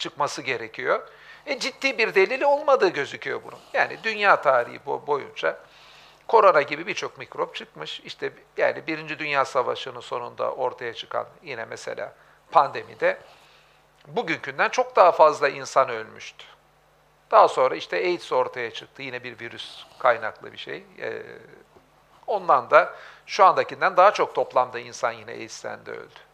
çıkması gerekiyor. E, ciddi bir delili olmadığı gözüküyor bunun. Yani dünya tarihi boyunca korona gibi birçok mikrop çıkmış. İşte yani Birinci Dünya Savaşı'nın sonunda ortaya çıkan yine mesela pandemide bugünkünden çok daha fazla insan ölmüştü. Daha sonra işte AIDS ortaya çıktı. Yine bir virüs kaynaklı bir şey. Ee, ondan da şu andakinden daha çok toplamda insan yine AIDS'ten de öldü.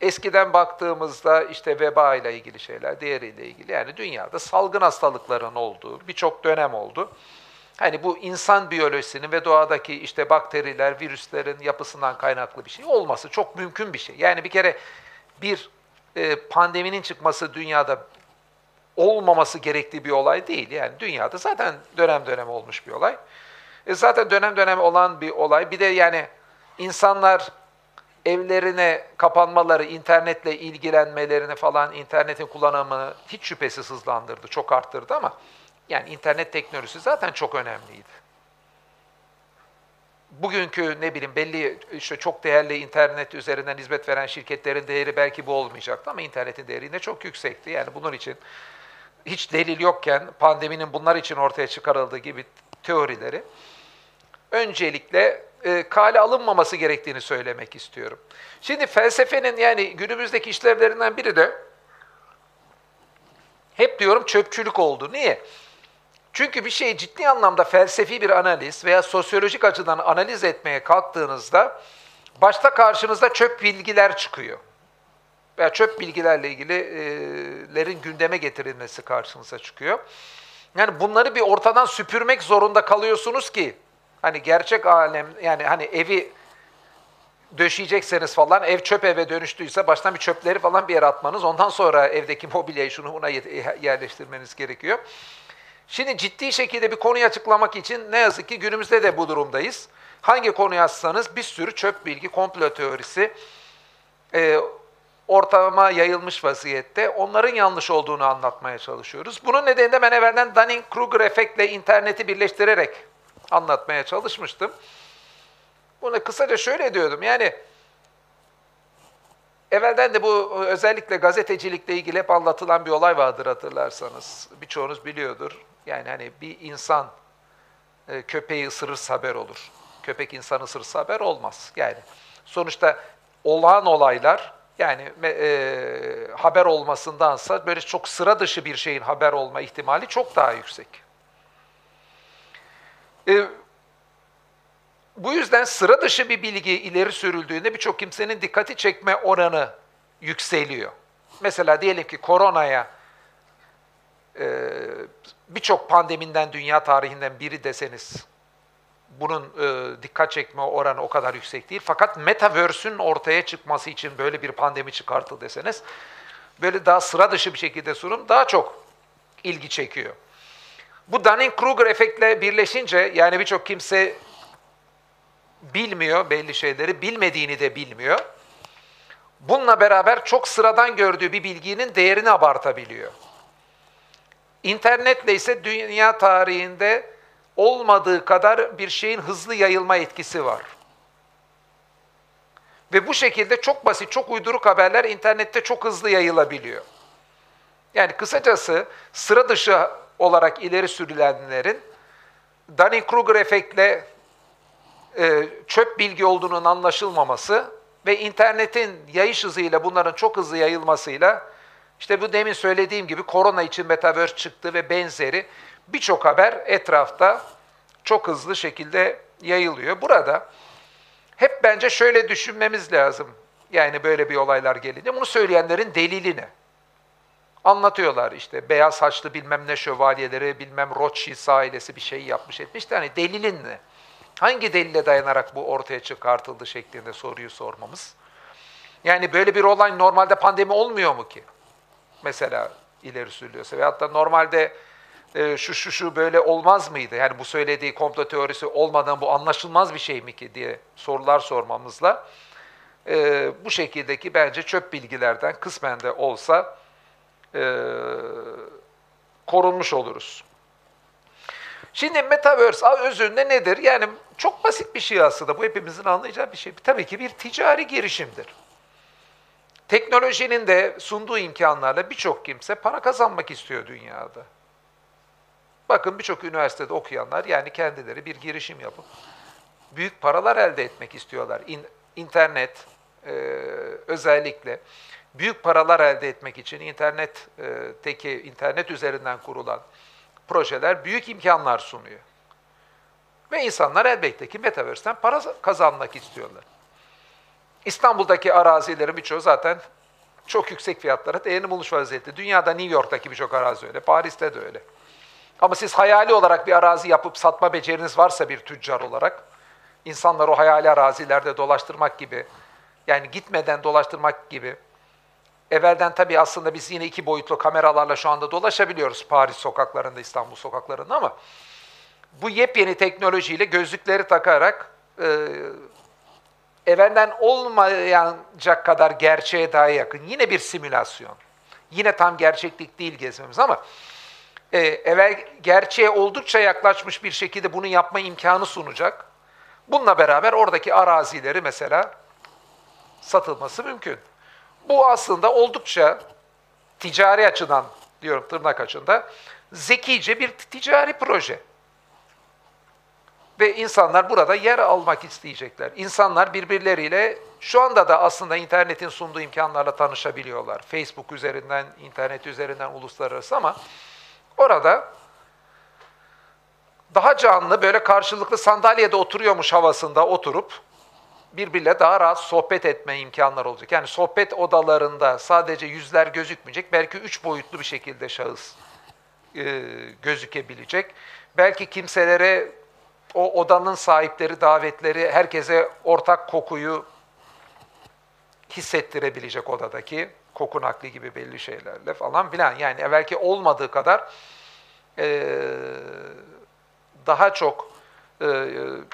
Eskiden baktığımızda işte veba ile ilgili şeyler, diğeriyle ilgili yani dünyada salgın hastalıkların olduğu birçok dönem oldu. Hani bu insan biyolojisinin ve doğadaki işte bakteriler, virüslerin yapısından kaynaklı bir şey olması çok mümkün bir şey. Yani bir kere bir e, pandeminin çıkması dünyada olmaması gerektiği bir olay değil. Yani dünyada zaten dönem dönem olmuş bir olay. E zaten dönem dönem olan bir olay. Bir de yani insanlar evlerine kapanmaları, internetle ilgilenmelerini falan, internetin kullanımını hiç şüphesiz hızlandırdı, çok arttırdı ama yani internet teknolojisi zaten çok önemliydi. Bugünkü ne bileyim belli işte çok değerli internet üzerinden hizmet veren şirketlerin değeri belki bu olmayacaktı ama internetin değeri yine çok yüksekti. Yani bunun için hiç delil yokken pandeminin bunlar için ortaya çıkarıldığı gibi teorileri öncelikle e, kale alınmaması gerektiğini söylemek istiyorum. Şimdi felsefenin yani günümüzdeki işlevlerinden biri de hep diyorum çöpçülük oldu. Niye? Çünkü bir şeyi ciddi anlamda felsefi bir analiz veya sosyolojik açıdan analiz etmeye kalktığınızda başta karşınızda çöp bilgiler çıkıyor. Veya çöp bilgilerle ilgililerin gündeme getirilmesi karşınıza çıkıyor. Yani bunları bir ortadan süpürmek zorunda kalıyorsunuz ki hani gerçek alem yani hani evi döşeyecekseniz falan ev çöp eve dönüştüyse baştan bir çöpleri falan bir yere atmanız ondan sonra evdeki mobilyayı şunu buna yerleştirmeniz gerekiyor. Şimdi ciddi şekilde bir konuyu açıklamak için ne yazık ki günümüzde de bu durumdayız. Hangi konuyu açsanız bir sürü çöp bilgi, komplo teorisi e, ortama yayılmış vaziyette. Onların yanlış olduğunu anlatmaya çalışıyoruz. Bunun nedeni de ben evvelden Dunning-Kruger efektle interneti birleştirerek anlatmaya çalışmıştım. Bunu kısaca şöyle diyordum. Yani evvelden de bu özellikle gazetecilikle ilgili hep anlatılan bir olay vardır hatırlarsanız. Birçoğunuz biliyordur. Yani hani bir insan e, köpeği ısırırsa haber olur. Köpek insan ısırırsa haber olmaz. Yani sonuçta olağan olaylar yani e, haber olmasındansa böyle çok sıra dışı bir şeyin haber olma ihtimali çok daha yüksek. E, bu yüzden sıra dışı bir bilgi ileri sürüldüğünde birçok kimsenin dikkati çekme oranı yükseliyor. Mesela diyelim ki koronaya e, birçok pandeminden dünya tarihinden biri deseniz bunun e, dikkat çekme oranı o kadar yüksek değil. Fakat Metaverse'ün ortaya çıkması için böyle bir pandemi çıkartıldı deseniz böyle daha sıra dışı bir şekilde sunum daha çok ilgi çekiyor. Bu Dunning-Kruger efektle birleşince yani birçok kimse bilmiyor belli şeyleri, bilmediğini de bilmiyor. Bununla beraber çok sıradan gördüğü bir bilginin değerini abartabiliyor. İnternetle ise dünya tarihinde olmadığı kadar bir şeyin hızlı yayılma etkisi var. Ve bu şekilde çok basit, çok uyduruk haberler internette çok hızlı yayılabiliyor. Yani kısacası sıra dışı olarak ileri sürülenlerin Dunning-Kruger efektle e, çöp bilgi olduğunun anlaşılmaması ve internetin yayış hızıyla bunların çok hızlı yayılmasıyla işte bu demin söylediğim gibi korona için metaverse çıktı ve benzeri birçok haber etrafta çok hızlı şekilde yayılıyor. Burada hep bence şöyle düşünmemiz lazım. Yani böyle bir olaylar gelince bunu söyleyenlerin delili ne? Anlatıyorlar işte beyaz saçlı bilmem ne şövalyeleri, bilmem Rothschild ailesi bir şey yapmış etmiş. Yani delilin ne? Hangi delile dayanarak bu ortaya çıkartıldı şeklinde soruyu sormamız. Yani böyle bir olay normalde pandemi olmuyor mu ki? Mesela ileri sürülüyorsa. Veyahut da normalde e, şu şu şu böyle olmaz mıydı? Yani bu söylediği komplo teorisi olmadan bu anlaşılmaz bir şey mi ki diye sorular sormamızla e, bu şekildeki bence çöp bilgilerden kısmen de olsa korunmuş oluruz. Şimdi Metaverse özünde nedir? Yani çok basit bir şey aslında. Bu hepimizin anlayacağı bir şey. Tabii ki bir ticari girişimdir. Teknolojinin de sunduğu imkanlarla birçok kimse para kazanmak istiyor dünyada. Bakın birçok üniversitede okuyanlar yani kendileri bir girişim yapıp büyük paralar elde etmek istiyorlar. İn, internet e, özellikle büyük paralar elde etmek için internetteki internet üzerinden kurulan projeler büyük imkanlar sunuyor. Ve insanlar elbette ki Metaverse'den para kazanmak istiyorlar. İstanbul'daki arazilerin birçoğu zaten çok yüksek fiyatlara değerini bulmuş vaziyette. Dünyada New York'taki birçok arazi öyle, Paris'te de öyle. Ama siz hayali olarak bir arazi yapıp satma beceriniz varsa bir tüccar olarak, insanları o hayali arazilerde dolaştırmak gibi, yani gitmeden dolaştırmak gibi, evvelden tabii aslında biz yine iki boyutlu kameralarla şu anda dolaşabiliyoruz Paris sokaklarında, İstanbul sokaklarında ama bu yepyeni teknolojiyle gözlükleri takarak e, evvelden olmayacak kadar gerçeğe daha yakın. Yine bir simülasyon. Yine tam gerçeklik değil gezmemiz ama e, evvel gerçeğe oldukça yaklaşmış bir şekilde bunu yapma imkanı sunacak. Bununla beraber oradaki arazileri mesela satılması mümkün. Bu aslında oldukça ticari açıdan diyorum tırnak açında zekice bir ticari proje. Ve insanlar burada yer almak isteyecekler. İnsanlar birbirleriyle şu anda da aslında internetin sunduğu imkanlarla tanışabiliyorlar. Facebook üzerinden, internet üzerinden uluslararası ama orada daha canlı böyle karşılıklı sandalyede oturuyormuş havasında oturup birbirle daha rahat sohbet etme imkanları olacak. Yani sohbet odalarında sadece yüzler gözükmeyecek, belki üç boyutlu bir şekilde şahıs e, gözükebilecek. Belki kimselere o odanın sahipleri, davetleri herkese ortak kokuyu hissettirebilecek odadaki koku nakli gibi belli şeylerle falan filan. Yani evvelki olmadığı kadar e, daha çok e,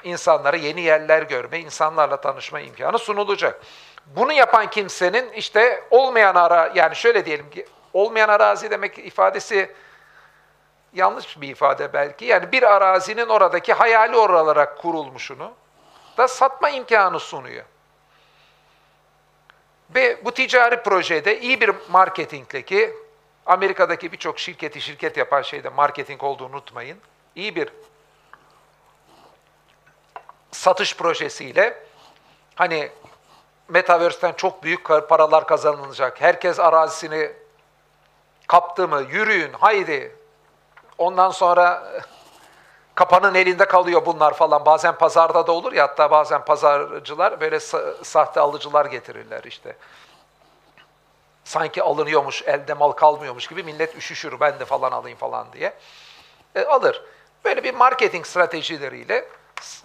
insanlara yeni yerler görme, insanlarla tanışma imkanı sunulacak. Bunu yapan kimsenin işte olmayan ara, yani şöyle diyelim ki olmayan arazi demek ifadesi yanlış bir ifade belki. Yani bir arazinin oradaki hayali olarak kurulmuşunu da satma imkanı sunuyor. Ve bu ticari projede iyi bir marketingle ki Amerika'daki birçok şirketi şirket yapan şeyde marketing olduğunu unutmayın. İyi bir satış projesiyle hani Metaverse'ten çok büyük paralar kazanılacak. Herkes arazisini kaptı mı yürüyün haydi Ondan sonra kapanın elinde kalıyor bunlar falan. Bazen pazarda da olur ya hatta bazen pazarcılar böyle sahte alıcılar getirirler işte. Sanki alınıyormuş, elde mal kalmıyormuş gibi millet üşüşür ben de falan alayım falan diye. E, alır. Böyle bir marketing stratejileriyle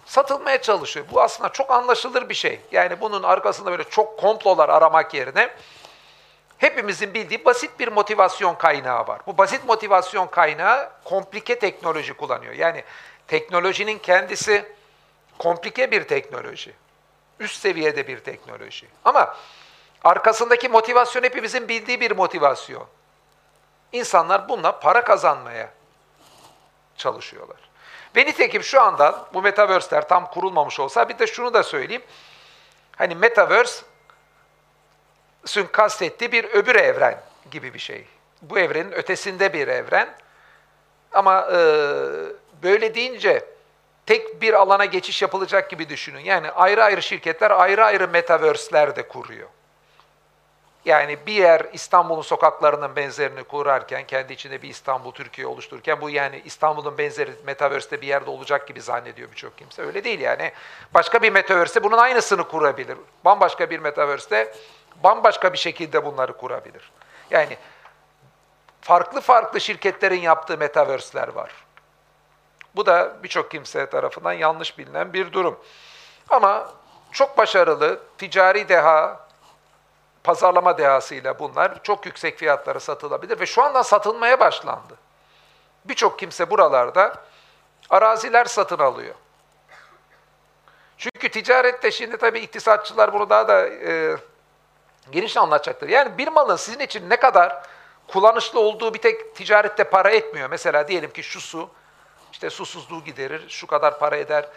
satılmaya çalışıyor. Bu aslında çok anlaşılır bir şey. Yani bunun arkasında böyle çok komplolar aramak yerine hepimizin bildiği basit bir motivasyon kaynağı var. Bu basit motivasyon kaynağı komplike teknoloji kullanıyor. Yani teknolojinin kendisi komplike bir teknoloji. Üst seviyede bir teknoloji. Ama arkasındaki motivasyon hepimizin bildiği bir motivasyon. İnsanlar bununla para kazanmaya çalışıyorlar. Ve nitekim şu anda bu metaverse'ler tam kurulmamış olsa bir de şunu da söyleyeyim. Hani metaverse Sün kastettiği bir öbür evren gibi bir şey. Bu evrenin ötesinde bir evren. Ama e, böyle deyince tek bir alana geçiş yapılacak gibi düşünün. Yani ayrı ayrı şirketler ayrı ayrı metaverse'ler de kuruyor. Yani bir yer İstanbul'un sokaklarının benzerini kurarken, kendi içinde bir İstanbul, Türkiye oluştururken bu yani İstanbul'un benzeri Metaverse'de bir yerde olacak gibi zannediyor birçok kimse. Öyle değil yani. Başka bir Metaverse'de bunun aynısını kurabilir. Bambaşka bir Metaverse'de bambaşka bir şekilde bunları kurabilir. Yani farklı farklı şirketlerin yaptığı metaverse'ler var. Bu da birçok kimse tarafından yanlış bilinen bir durum. Ama çok başarılı, ticari deha, pazarlama dehasıyla bunlar çok yüksek fiyatlara satılabilir ve şu anda satılmaya başlandı. Birçok kimse buralarda araziler satın alıyor. Çünkü ticarette şimdi tabii iktisatçılar bunu daha da e, geniş anlatacaktır. Yani bir malın sizin için ne kadar kullanışlı olduğu bir tek ticarette para etmiyor. Mesela diyelim ki şu su, işte susuzluğu giderir, şu kadar para eder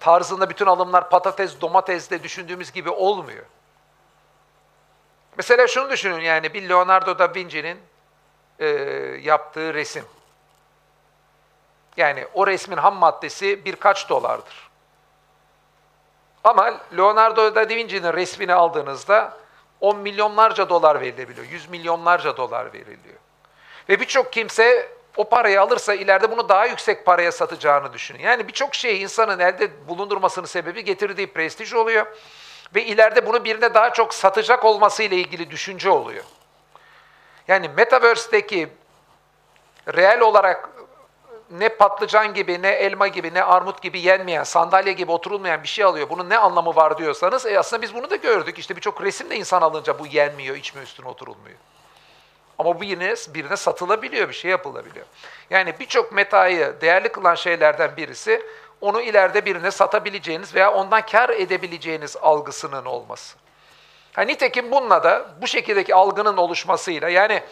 tarzında bütün alımlar patates, domatesle düşündüğümüz gibi olmuyor. Mesela şunu düşünün yani bir Leonardo da Vinci'nin e, yaptığı resim. Yani o resmin ham maddesi birkaç dolardır. Ama Leonardo da Vinci'nin resmini aldığınızda 10 milyonlarca dolar verilebiliyor, 100 milyonlarca dolar veriliyor. Ve birçok kimse o parayı alırsa ileride bunu daha yüksek paraya satacağını düşünün. Yani birçok şey insanın elde bulundurmasının sebebi getirdiği prestij oluyor. Ve ileride bunu birine daha çok satacak olması ile ilgili düşünce oluyor. Yani Metaverse'deki reel olarak ne patlıcan gibi, ne elma gibi, ne armut gibi yenmeyen, sandalye gibi oturulmayan bir şey alıyor. Bunun ne anlamı var diyorsanız, e aslında biz bunu da gördük. İşte birçok resimde insan alınca bu yenmiyor, içme üstüne oturulmuyor. Ama bu yine birine satılabiliyor, bir şey yapılabiliyor. Yani birçok metayı değerli kılan şeylerden birisi, onu ileride birine satabileceğiniz veya ondan kar edebileceğiniz algısının olması. Ha, nitekim bununla da bu şekildeki algının oluşmasıyla, yani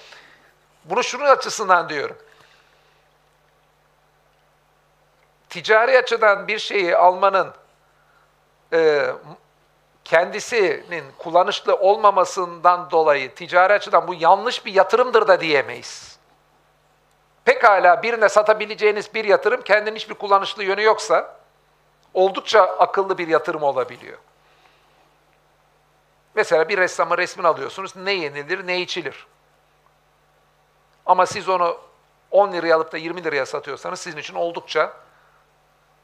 bunu şunun açısından diyorum. ticari açıdan bir şeyi almanın e, kendisinin kullanışlı olmamasından dolayı ticari açıdan bu yanlış bir yatırımdır da diyemeyiz. Pekala birine satabileceğiniz bir yatırım kendinin hiçbir kullanışlı yönü yoksa oldukça akıllı bir yatırım olabiliyor. Mesela bir ressamın resmini alıyorsunuz. Ne yenilir, ne içilir. Ama siz onu 10 liraya alıp da 20 liraya satıyorsanız sizin için oldukça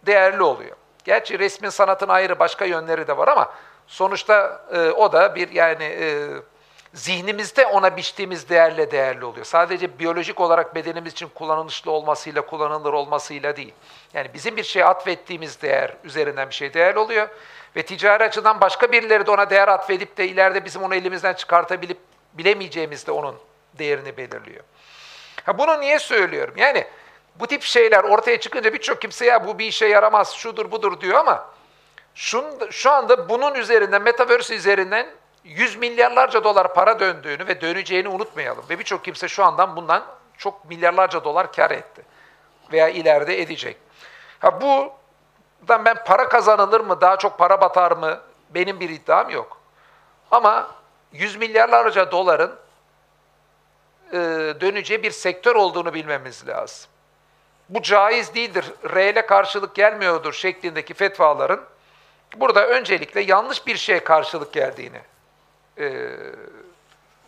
değerli oluyor. Gerçi resmin sanatın ayrı başka yönleri de var ama sonuçta e, o da bir yani e, zihnimizde ona biçtiğimiz değerle değerli oluyor. Sadece biyolojik olarak bedenimiz için kullanışlı olmasıyla, kullanılır olmasıyla değil. Yani bizim bir şeye atfettiğimiz değer üzerinden bir şey değerli oluyor. Ve ticari açıdan başka birileri de ona değer atfedip de ileride bizim onu elimizden çıkartabilip bilemeyeceğimiz de onun değerini belirliyor. Ha bunu niye söylüyorum? Yani bu tip şeyler ortaya çıkınca birçok kimse ya bu bir işe yaramaz, şudur budur diyor ama şun, şu anda bunun üzerinden, Metaverse üzerinden yüz milyarlarca dolar para döndüğünü ve döneceğini unutmayalım. Ve birçok kimse şu andan bundan çok milyarlarca dolar kar etti. Veya ileride edecek. Ha bu ben para kazanılır mı, daha çok para batar mı benim bir iddiam yok. Ama yüz milyarlarca doların e, döneceği bir sektör olduğunu bilmemiz lazım bu caiz değildir, reyle karşılık gelmiyordur şeklindeki fetvaların burada öncelikle yanlış bir şeye karşılık geldiğini e,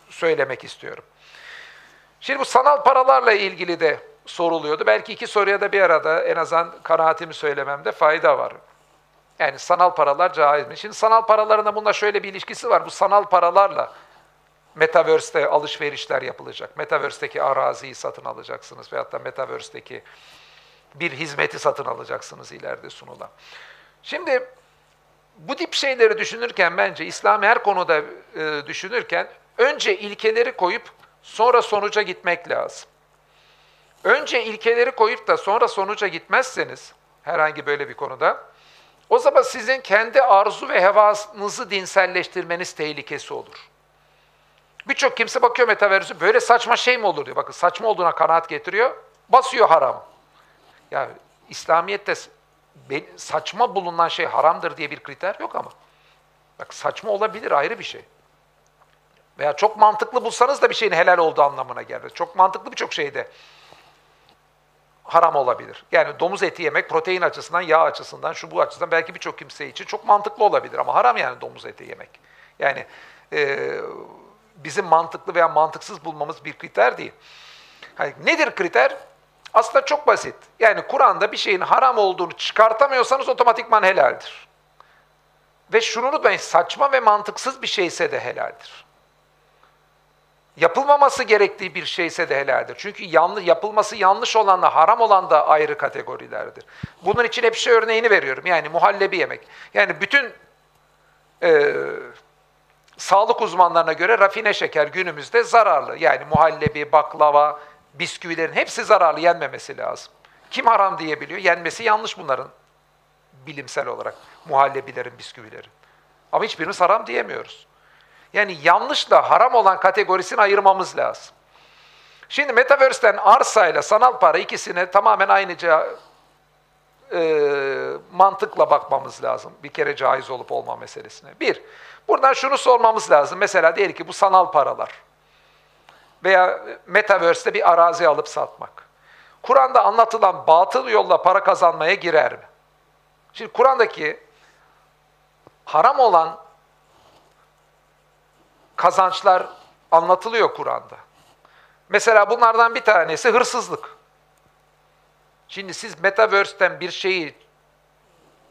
söylemek istiyorum. Şimdi bu sanal paralarla ilgili de soruluyordu. Belki iki soruya da bir arada en azından kanaatimi söylememde fayda var. Yani sanal paralar caiz mi? Şimdi sanal paralarında bununla şöyle bir ilişkisi var. Bu sanal paralarla Metaverse'te alışverişler yapılacak. Metaverse'teki araziyi satın alacaksınız veyahut da Metaverse'teki bir hizmeti satın alacaksınız ileride sunulan. Şimdi bu tip şeyleri düşünürken bence İslam her konuda e, düşünürken önce ilkeleri koyup sonra sonuca gitmek lazım. Önce ilkeleri koyup da sonra sonuca gitmezseniz herhangi böyle bir konuda o zaman sizin kendi arzu ve hevanızı dinselleştirmeniz tehlikesi olur. Birçok kimse bakıyor metaverse böyle saçma şey mi olur diyor. Bakın saçma olduğuna kanaat getiriyor. Basıyor haram. Ya İslamiyet'te saçma bulunan şey haramdır diye bir kriter yok ama. Bak saçma olabilir ayrı bir şey. Veya çok mantıklı bulsanız da bir şeyin helal olduğu anlamına gelir. Çok mantıklı birçok şeyde haram olabilir. Yani domuz eti yemek protein açısından, yağ açısından, şu bu açısından belki birçok kimse için çok mantıklı olabilir ama haram yani domuz eti yemek. Yani e, bizim mantıklı veya mantıksız bulmamız bir kriter değil. Hani nedir kriter? Aslında çok basit. Yani Kur'an'da bir şeyin haram olduğunu çıkartamıyorsanız otomatikman helaldir. Ve şunu unutmayın, saçma ve mantıksız bir şeyse de helaldir. Yapılmaması gerektiği bir şeyse de helaldir. Çünkü yanlış, yapılması yanlış olanla haram olan da ayrı kategorilerdir. Bunun için hep şey örneğini veriyorum. Yani muhallebi yemek. Yani bütün e, sağlık uzmanlarına göre rafine şeker günümüzde zararlı. Yani muhallebi, baklava, bisküvilerin hepsi zararlı yenmemesi lazım. Kim haram diyebiliyor? Yenmesi yanlış bunların bilimsel olarak. Muhallebilerin, bisküvilerin. Ama hiçbirimiz haram diyemiyoruz. Yani yanlışla haram olan kategorisini ayırmamız lazım. Şimdi Metaverse'den arsa ile sanal para ikisini tamamen aynıca e, mantıkla bakmamız lazım. Bir kere caiz olup olma meselesine. Bir, buradan şunu sormamız lazım. Mesela diyelim ki bu sanal paralar veya Metaverse'de bir arazi alıp satmak. Kur'an'da anlatılan batıl yolla para kazanmaya girer mi? Şimdi Kur'an'daki haram olan kazançlar anlatılıyor Kur'an'da. Mesela bunlardan bir tanesi hırsızlık. Şimdi siz Metaverse'ten bir şeyi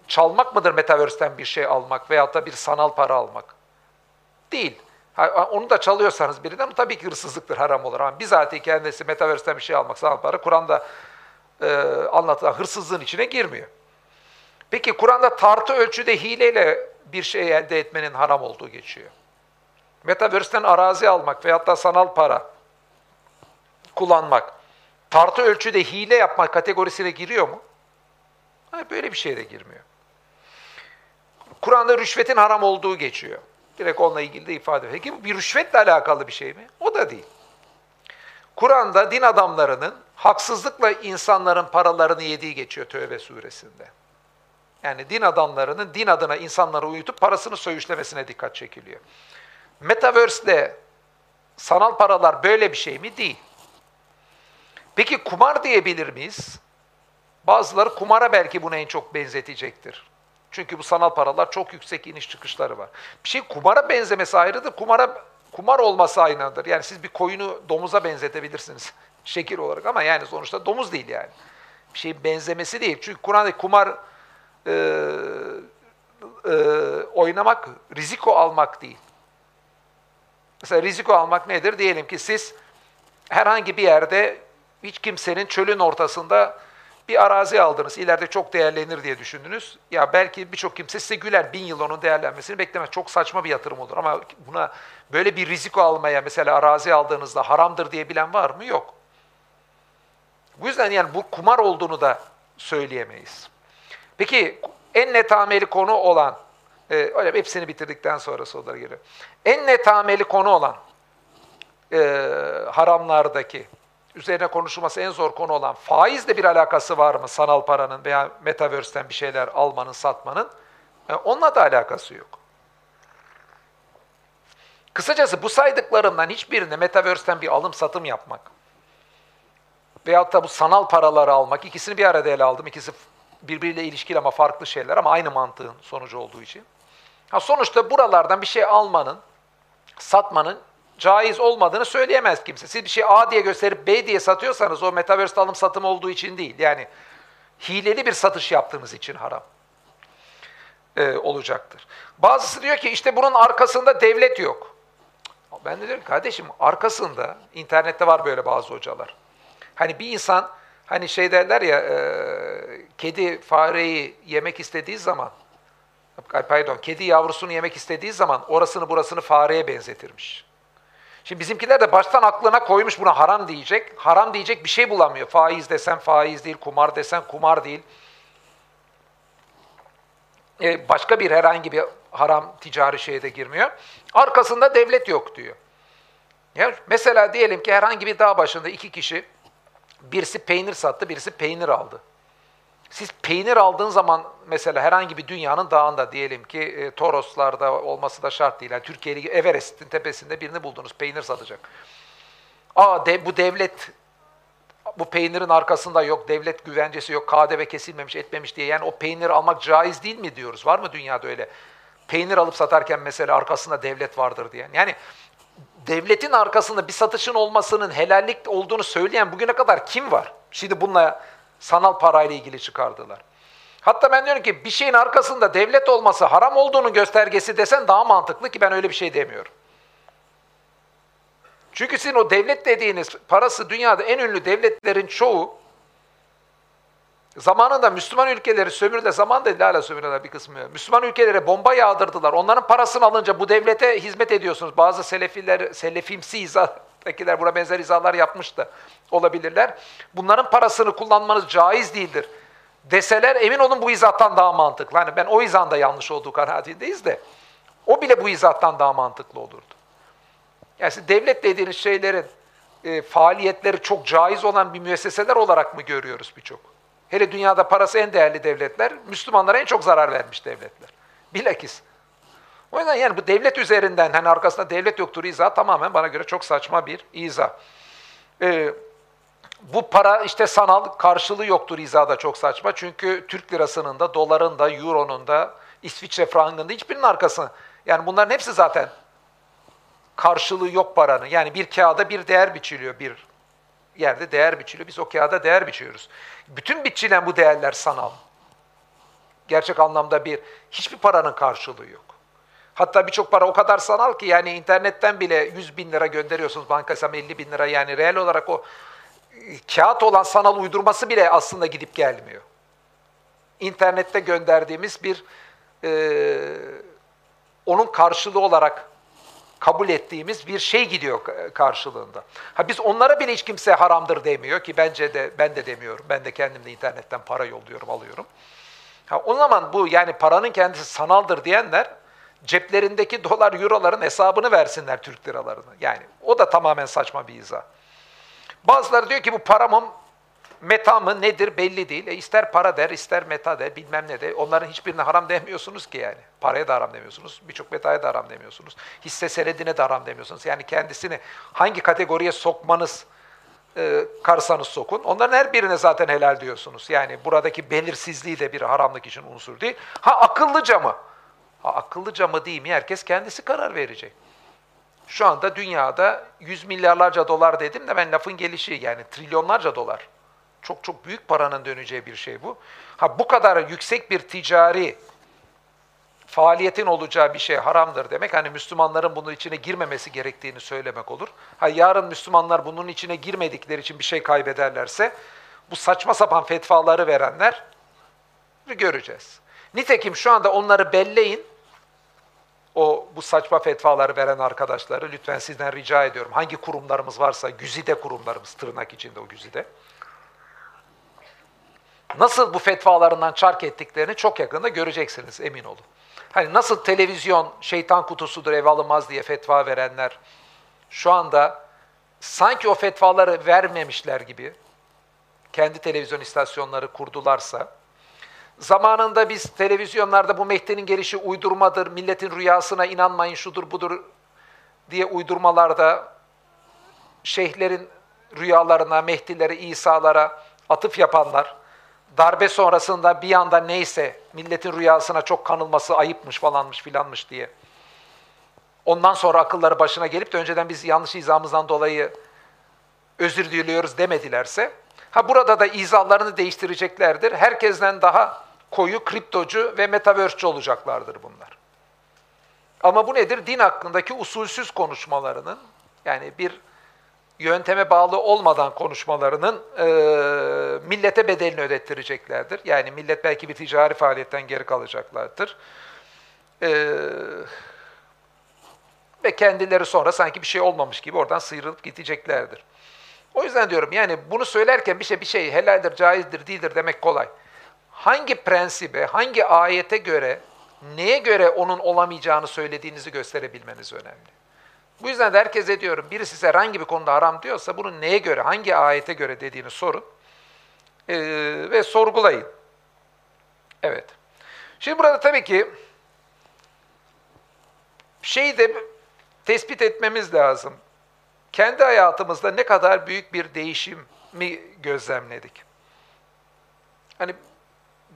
çalmak mıdır Metaverse'ten bir şey almak veyahut da bir sanal para almak? Değil. Onu da çalıyorsanız birinden tabii ki hırsızlıktır, haram olur. Ama bizatihi kendisi Metaverse'ten bir şey almak, sanal para, Kur'an'da e, anlatılan hırsızlığın içine girmiyor. Peki Kur'an'da tartı ölçüde hileyle bir şey elde etmenin haram olduğu geçiyor. Metaverse'ten arazi almak veyahut da sanal para kullanmak, tartı ölçüde hile yapmak kategorisine giriyor mu? Hayır, böyle bir şey de girmiyor. Kur'an'da rüşvetin haram olduğu geçiyor. Direkt onunla ilgili de ifade ediyor. Peki bir rüşvetle alakalı bir şey mi? O da değil. Kur'an'da din adamlarının haksızlıkla insanların paralarını yediği geçiyor Tövbe suresinde. Yani din adamlarının din adına insanları uyutup parasını söğüşlemesine dikkat çekiliyor. Metaverse'de sanal paralar böyle bir şey mi? Değil. Peki kumar diyebilir miyiz? Bazıları kumara belki bunu en çok benzetecektir. Çünkü bu sanal paralar çok yüksek iniş çıkışları var. Bir şey kumara benzemesi ayrıdır, kumara kumar olması aynıdır. Yani siz bir koyunu domuza benzetebilirsiniz şekil olarak ama yani sonuçta domuz değil yani. Bir şeyin benzemesi değil. Çünkü Kur'an'daki kumar e, e, oynamak, riziko almak değil. Mesela riziko almak nedir? Diyelim ki siz herhangi bir yerde hiç kimsenin çölün ortasında bir arazi aldınız. İleride çok değerlenir diye düşündünüz. Ya belki birçok kimse size güler. Bin yıl onun değerlenmesini beklemez. Çok saçma bir yatırım olur. Ama buna böyle bir riziko almaya mesela arazi aldığınızda haramdır diye bilen var mı? Yok. Bu yüzden yani bu kumar olduğunu da söyleyemeyiz. Peki en netameli konu olan, e, öyle hepsini bitirdikten sonra sorulara geliyor. En netameli konu olan e, haramlardaki üzerine konuşulması en zor konu olan faizle bir alakası var mı sanal paranın veya metaverse'ten bir şeyler almanın, satmanın? Yani onunla da alakası yok. Kısacası bu saydıklarımdan hiçbirinde metaverse'ten bir alım satım yapmak veyahut da bu sanal paraları almak, ikisini bir arada ele aldım. İkisi birbiriyle ilişkili ama farklı şeyler ama aynı mantığın sonucu olduğu için. Ha sonuçta buralardan bir şey almanın, satmanın caiz olmadığını söyleyemez kimse. Siz bir şey A diye gösterip B diye satıyorsanız o metaverse alım satım olduğu için değil. Yani hileli bir satış yaptığınız için haram e, olacaktır. Bazısı diyor ki işte bunun arkasında devlet yok. Ben de diyorum kardeşim arkasında, internette var böyle bazı hocalar. Hani bir insan, hani şey derler ya, e, kedi fareyi yemek istediği zaman, pardon, kedi yavrusunu yemek istediği zaman orasını burasını fareye benzetirmiş. Şimdi bizimkiler de baştan aklına koymuş buna haram diyecek. Haram diyecek bir şey bulamıyor. Faiz desen faiz değil, kumar desen kumar değil. Ee, başka bir herhangi bir haram ticari şeye de girmiyor. Arkasında devlet yok diyor. Ya mesela diyelim ki herhangi bir dağ başında iki kişi birisi peynir sattı, birisi peynir aldı. Siz peynir aldığın zaman mesela herhangi bir dünyanın dağında diyelim ki e, Toroslarda olması da şart değil. Yani Türkiye'li Everest'in tepesinde birini buldunuz peynir satacak. Aa de, bu devlet bu peynirin arkasında yok, devlet güvencesi yok, KDV kesilmemiş, etmemiş diye. Yani o peynir almak caiz değil mi diyoruz? Var mı dünyada öyle? Peynir alıp satarken mesela arkasında devlet vardır diyen. Yani devletin arkasında bir satışın olmasının helallik olduğunu söyleyen bugüne kadar kim var? Şimdi bununla sanal parayla ilgili çıkardılar. Hatta ben diyorum ki bir şeyin arkasında devlet olması haram olduğunu göstergesi desen daha mantıklı ki ben öyle bir şey demiyorum. Çünkü sizin o devlet dediğiniz parası dünyada en ünlü devletlerin çoğu zamanında Müslüman ülkeleri sömürde zaman değil hala sömürüyorlar bir kısmı. Müslüman ülkelere bomba yağdırdılar. Onların parasını alınca bu devlete hizmet ediyorsunuz. Bazı selefiler, selefimsi izahdakiler buna benzer izahlar yapmış da olabilirler. Bunların parasını kullanmanız caiz değildir. Deseler emin olun bu izahtan daha mantıklı. Hani ben o izahın da yanlış olduğu kanaatindeyiz de o bile bu izahtan daha mantıklı olurdu. Yani devlet dediğiniz şeylerin e, faaliyetleri çok caiz olan bir müesseseler olarak mı görüyoruz birçok? Hele dünyada parası en değerli devletler, Müslümanlara en çok zarar vermiş devletler. Bilakis. O yüzden yani bu devlet üzerinden, hani arkasında devlet yoktur izah tamamen bana göre çok saçma bir izah. Ee, bu para işte sanal karşılığı yoktur izah da çok saçma. Çünkü Türk lirasının da, doların da, euronun da, İsviçre frangının da hiçbirinin arkasında. Yani bunların hepsi zaten karşılığı yok paranın. Yani bir kağıda bir değer biçiliyor, bir yerde değer biçiliyor. Biz o kağıda değer biçiyoruz. Bütün biçilen bu değerler sanal. Gerçek anlamda bir, hiçbir paranın karşılığı yok. Hatta birçok para o kadar sanal ki yani internetten bile 100 bin lira gönderiyorsunuz bankasam 50 bin lira yani reel olarak o e, kağıt olan sanal uydurması bile aslında gidip gelmiyor. İnternette gönderdiğimiz bir e, onun karşılığı olarak kabul ettiğimiz bir şey gidiyor karşılığında. Ha biz onlara bile hiç kimse haramdır demiyor ki bence de ben de demiyorum. Ben de kendim de internetten para yolluyorum, alıyorum. Ha o zaman bu yani paranın kendisi sanaldır diyenler ceplerindeki dolar, euroların hesabını versinler Türk liralarını. Yani o da tamamen saçma bir izah. Bazıları diyor ki bu paramın meta mı nedir belli değil. E ister para der, ister meta der, bilmem ne de. Onların hiçbirine haram demiyorsunuz ki yani. Paraya da haram demiyorsunuz, birçok metaya da haram demiyorsunuz. Hisse senedine de haram demiyorsunuz. Yani kendisini hangi kategoriye sokmanız e, karsanız sokun. Onların her birine zaten helal diyorsunuz. Yani buradaki belirsizliği de bir haramlık için unsur değil. Ha akıllıca mı? Akıllıca mı değil mi? Herkes kendisi karar verecek. Şu anda dünyada yüz milyarlarca dolar dedim de ben lafın gelişi yani trilyonlarca dolar. Çok çok büyük paranın döneceği bir şey bu. Ha bu kadar yüksek bir ticari faaliyetin olacağı bir şey haramdır demek. Hani Müslümanların bunun içine girmemesi gerektiğini söylemek olur. Ha yarın Müslümanlar bunun içine girmedikleri için bir şey kaybederlerse bu saçma sapan fetvaları verenler göreceğiz. Nitekim şu anda onları belleyin. O bu saçma fetvaları veren arkadaşları lütfen sizden rica ediyorum. Hangi kurumlarımız varsa güzide kurumlarımız tırnak içinde o güzide nasıl bu fetvalarından çark ettiklerini çok yakında göreceksiniz emin olun. Hani nasıl televizyon şeytan kutusudur ev alınmaz diye fetva verenler şu anda sanki o fetvaları vermemişler gibi kendi televizyon istasyonları kurdularsa zamanında biz televizyonlarda bu Mehdi'nin gelişi uydurmadır, milletin rüyasına inanmayın şudur budur diye uydurmalarda şeyhlerin rüyalarına, Mehdilere, İsa'lara atıf yapanlar darbe sonrasında bir anda neyse milletin rüyasına çok kanılması ayıpmış falanmış filanmış diye. Ondan sonra akılları başına gelip de önceden biz yanlış izamızdan dolayı özür diliyoruz demedilerse, ha burada da izahlarını değiştireceklerdir. Herkesten daha koyu kriptocu ve metaverse'ci olacaklardır bunlar. Ama bu nedir? Din hakkındaki usulsüz konuşmalarının, yani bir yönteme bağlı olmadan konuşmalarının e, millete bedelini ödettireceklerdir. Yani millet belki bir ticari faaliyetten geri kalacaklardır. E, ve kendileri sonra sanki bir şey olmamış gibi oradan sıyrılıp gideceklerdir. O yüzden diyorum yani bunu söylerken bir şey bir şey helaldir, caizdir, değildir demek kolay. Hangi prensibe, hangi ayete göre, neye göre onun olamayacağını söylediğinizi gösterebilmeniz önemli. Bu yüzden de herkese diyorum, biri size herhangi bir konuda haram diyorsa bunu neye göre, hangi ayete göre dediğini sorun ee, ve sorgulayın. Evet. Şimdi burada tabii ki şeyi de tespit etmemiz lazım. Kendi hayatımızda ne kadar büyük bir değişimi gözlemledik. Hani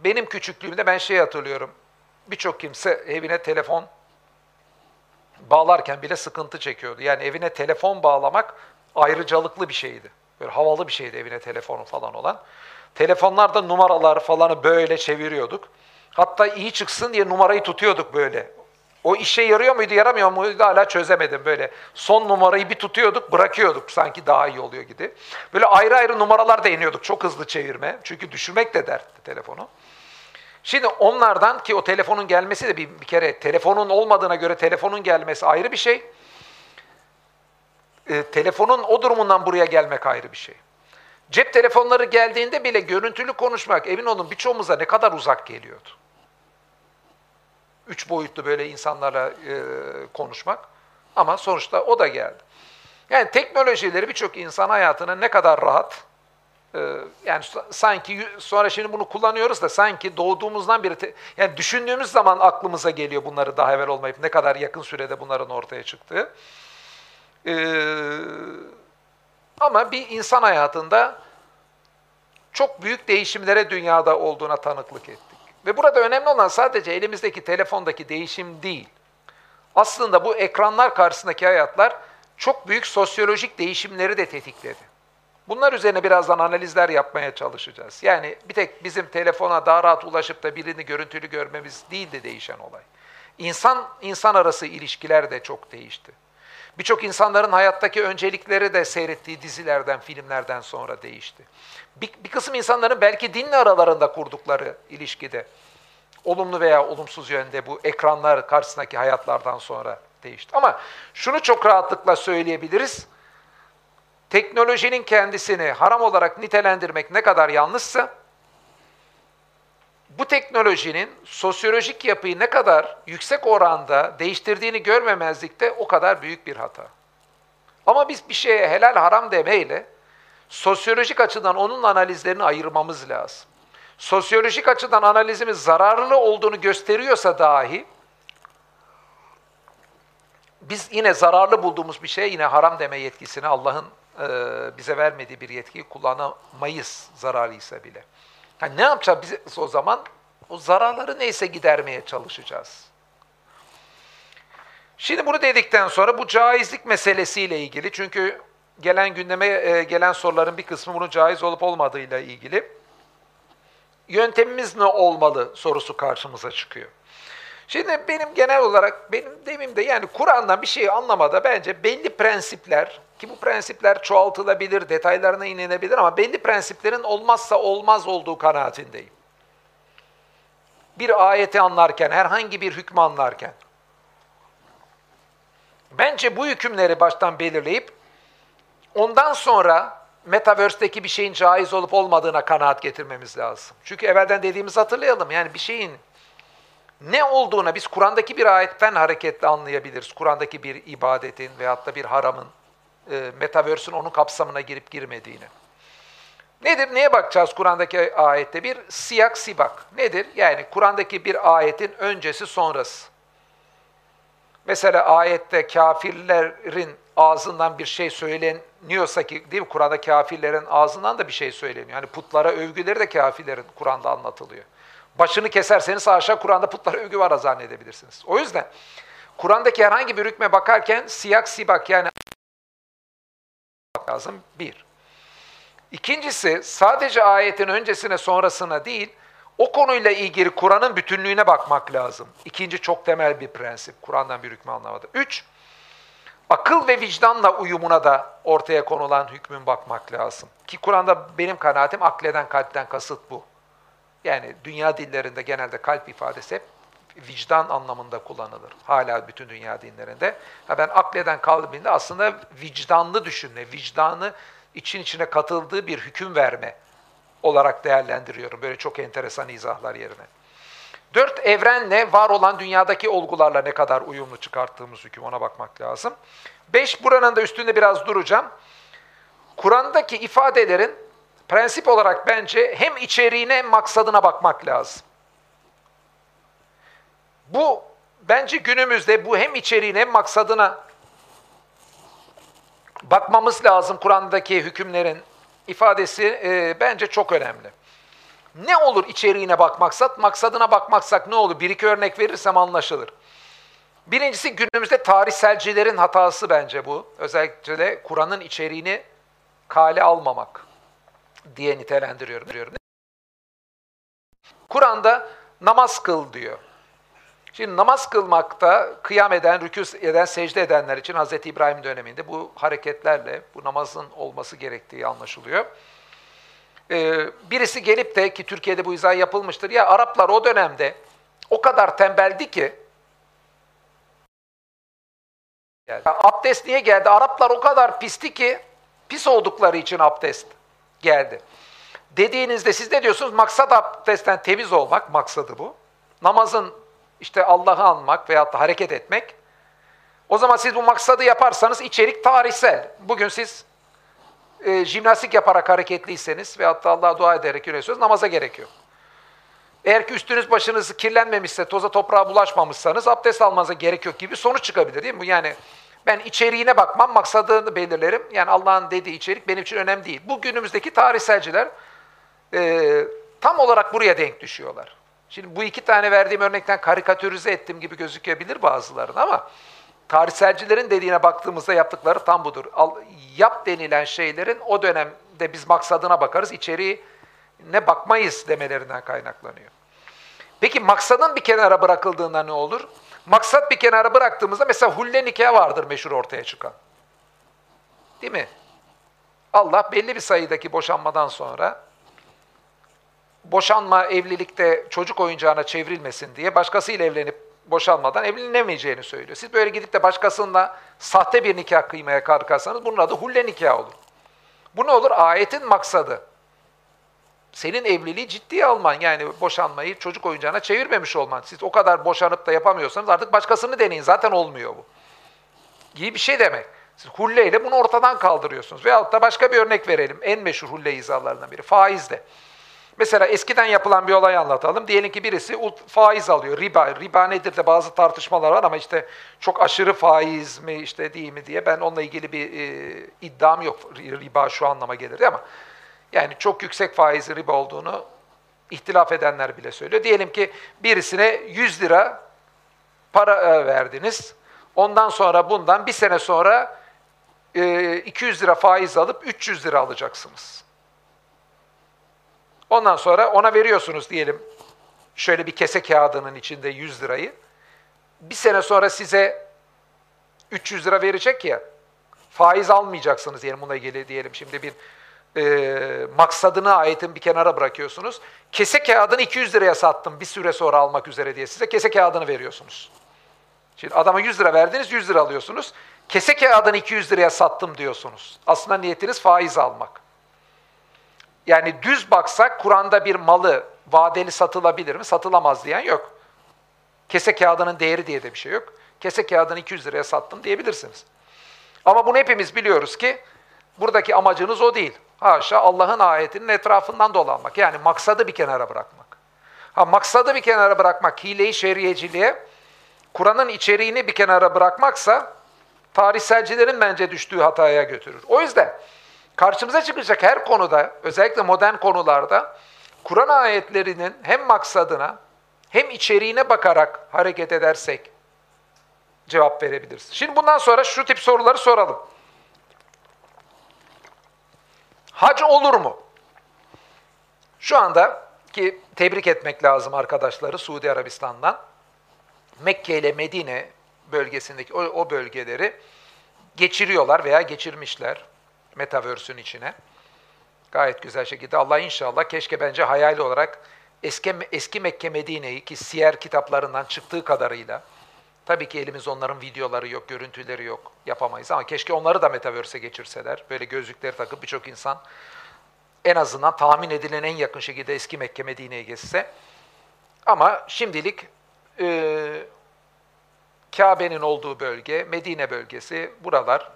benim küçüklüğümde ben şey hatırlıyorum. Birçok kimse evine telefon bağlarken bile sıkıntı çekiyordu. Yani evine telefon bağlamak ayrıcalıklı bir şeydi. Böyle havalı bir şeydi evine telefonu falan olan. Telefonlarda numaralar falanı böyle çeviriyorduk. Hatta iyi çıksın diye numarayı tutuyorduk böyle. O işe yarıyor muydu, yaramıyor muydu hala çözemedim böyle. Son numarayı bir tutuyorduk, bırakıyorduk sanki daha iyi oluyor gibi. Böyle ayrı ayrı numaralar da iniyorduk çok hızlı çevirme. Çünkü düşürmek de dertti telefonu. Şimdi onlardan ki o telefonun gelmesi de bir, bir kere telefonun olmadığına göre telefonun gelmesi ayrı bir şey. E, telefonun o durumundan buraya gelmek ayrı bir şey. Cep telefonları geldiğinde bile görüntülü konuşmak emin olun birçoğumuza ne kadar uzak geliyordu. Üç boyutlu böyle insanlarla e, konuşmak ama sonuçta o da geldi. Yani teknolojileri birçok insan hayatını ne kadar rahat Ee, yani sanki sonra şimdi bunu kullanıyoruz da sanki doğduğumuzdan beri yani düşündüğümüz zaman aklımıza geliyor bunları daha evvel olmayıp ne kadar yakın sürede bunların ortaya çıktığı. Ee, ama bir insan hayatında çok büyük değişimlere dünyada olduğuna tanıklık ettik. Ve burada önemli olan sadece elimizdeki telefondaki değişim değil. Aslında bu ekranlar karşısındaki hayatlar çok büyük sosyolojik değişimleri de tetikledi. Bunlar üzerine birazdan analizler yapmaya çalışacağız. Yani bir tek bizim telefona daha rahat ulaşıp da birini görüntülü görmemiz değil de değişen olay. İnsan insan arası ilişkiler de çok değişti. Birçok insanların hayattaki öncelikleri de seyrettiği dizilerden, filmlerden sonra değişti. Bir, bir kısım insanların belki dinle aralarında kurdukları ilişkide olumlu veya olumsuz yönde bu ekranlar karşısındaki hayatlardan sonra değişti. Ama şunu çok rahatlıkla söyleyebiliriz. Teknolojinin kendisini haram olarak nitelendirmek ne kadar yanlışsa, bu teknolojinin sosyolojik yapıyı ne kadar yüksek oranda değiştirdiğini görmemezlik de o kadar büyük bir hata. Ama biz bir şeye helal haram demeyle sosyolojik açıdan onun analizlerini ayırmamız lazım. Sosyolojik açıdan analizimiz zararlı olduğunu gösteriyorsa dahi biz yine zararlı bulduğumuz bir şeye yine haram deme yetkisini Allah'ın e, bize vermediği bir yetkiyi kullanamayız zararlıysa bile. Yani ne yapacağız o zaman? O zararları neyse gidermeye çalışacağız. Şimdi bunu dedikten sonra bu caizlik meselesiyle ilgili çünkü gelen gündeme e, gelen soruların bir kısmı bunun caiz olup olmadığıyla ilgili. Yöntemimiz ne olmalı sorusu karşımıza çıkıyor. Şimdi benim genel olarak benim demimde yani Kur'an'dan bir şeyi anlamada bence belli prensipler ki bu prensipler çoğaltılabilir, detaylarına inilebilir ama belli prensiplerin olmazsa olmaz olduğu kanaatindeyim. Bir ayeti anlarken, herhangi bir hükmü anlarken bence bu hükümleri baştan belirleyip ondan sonra Metaverse'deki bir şeyin caiz olup olmadığına kanaat getirmemiz lazım. Çünkü evvelden dediğimizi hatırlayalım. Yani bir şeyin ne olduğuna biz Kur'an'daki bir ayetten hareketle anlayabiliriz. Kur'an'daki bir ibadetin veyahut da bir haramın, e, Metaverse'ün onun kapsamına girip girmediğini. Nedir? Neye bakacağız Kur'an'daki ayette? Bir siyak sibak. Nedir? Yani Kur'an'daki bir ayetin öncesi sonrası. Mesela ayette kafirlerin ağzından bir şey söyleniyorsa ki değil mi? Kur'an'da kafirlerin ağzından da bir şey söyleniyor. Yani putlara övgüleri de kafirlerin Kur'an'da anlatılıyor. Başını keserseniz haşa Kur'an'da putlara övgü var zannedebilirsiniz. O yüzden Kur'an'daki herhangi bir hükme bakarken siyak sibak yani lazım bir. İkincisi sadece ayetin öncesine sonrasına değil, o konuyla ilgili Kur'an'ın bütünlüğüne bakmak lazım. İkinci çok temel bir prensip. Kur'an'dan bir hükmü anlamada. Üç, akıl ve vicdanla uyumuna da ortaya konulan hükmün bakmak lazım. Ki Kur'an'da benim kanaatim akleden kalpten kasıt bu. Yani dünya dillerinde genelde kalp ifadesi hep vicdan anlamında kullanılır. Hala bütün dünya dinlerinde. Ha ben akleden kalbinde aslında vicdanlı düşünme, vicdanı için içine katıldığı bir hüküm verme olarak değerlendiriyorum. Böyle çok enteresan izahlar yerine. Dört evrenle var olan dünyadaki olgularla ne kadar uyumlu çıkarttığımız hüküm ona bakmak lazım. Beş buranın da üstünde biraz duracağım. Kur'an'daki ifadelerin prensip olarak bence hem içeriğine hem maksadına bakmak lazım. Bu bence günümüzde bu hem içeriğine hem maksadına bakmamız lazım Kur'an'daki hükümlerin ifadesi e, bence çok önemli. Ne olur içeriğine bakmaksak, maksadına bakmaksak ne olur? Bir iki örnek verirsem anlaşılır. Birincisi günümüzde tarihselcilerin hatası bence bu. Özellikle Kur'an'ın içeriğini kale almamak diye nitelendiriyorum. Kur'an'da namaz kıl diyor. Şimdi namaz kılmakta kıyam eden, rükû eden, secde edenler için Hz. İbrahim döneminde bu hareketlerle bu namazın olması gerektiği anlaşılıyor. Ee, birisi gelip de ki Türkiye'de bu izah yapılmıştır. Ya Araplar o dönemde o kadar tembeldi ki yani, abdest niye geldi? Araplar o kadar pisti ki pis oldukları için abdest geldi. Dediğinizde siz ne diyorsunuz? Maksat abdestten temiz olmak, maksadı bu. Namazın işte Allah'ı anmak veyahut da hareket etmek. O zaman siz bu maksadı yaparsanız içerik tarihsel. Bugün siz e, jimnastik yaparak hareketliyseniz ve hatta Allah'a dua ederek yönetiyorsanız namaza gerek yok. Eğer ki üstünüz başınız kirlenmemişse, toza toprağa bulaşmamışsanız abdest almanıza gerek yok gibi sonuç çıkabilir değil mi? Yani ben içeriğine bakmam, maksadını belirlerim. Yani Allah'ın dediği içerik benim için önemli değil. Bu günümüzdeki tarihselciler e, tam olarak buraya denk düşüyorlar. Şimdi bu iki tane verdiğim örnekten karikatürize ettim gibi gözükebilir bazılarının ama tarihselcilerin dediğine baktığımızda yaptıkları tam budur. Al, yap denilen şeylerin o dönemde biz maksadına bakarız, içeriği ne bakmayız demelerinden kaynaklanıyor. Peki maksadın bir kenara bırakıldığında ne olur? Maksat bir kenara bıraktığımızda mesela hulle nikah vardır meşhur ortaya çıkan. Değil mi? Allah belli bir sayıdaki boşanmadan sonra boşanma evlilikte çocuk oyuncağına çevrilmesin diye başkasıyla evlenip boşanmadan evlenemeyeceğini söylüyor. Siz böyle gidip de başkasıyla sahte bir nikah kıymaya kalkarsanız bunun adı hulle nikah olur. Bu ne olur? Ayetin maksadı. Senin evliliği ciddiye alman yani boşanmayı çocuk oyuncağına çevirmemiş olman. Siz o kadar boşanıp da yapamıyorsanız artık başkasını deneyin. Zaten olmuyor bu. İyi bir şey demek. Siz hulleyle bunu ortadan kaldırıyorsunuz. Veyahut da başka bir örnek verelim. En meşhur hulle izalarından biri. Faizle. Mesela eskiden yapılan bir olay anlatalım. Diyelim ki birisi faiz alıyor, riba. Riba nedir de bazı tartışmalar var ama işte çok aşırı faiz mi işte değil mi diye ben onunla ilgili bir e, iddiam yok. Riba şu anlama gelir ama yani çok yüksek faizi riba olduğunu ihtilaf edenler bile söylüyor. Diyelim ki birisine 100 lira para e, verdiniz. Ondan sonra bundan bir sene sonra e, 200 lira faiz alıp 300 lira alacaksınız. Ondan sonra ona veriyorsunuz diyelim şöyle bir kese kağıdının içinde 100 lirayı. Bir sene sonra size 300 lira verecek ya, faiz almayacaksınız diyelim buna ilgili diyelim şimdi bir e, maksadını ayetin bir kenara bırakıyorsunuz. Kese kağıdını 200 liraya sattım bir süre sonra almak üzere diye size kese kağıdını veriyorsunuz. Şimdi adama 100 lira verdiniz 100 lira alıyorsunuz. Kese kağıdını 200 liraya sattım diyorsunuz. Aslında niyetiniz faiz almak. Yani düz baksak Kur'an'da bir malı vadeli satılabilir mi? Satılamaz diyen yok. Kese kağıdının değeri diye de bir şey yok. Kese kağıdını 200 liraya sattım diyebilirsiniz. Ama bunu hepimiz biliyoruz ki buradaki amacınız o değil. Haşa Allah'ın ayetinin etrafından dolanmak. Yani maksadı bir kenara bırakmak. Ha maksadı bir kenara bırakmak, hileyi şeriyeciliğe, Kur'an'ın içeriğini bir kenara bırakmaksa tarihselcilerin bence düştüğü hataya götürür. O yüzden karşımıza çıkacak her konuda, özellikle modern konularda Kur'an ayetlerinin hem maksadına hem içeriğine bakarak hareket edersek cevap verebiliriz. Şimdi bundan sonra şu tip soruları soralım. Hac olur mu? Şu anda ki tebrik etmek lazım arkadaşları Suudi Arabistan'dan. Mekke ile Medine bölgesindeki o, o bölgeleri geçiriyorlar veya geçirmişler. Metaverse'ün içine. Gayet güzel şekilde. Allah inşallah keşke bence hayali olarak eski, eski Mekke Medine'yi ki siyer kitaplarından çıktığı kadarıyla tabii ki elimiz onların videoları yok, görüntüleri yok. Yapamayız ama keşke onları da Metaverse'e geçirseler. Böyle gözlükleri takıp birçok insan en azından tahmin edilen en yakın şekilde eski Mekke Medine'ye geçse. Ama şimdilik e, Kabe'nin olduğu bölge, Medine bölgesi, buralar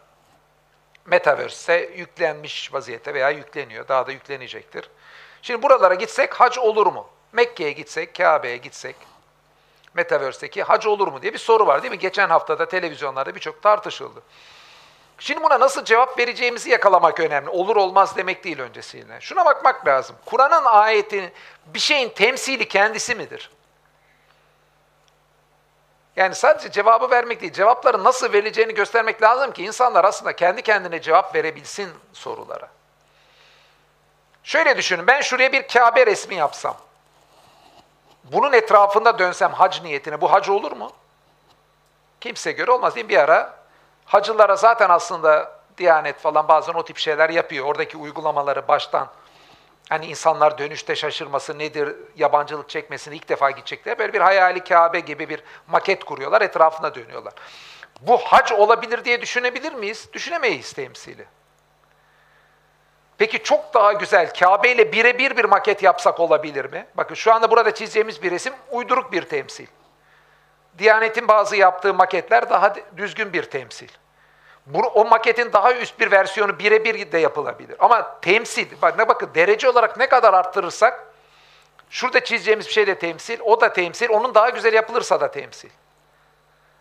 Metaverse'e yüklenmiş vaziyette veya yükleniyor. Daha da yüklenecektir. Şimdi buralara gitsek hac olur mu? Mekke'ye gitsek, Kabe'ye gitsek, Metaverse'deki hac olur mu diye bir soru var değil mi? Geçen haftada televizyonlarda birçok tartışıldı. Şimdi buna nasıl cevap vereceğimizi yakalamak önemli. Olur olmaz demek değil öncesine. Şuna bakmak lazım. Kur'an'ın ayeti bir şeyin temsili kendisi midir? Yani sadece cevabı vermek değil, cevapları nasıl verileceğini göstermek lazım ki insanlar aslında kendi kendine cevap verebilsin sorulara. Şöyle düşünün, ben şuraya bir Kabe resmi yapsam, bunun etrafında dönsem hac niyetine, bu hac olur mu? Kimse göre olmaz değil mi? Bir ara hacılara zaten aslında Diyanet falan bazen o tip şeyler yapıyor. Oradaki uygulamaları baştan Hani insanlar dönüşte şaşırması nedir, yabancılık çekmesini ilk defa gidecekler. Böyle bir hayali Kabe gibi bir maket kuruyorlar, etrafına dönüyorlar. Bu hac olabilir diye düşünebilir miyiz? Düşünemeyiz temsili. Peki çok daha güzel Kabe ile birebir bir maket yapsak olabilir mi? Bakın şu anda burada çizeceğimiz bir resim uyduruk bir temsil. Diyanet'in bazı yaptığı maketler daha düzgün bir temsil. Bunu, o maketin daha üst bir versiyonu birebir de yapılabilir. Ama temsil, bak ne bakın derece olarak ne kadar arttırırsak, şurada çizeceğimiz bir şey de temsil, o da temsil, onun daha güzel yapılırsa da temsil.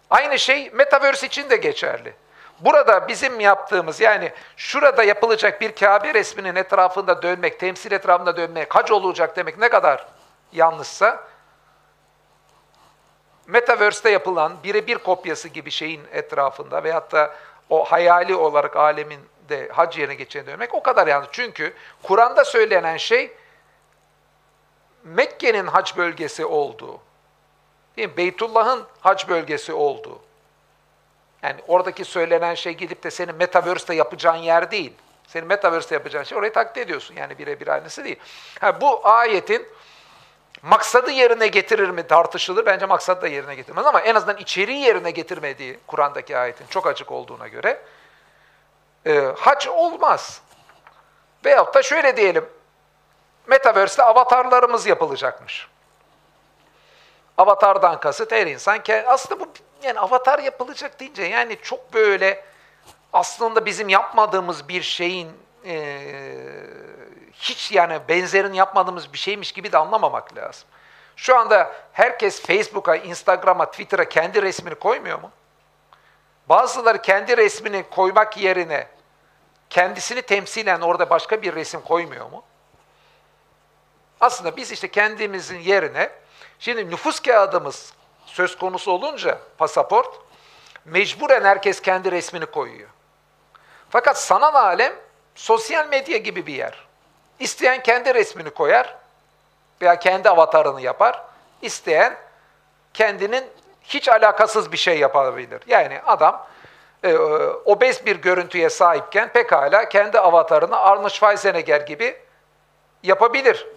Aynı şey Metaverse için de geçerli. Burada bizim yaptığımız yani şurada yapılacak bir Kabe resminin etrafında dönmek, temsil etrafında dönmek, hac olacak demek ne kadar yanlışsa Metaverse'de yapılan birebir kopyası gibi şeyin etrafında veyahut da o hayali olarak alemin de hac yerine geçeceğini dönmek o kadar yanlış. Çünkü Kur'an'da söylenen şey Mekke'nin hac bölgesi olduğu? Beytullah'ın hac bölgesi olduğu. Yani oradaki söylenen şey gidip de senin Metaverse'de yapacağın yer değil. Senin Metaverse'de yapacağın şey orayı taklit ediyorsun. Yani birebir aynısı değil. Ha, bu ayetin maksadı yerine getirir mi tartışılır. Bence maksadı da yerine getirmez ama en azından içeriği yerine getirmediği Kur'an'daki ayetin çok açık olduğuna göre e, hac olmaz. Veyahut da şöyle diyelim, Metaverse'de avatarlarımız yapılacakmış. Avatardan kasıt her insan. Aslında bu yani avatar yapılacak deyince yani çok böyle aslında bizim yapmadığımız bir şeyin e, hiç yani benzerini yapmadığımız bir şeymiş gibi de anlamamak lazım. Şu anda herkes Facebook'a, Instagram'a, Twitter'a kendi resmini koymuyor mu? Bazıları kendi resmini koymak yerine kendisini temsilen orada başka bir resim koymuyor mu? Aslında biz işte kendimizin yerine, şimdi nüfus kağıdımız söz konusu olunca pasaport, mecburen herkes kendi resmini koyuyor. Fakat sanal alem sosyal medya gibi bir yer. İsteyen kendi resmini koyar veya kendi avatarını yapar. İsteyen kendinin hiç alakasız bir şey yapabilir. Yani adam e, obez bir görüntüye sahipken pekala kendi avatarını Arnold Schwarzenegger gibi yapabilir.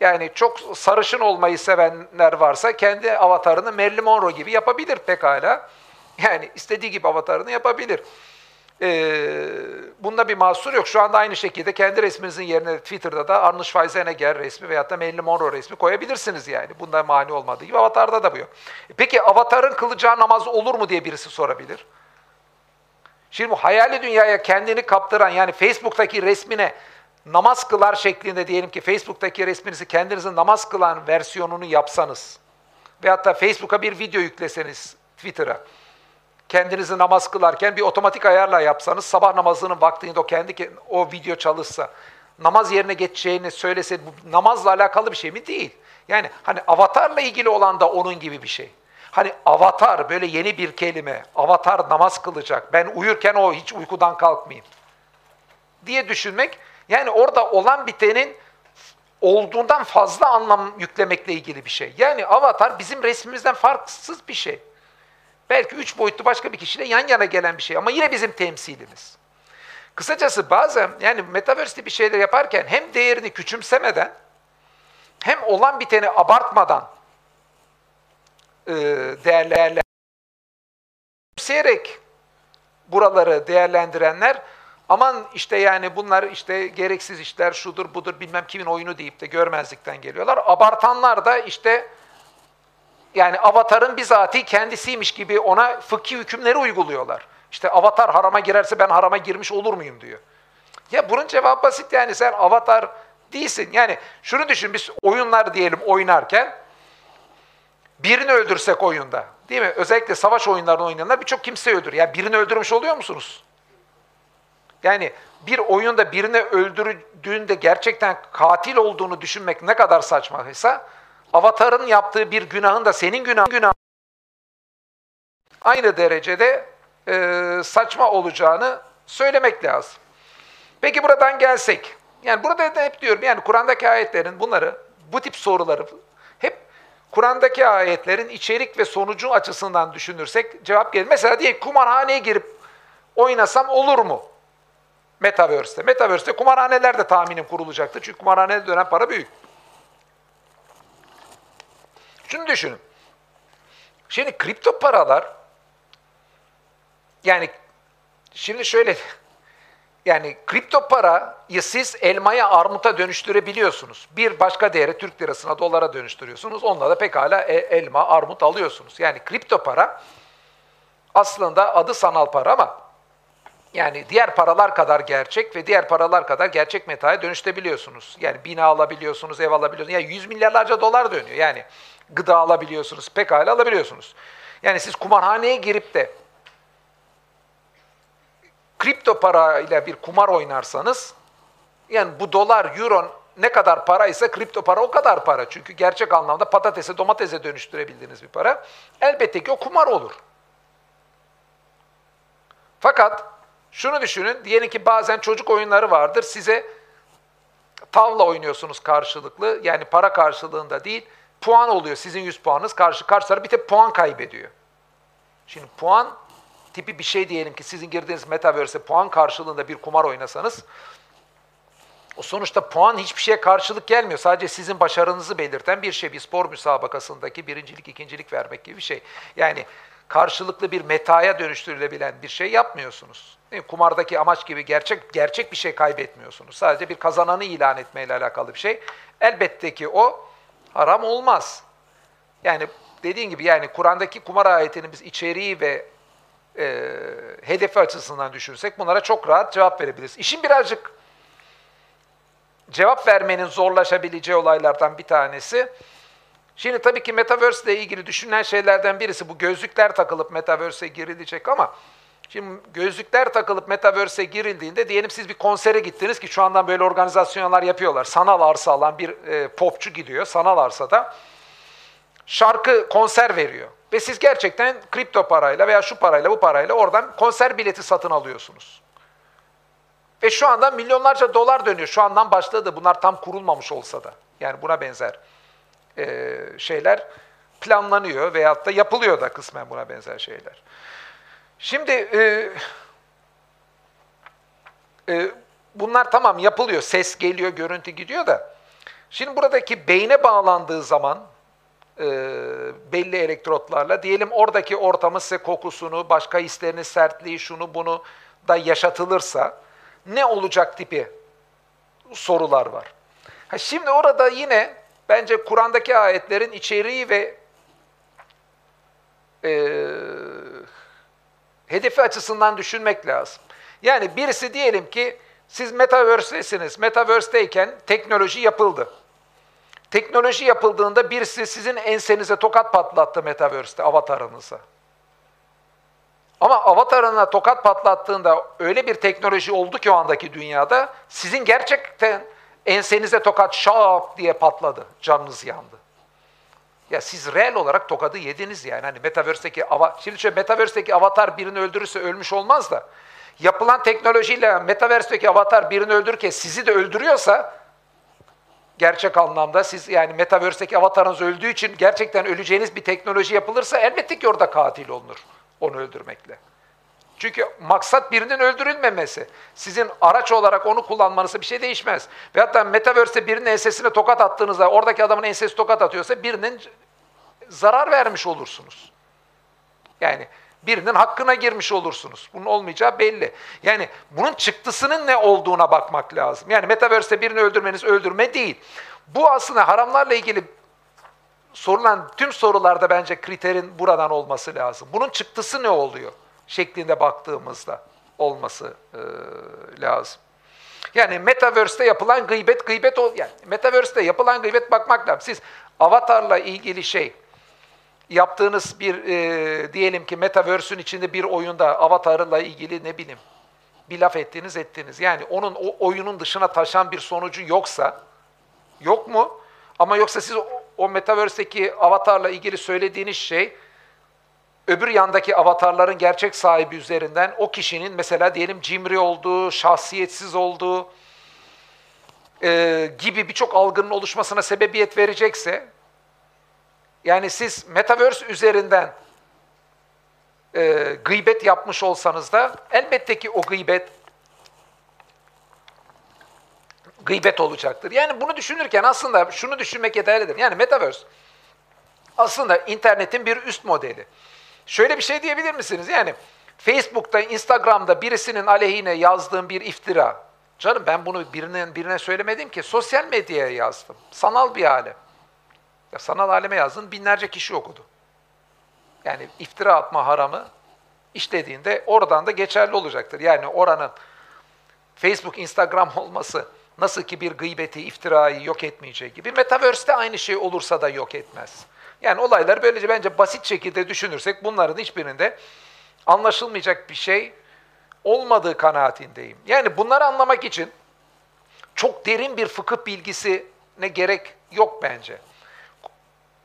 Yani çok sarışın olmayı sevenler varsa kendi avatarını Marilyn Monroe gibi yapabilir pekala. Yani istediği gibi avatarını yapabilir. Ee, bunda bir mahsur yok. Şu anda aynı şekilde kendi resminizin yerine Twitter'da da Arnold Schwarzenegger resmi veyahut da Marilyn Monroe resmi koyabilirsiniz yani. Bunda mani olmadığı gibi avatarda da bu yok. E peki avatarın kılacağı namaz olur mu diye birisi sorabilir. Şimdi bu hayali dünyaya kendini kaptıran yani Facebook'taki resmine namaz kılar şeklinde diyelim ki Facebook'taki resminizi kendinizin namaz kılan versiyonunu yapsanız veyahut da Facebook'a bir video yükleseniz Twitter'a kendinizi namaz kılarken bir otomatik ayarla yapsanız sabah namazının vaktinde o kendi o video çalışsa namaz yerine geçeceğini söylese bu namazla alakalı bir şey mi? Değil. Yani hani avatarla ilgili olan da onun gibi bir şey. Hani avatar böyle yeni bir kelime. Avatar namaz kılacak. Ben uyurken o hiç uykudan kalkmayayım. Diye düşünmek yani orada olan bitenin olduğundan fazla anlam yüklemekle ilgili bir şey. Yani avatar bizim resmimizden farksız bir şey. Belki üç boyutlu başka bir kişiyle yan yana gelen bir şey ama yine bizim temsilimiz. Kısacası bazen yani Metaverse'de bir şeyler yaparken hem değerini küçümsemeden hem olan biteni abartmadan e, değerlendirerek buraları değerlendirenler aman işte yani bunlar işte gereksiz işler şudur budur bilmem kimin oyunu deyip de görmezlikten geliyorlar. Abartanlar da işte yani avatarın bizatihi kendisiymiş gibi ona fıkhi hükümleri uyguluyorlar. İşte avatar harama girerse ben harama girmiş olur muyum diyor. Ya bunun cevabı basit yani sen avatar değilsin. Yani şunu düşün biz oyunlar diyelim oynarken birini öldürsek oyunda değil mi? Özellikle savaş oyunlarını oynayanlar birçok kimse öldür. Ya birini öldürmüş oluyor musunuz? Yani bir oyunda birini öldürdüğünde gerçekten katil olduğunu düşünmek ne kadar saçmaysa Avatar'ın yaptığı bir günahın da senin günah, günah aynı derecede e, saçma olacağını söylemek lazım. Peki buradan gelsek, yani burada da hep diyorum yani Kur'an'daki ayetlerin bunları, bu tip soruları hep Kur'an'daki ayetlerin içerik ve sonucu açısından düşünürsek cevap gelir. Mesela diye kumarhaneye girip oynasam olur mu? Metaverse'te. Metaverse'te kumarhaneler de tahminim kurulacaktı. Çünkü kumarhanede dönen para büyük. Şunu düşünün. Şimdi kripto paralar yani şimdi şöyle yani kripto parayı siz elmaya armuta dönüştürebiliyorsunuz. Bir başka değeri Türk lirasına dolara dönüştürüyorsunuz. Onunla da pekala e, elma, armut alıyorsunuz. Yani kripto para aslında adı sanal para ama Yani diğer paralar kadar gerçek ve diğer paralar kadar gerçek metaya dönüştebiliyorsunuz. Yani bina alabiliyorsunuz, ev alabiliyorsunuz. Yani yüz milyarlarca dolar dönüyor. Yani gıda alabiliyorsunuz, pekala alabiliyorsunuz. Yani siz kumarhaneye girip de kripto parayla bir kumar oynarsanız yani bu dolar, euro ne kadar para ise kripto para o kadar para. Çünkü gerçek anlamda patatese, domatese dönüştürebildiğiniz bir para. Elbette ki o kumar olur. Fakat şunu düşünün, diyelim ki bazen çocuk oyunları vardır, size tavla oynuyorsunuz karşılıklı, yani para karşılığında değil, puan oluyor sizin 100 puanınız, karşı karşı taraf bir tek puan kaybediyor. Şimdi puan tipi bir şey diyelim ki sizin girdiğiniz metaverse puan karşılığında bir kumar oynasanız, o sonuçta puan hiçbir şeye karşılık gelmiyor. Sadece sizin başarınızı belirten bir şey. Bir spor müsabakasındaki birincilik, ikincilik vermek gibi bir şey. Yani karşılıklı bir metaya dönüştürülebilen bir şey yapmıyorsunuz. Kumardaki amaç gibi gerçek gerçek bir şey kaybetmiyorsunuz. Sadece bir kazananı ilan etmeyle alakalı bir şey. Elbette ki o haram olmaz. Yani dediğin gibi yani Kur'an'daki kumar ayetinin biz içeriği ve e, hedefi açısından düşünsek bunlara çok rahat cevap verebiliriz. İşin birazcık cevap vermenin zorlaşabileceği olaylardan bir tanesi. Şimdi tabii ki Metaverse ile ilgili düşünülen şeylerden birisi bu gözlükler takılıp Metaverse'e girilecek ama şimdi gözlükler takılıp Metaverse'e girildiğinde diyelim siz bir konsere gittiniz ki şu andan böyle organizasyonlar yapıyorlar. Sanal arsa alan bir e, popçu gidiyor sanal arsada şarkı konser veriyor. Ve siz gerçekten kripto parayla veya şu parayla bu parayla oradan konser bileti satın alıyorsunuz. Ve şu anda milyonlarca dolar dönüyor. Şu andan başladı. Bunlar tam kurulmamış olsa da. Yani buna benzer e, şeyler planlanıyor veyahut da yapılıyor da kısmen buna benzer şeyler. Şimdi e, e, bunlar tamam yapılıyor. Ses geliyor, görüntü gidiyor da. Şimdi buradaki beyne bağlandığı zaman e, belli elektrotlarla diyelim oradaki ortamı size kokusunu, başka hislerini, sertliği, şunu bunu da yaşatılırsa ne olacak tipi sorular var. Ha şimdi orada yine bence Kur'an'daki ayetlerin içeriği ve e, hedefi açısından düşünmek lazım. Yani birisi diyelim ki siz Metaverse'desiniz. Metaverse'deyken teknoloji yapıldı. Teknoloji yapıldığında birisi sizin ensenize tokat patlattı Metaverse'te, avatarınıza. Ama avatarına tokat patlattığında öyle bir teknoloji oldu ki o andaki dünyada sizin gerçekten ensenize tokat şap diye patladı. Canınız yandı. Ya siz reel olarak tokadı yediniz yani. Hani Metaverse'deki şimdi şöyle Metaverse'deki avatar birini öldürürse ölmüş olmaz da yapılan teknolojiyle Metaverse'deki avatar birini öldürürken sizi de öldürüyorsa gerçek anlamda siz yani Metaverse'deki avatarınız öldüğü için gerçekten öleceğiniz bir teknoloji yapılırsa elbette ki orada katil olunur onu öldürmekle. Çünkü maksat birinin öldürülmemesi. Sizin araç olarak onu kullanmanızı bir şey değişmez. Ve hatta Metaverse'de birinin ensesine tokat attığınızda, oradaki adamın ensesi tokat atıyorsa birinin zarar vermiş olursunuz. Yani birinin hakkına girmiş olursunuz. Bunun olmayacağı belli. Yani bunun çıktısının ne olduğuna bakmak lazım. Yani Metaverse'de birini öldürmeniz öldürme değil. Bu aslında haramlarla ilgili sorulan tüm sorularda bence kriterin buradan olması lazım. Bunun çıktısı ne oluyor? Şeklinde baktığımızda olması e, lazım. Yani Metaverse'te yapılan gıybet, gıybet ol yani Metaverse'te yapılan gıybet bakmak lazım. Siz avatarla ilgili şey, yaptığınız bir e, diyelim ki Metaverse'ün içinde bir oyunda avatarla ilgili ne bileyim bir laf ettiniz ettiniz. Yani onun o oyunun dışına taşan bir sonucu yoksa, yok mu? Ama yoksa siz o, o Metaverse'deki avatarla ilgili söylediğiniz şey, öbür yandaki avatarların gerçek sahibi üzerinden o kişinin mesela diyelim cimri olduğu, şahsiyetsiz olduğu e, gibi birçok algının oluşmasına sebebiyet verecekse, yani siz Metaverse üzerinden e, gıybet yapmış olsanız da elbette ki o gıybet gıybet olacaktır. Yani bunu düşünürken aslında şunu düşünmek yeterlidir. Yani Metaverse aslında internetin bir üst modeli. Şöyle bir şey diyebilir misiniz? Yani Facebook'ta, Instagram'da birisinin aleyhine yazdığım bir iftira. Canım ben bunu birine, birine söylemedim ki. Sosyal medyaya yazdım. Sanal bir alem. Ya sanal aleme yazdın binlerce kişi okudu. Yani iftira atma haramı işlediğinde oradan da geçerli olacaktır. Yani oranın Facebook, Instagram olması nasıl ki bir gıybeti, iftirayı yok etmeyeceği gibi Metaverse'de aynı şey olursa da yok etmez. Yani olaylar böylece bence basit şekilde düşünürsek bunların hiçbirinde anlaşılmayacak bir şey olmadığı kanaatindeyim. Yani bunları anlamak için çok derin bir fıkıh bilgisine gerek yok bence.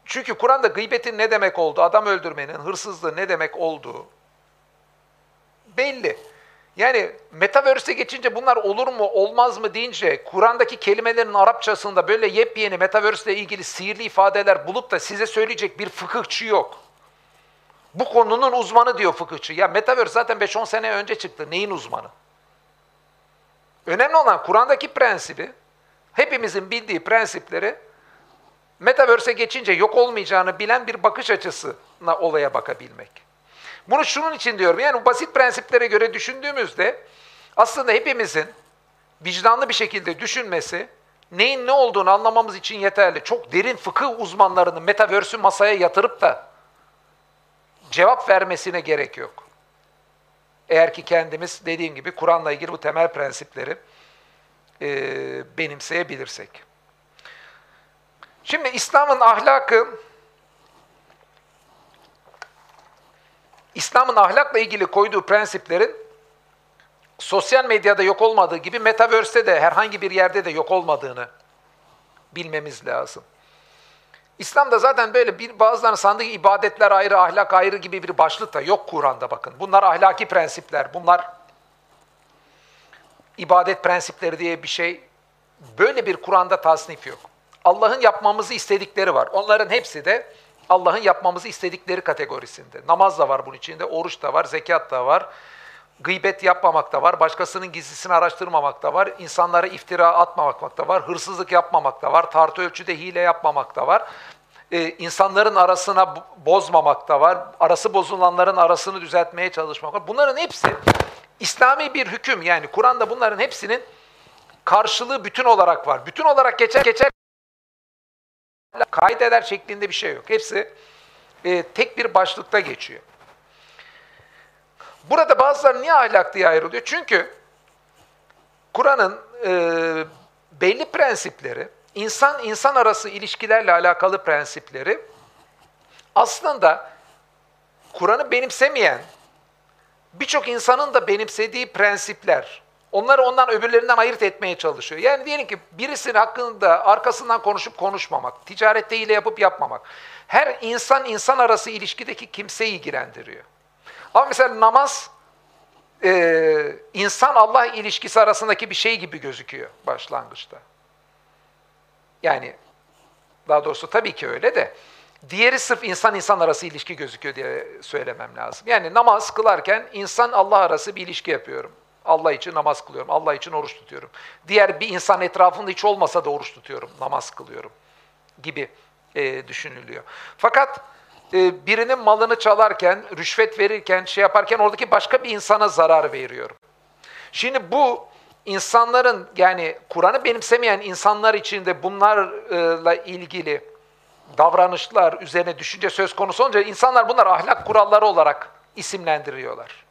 Çünkü Kur'an'da gıybetin ne demek olduğu, adam öldürmenin, hırsızlığın ne demek olduğu belli. Yani Metaverse'e geçince bunlar olur mu olmaz mı deyince Kur'an'daki kelimelerin Arapçasında böyle yepyeni Metaverse ile ilgili sihirli ifadeler bulup da size söyleyecek bir fıkıhçı yok. Bu konunun uzmanı diyor fıkıhçı. Ya Metaverse zaten 5-10 sene önce çıktı. Neyin uzmanı? Önemli olan Kur'an'daki prensibi, hepimizin bildiği prensipleri Metaverse'e geçince yok olmayacağını bilen bir bakış açısına olaya bakabilmek. Bunu şunun için diyorum. Yani basit prensiplere göre düşündüğümüzde aslında hepimizin vicdanlı bir şekilde düşünmesi neyin ne olduğunu anlamamız için yeterli. Çok derin fıkıh uzmanlarının Metaverse'ü masaya yatırıp da cevap vermesine gerek yok. Eğer ki kendimiz dediğim gibi Kur'an'la ilgili bu temel prensipleri e, benimseyebilirsek. Şimdi İslam'ın ahlakı, İslam'ın ahlakla ilgili koyduğu prensiplerin sosyal medyada yok olmadığı gibi Metaverse'de de herhangi bir yerde de yok olmadığını bilmemiz lazım. İslam'da zaten böyle bir bazılarının sandığı ibadetler ayrı, ahlak ayrı gibi bir başlık da yok Kur'an'da bakın. Bunlar ahlaki prensipler, bunlar ibadet prensipleri diye bir şey, böyle bir Kur'an'da tasnif yok. Allah'ın yapmamızı istedikleri var. Onların hepsi de Allah'ın yapmamızı istedikleri kategorisinde. Namaz da var bunun içinde, oruç da var, zekat da var, gıybet yapmamak da var, başkasının gizlisini araştırmamak da var, insanlara iftira atmamak da var, hırsızlık yapmamak da var, tartı ölçüde hile yapmamak da var, ee, insanların arasına bozmamak da var, arası bozulanların arasını düzeltmeye çalışmak var. Bunların hepsi İslami bir hüküm yani Kur'an'da bunların hepsinin karşılığı bütün olarak var. Bütün olarak geçer geçer kaideler şeklinde bir şey yok. Hepsi e, tek bir başlıkta geçiyor. Burada bazıları niye ahlak diye ayrılıyor? Çünkü Kur'an'ın e, belli prensipleri, insan insan arası ilişkilerle alakalı prensipleri aslında Kur'an'ı benimsemeyen birçok insanın da benimsediği prensipler. Onları ondan öbürlerinden ayırt etmeye çalışıyor. Yani diyelim ki birisinin hakkında arkasından konuşup konuşmamak, ticarette hile yapıp yapmamak. Her insan insan arası ilişkideki kimseyi ilgilendiriyor. Ama mesela namaz e, insan Allah ilişkisi arasındaki bir şey gibi gözüküyor başlangıçta. Yani daha doğrusu tabii ki öyle de diğeri sırf insan insan arası ilişki gözüküyor diye söylemem lazım. Yani namaz kılarken insan Allah arası bir ilişki yapıyorum. Allah için namaz kılıyorum, Allah için oruç tutuyorum. Diğer bir insan etrafında hiç olmasa da oruç tutuyorum, namaz kılıyorum gibi e, düşünülüyor. Fakat e, birinin malını çalarken, rüşvet verirken, şey yaparken oradaki başka bir insana zarar veriyorum. Şimdi bu insanların yani Kur'an'ı benimsemeyen insanlar için de bunlarla ilgili davranışlar üzerine düşünce söz konusu olunca insanlar bunlar ahlak kuralları olarak isimlendiriyorlar.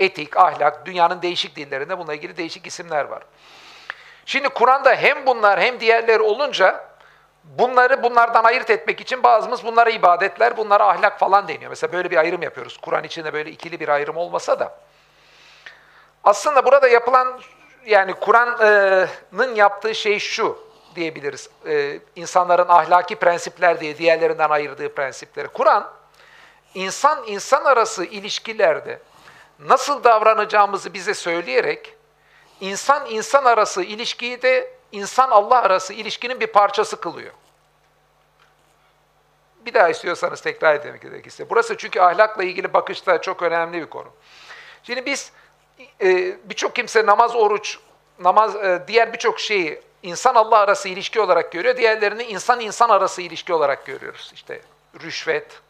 Etik, ahlak, dünyanın değişik dillerinde bununla ilgili değişik isimler var. Şimdi Kur'an'da hem bunlar hem diğerleri olunca bunları bunlardan ayırt etmek için bazımız bunlara ibadetler, bunlara ahlak falan deniyor. Mesela böyle bir ayrım yapıyoruz. Kur'an içinde böyle ikili bir ayrım olmasa da. Aslında burada yapılan yani Kur'an'ın yaptığı şey şu diyebiliriz. Ee, insanların ahlaki prensipler diye diğerlerinden ayırdığı prensipleri. Kur'an insan insan arası ilişkilerde nasıl davranacağımızı bize söyleyerek insan insan arası ilişkiyi de insan Allah arası ilişkinin bir parçası kılıyor. Bir daha istiyorsanız tekrar etmek gerekirse. Burası çünkü ahlakla ilgili bakışta çok önemli bir konu. Şimdi biz e, birçok kimse namaz, oruç, namaz, e, diğer birçok şeyi insan Allah arası ilişki olarak görüyor. Diğerlerini insan insan arası ilişki olarak görüyoruz. İşte rüşvet,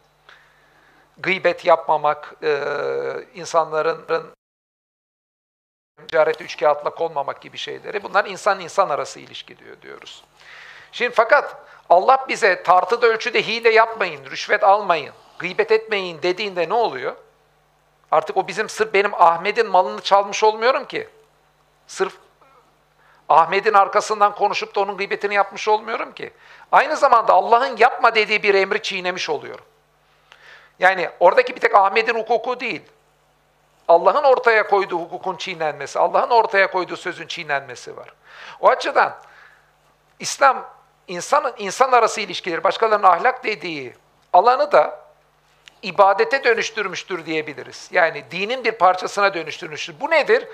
gıybet yapmamak, e, insanların ticarette üç kağıtla konmamak gibi şeyleri. Bunlar insan insan arası ilişki diyor diyoruz. Şimdi fakat Allah bize tartıda ölçüde hile yapmayın, rüşvet almayın, gıybet etmeyin dediğinde ne oluyor? Artık o bizim sırf benim Ahmet'in malını çalmış olmuyorum ki. Sırf Ahmet'in arkasından konuşup da onun gıybetini yapmış olmuyorum ki. Aynı zamanda Allah'ın yapma dediği bir emri çiğnemiş oluyorum. Yani oradaki bir tek Ahmet'in hukuku değil. Allah'ın ortaya koyduğu hukukun çiğnenmesi, Allah'ın ortaya koyduğu sözün çiğnenmesi var. O açıdan İslam insan insan arası ilişkileri, başkalarının ahlak dediği alanı da ibadete dönüştürmüştür diyebiliriz. Yani dinin bir parçasına dönüştürmüştür. Bu nedir?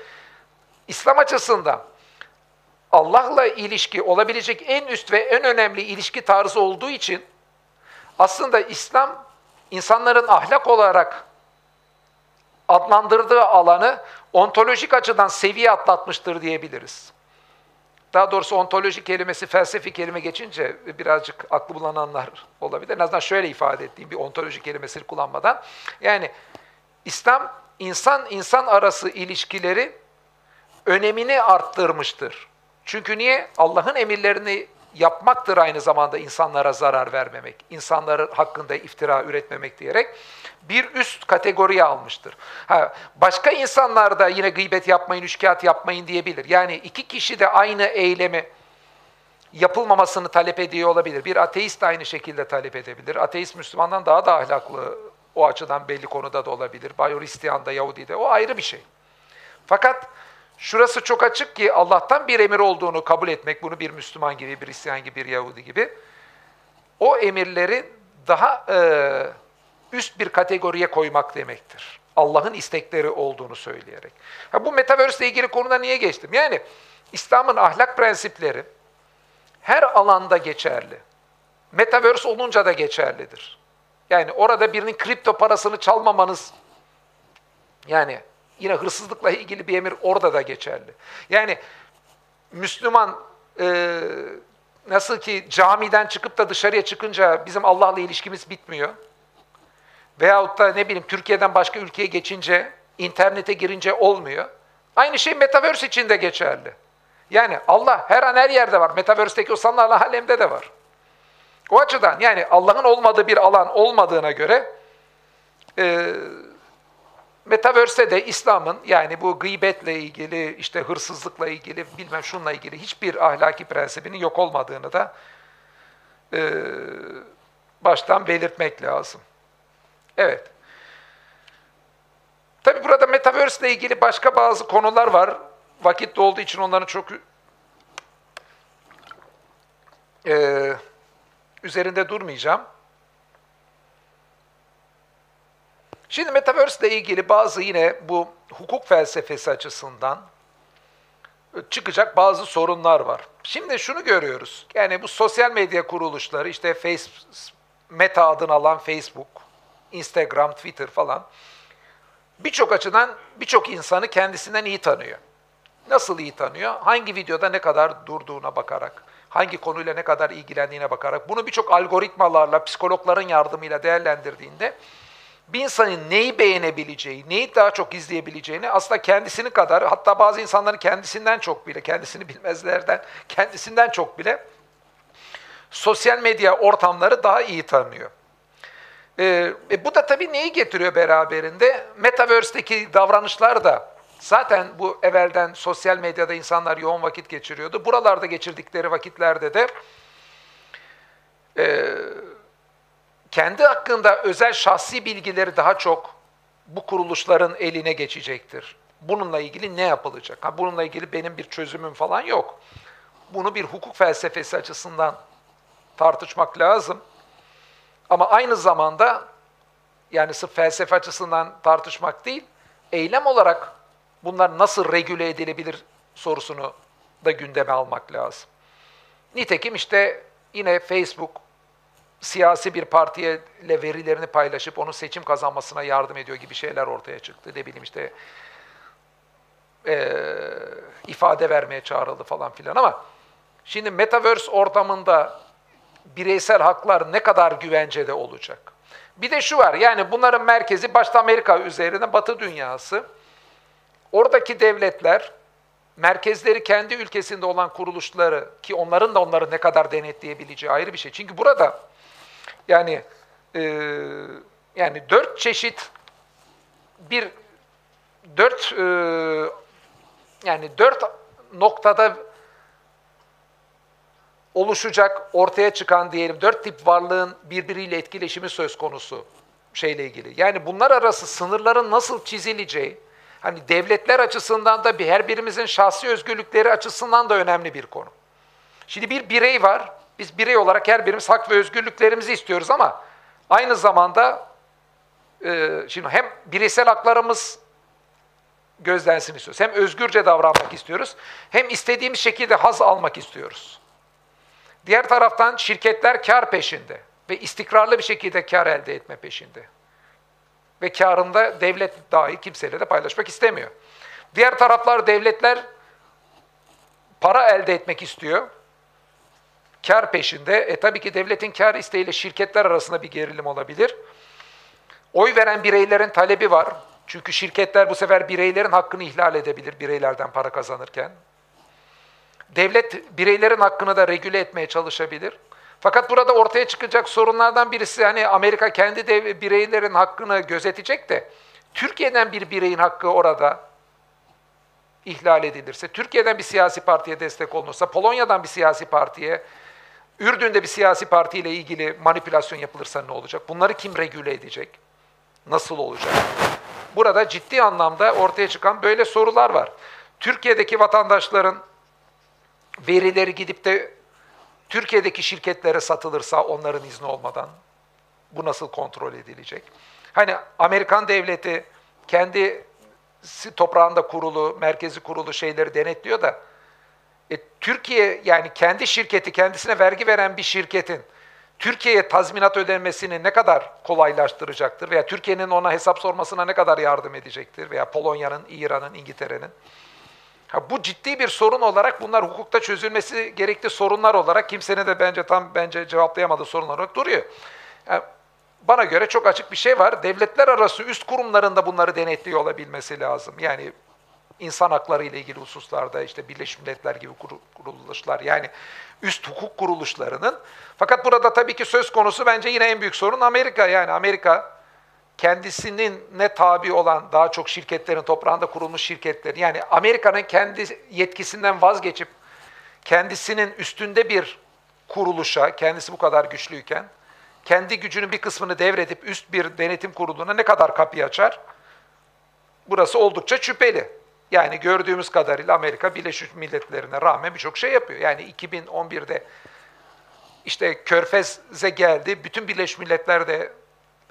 İslam açısından Allah'la ilişki olabilecek en üst ve en önemli ilişki tarzı olduğu için aslında İslam insanların ahlak olarak adlandırdığı alanı ontolojik açıdan seviye atlatmıştır diyebiliriz. Daha doğrusu ontoloji kelimesi felsefi kelime geçince birazcık aklı bulananlar olabilir. En azından şöyle ifade ettiğim bir ontoloji kelimesini kullanmadan. Yani İslam insan insan arası ilişkileri önemini arttırmıştır. Çünkü niye? Allah'ın emirlerini yapmaktır aynı zamanda insanlara zarar vermemek, insanların hakkında iftira üretmemek diyerek bir üst kategoriye almıştır. Ha, başka insanlar da yine gıybet yapmayın, üçkağıt yapmayın diyebilir. Yani iki kişi de aynı eylemi yapılmamasını talep ediyor olabilir. Bir ateist de aynı şekilde talep edebilir. Ateist Müslümandan daha da ahlaklı o açıdan belli konuda da olabilir. Bay Hristiyan da Yahudi de o ayrı bir şey. Fakat şurası çok açık ki Allah'tan bir emir olduğunu kabul etmek, bunu bir Müslüman gibi, bir Hristiyan gibi, bir Yahudi gibi, o emirleri daha e, üst bir kategoriye koymak demektir. Allah'ın istekleri olduğunu söyleyerek. Ha, bu Metaverse ile ilgili konuda niye geçtim? Yani İslam'ın ahlak prensipleri her alanda geçerli. Metaverse olunca da geçerlidir. Yani orada birinin kripto parasını çalmamanız, yani yine hırsızlıkla ilgili bir emir orada da geçerli. Yani Müslüman e, nasıl ki camiden çıkıp da dışarıya çıkınca bizim Allah'la ilişkimiz bitmiyor. Veyahut da ne bileyim Türkiye'den başka ülkeye geçince, internete girince olmuyor. Aynı şey Metaverse için de geçerli. Yani Allah her an her yerde var. Metaverse'deki o sanal alemde de var. O açıdan yani Allah'ın olmadığı bir alan olmadığına göre e, Metaverse'de de İslam'ın yani bu gıybetle ilgili, işte hırsızlıkla ilgili, bilmem şunla ilgili hiçbir ahlaki prensibinin yok olmadığını da e, baştan belirtmek lazım. Evet. Tabi burada Metaverse ile ilgili başka bazı konular var. Vakit olduğu için onların çok e, üzerinde durmayacağım. Şimdi Metaverse ile ilgili bazı yine bu hukuk felsefesi açısından çıkacak bazı sorunlar var. Şimdi şunu görüyoruz. Yani bu sosyal medya kuruluşları işte Face, Meta adını alan Facebook, Instagram, Twitter falan birçok açıdan birçok insanı kendisinden iyi tanıyor. Nasıl iyi tanıyor? Hangi videoda ne kadar durduğuna bakarak, hangi konuyla ne kadar ilgilendiğine bakarak, bunu birçok algoritmalarla, psikologların yardımıyla değerlendirdiğinde bir insanın neyi beğenebileceği, neyi daha çok izleyebileceğini aslında kendisini kadar, hatta bazı insanların kendisinden çok bile, kendisini bilmezlerden, kendisinden çok bile sosyal medya ortamları daha iyi tanıyor. Ee, e, bu da tabii neyi getiriyor beraberinde? Metaverse'deki davranışlar da zaten bu evvelden sosyal medyada insanlar yoğun vakit geçiriyordu. Buralarda geçirdikleri vakitlerde de e, kendi hakkında özel şahsi bilgileri daha çok bu kuruluşların eline geçecektir. Bununla ilgili ne yapılacak? Ha, bununla ilgili benim bir çözümüm falan yok. Bunu bir hukuk felsefesi açısından tartışmak lazım. Ama aynı zamanda yani sırf felsefe açısından tartışmak değil, eylem olarak bunlar nasıl regüle edilebilir sorusunu da gündeme almak lazım. Nitekim işte yine Facebook siyasi bir partiye ile verilerini paylaşıp onun seçim kazanmasına yardım ediyor gibi şeyler ortaya çıktı. Ne bileyim işte e, ifade vermeye çağrıldı falan filan ama şimdi Metaverse ortamında bireysel haklar ne kadar güvencede olacak? Bir de şu var, yani bunların merkezi başta Amerika üzerine Batı dünyası. Oradaki devletler, merkezleri kendi ülkesinde olan kuruluşları ki onların da onları ne kadar denetleyebileceği ayrı bir şey. Çünkü burada yani e, yani dört çeşit bir dört e, yani dört noktada oluşacak, ortaya çıkan diyelim dört tip varlığın birbiriyle etkileşimi söz konusu şeyle ilgili. Yani bunlar arası sınırların nasıl çizileceği, hani devletler açısından da bir her birimizin şahsi özgürlükleri açısından da önemli bir konu. Şimdi bir birey var. Biz birey olarak her birimiz hak ve özgürlüklerimizi istiyoruz ama aynı zamanda e, şimdi hem bireysel haklarımız gözlensin istiyoruz. Hem özgürce davranmak istiyoruz. Hem istediğimiz şekilde haz almak istiyoruz. Diğer taraftan şirketler kar peşinde ve istikrarlı bir şekilde kar elde etme peşinde. Ve karında devlet dahi kimseyle de paylaşmak istemiyor. Diğer taraflar devletler para elde etmek istiyor. Kar peşinde. E tabii ki devletin kar isteğiyle şirketler arasında bir gerilim olabilir. Oy veren bireylerin talebi var. Çünkü şirketler bu sefer bireylerin hakkını ihlal edebilir bireylerden para kazanırken. Devlet bireylerin hakkını da regüle etmeye çalışabilir. Fakat burada ortaya çıkacak sorunlardan birisi hani Amerika kendi dev, bireylerin hakkını gözetecek de Türkiye'den bir bireyin hakkı orada ihlal edilirse, Türkiye'den bir siyasi partiye destek olunursa, Polonya'dan bir siyasi partiye, Ürdün'de bir siyasi partiyle ilgili manipülasyon yapılırsa ne olacak? Bunları kim regüle edecek? Nasıl olacak? Burada ciddi anlamda ortaya çıkan böyle sorular var. Türkiye'deki vatandaşların verileri gidip de Türkiye'deki şirketlere satılırsa onların izni olmadan bu nasıl kontrol edilecek? Hani Amerikan devleti kendi toprağında kurulu, merkezi kurulu şeyleri denetliyor da e, Türkiye yani kendi şirketi, kendisine vergi veren bir şirketin Türkiye'ye tazminat ödemesini ne kadar kolaylaştıracaktır veya Türkiye'nin ona hesap sormasına ne kadar yardım edecektir veya Polonya'nın, İran'ın, İngiltere'nin. Ha, bu ciddi bir sorun olarak bunlar hukukta çözülmesi gerekli sorunlar olarak kimsenin de bence tam bence cevaplayamadığı sorunlar olarak duruyor. Yani bana göre çok açık bir şey var. Devletler arası üst kurumlarında bunları denetliyor olabilmesi lazım. Yani insan hakları ile ilgili hususlarda işte Birleşmiş Milletler gibi kuruluşlar yani üst hukuk kuruluşlarının. Fakat burada tabii ki söz konusu bence yine en büyük sorun Amerika. Yani Amerika kendisinin ne tabi olan daha çok şirketlerin toprağında kurulmuş şirketlerin yani Amerika'nın kendi yetkisinden vazgeçip kendisinin üstünde bir kuruluşa, kendisi bu kadar güçlüyken kendi gücünün bir kısmını devredip üst bir denetim kuruluna ne kadar kapı açar? Burası oldukça şüpheli. Yani gördüğümüz kadarıyla Amerika Birleşmiş Milletlerine rağmen birçok şey yapıyor. Yani 2011'de işte Körfez'e geldi, bütün Birleşmiş Milletler de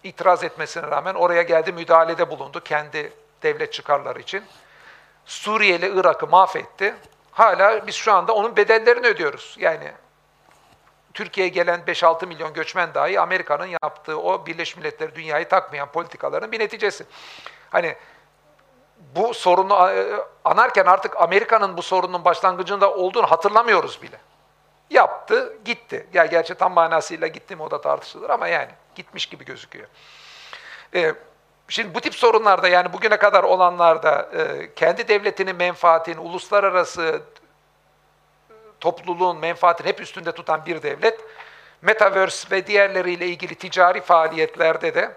itiraz etmesine rağmen oraya geldi, müdahalede bulundu kendi devlet çıkarları için. Suriye ile Irak'ı mahvetti. Hala biz şu anda onun bedellerini ödüyoruz. Yani Türkiye'ye gelen 5-6 milyon göçmen dahi Amerika'nın yaptığı o Birleşmiş Milletleri dünyayı takmayan politikaların bir neticesi. Hani bu sorunu e, anarken artık Amerika'nın bu sorunun başlangıcında olduğunu hatırlamıyoruz bile. Yaptı, gitti. Ya gerçi tam manasıyla gitti mi o da tartışılır ama yani gitmiş gibi gözüküyor. Ee, şimdi bu tip sorunlarda yani bugüne kadar olanlarda e, kendi devletinin menfaatini, uluslararası topluluğun menfaatini hep üstünde tutan bir devlet, Metaverse ve diğerleriyle ilgili ticari faaliyetlerde de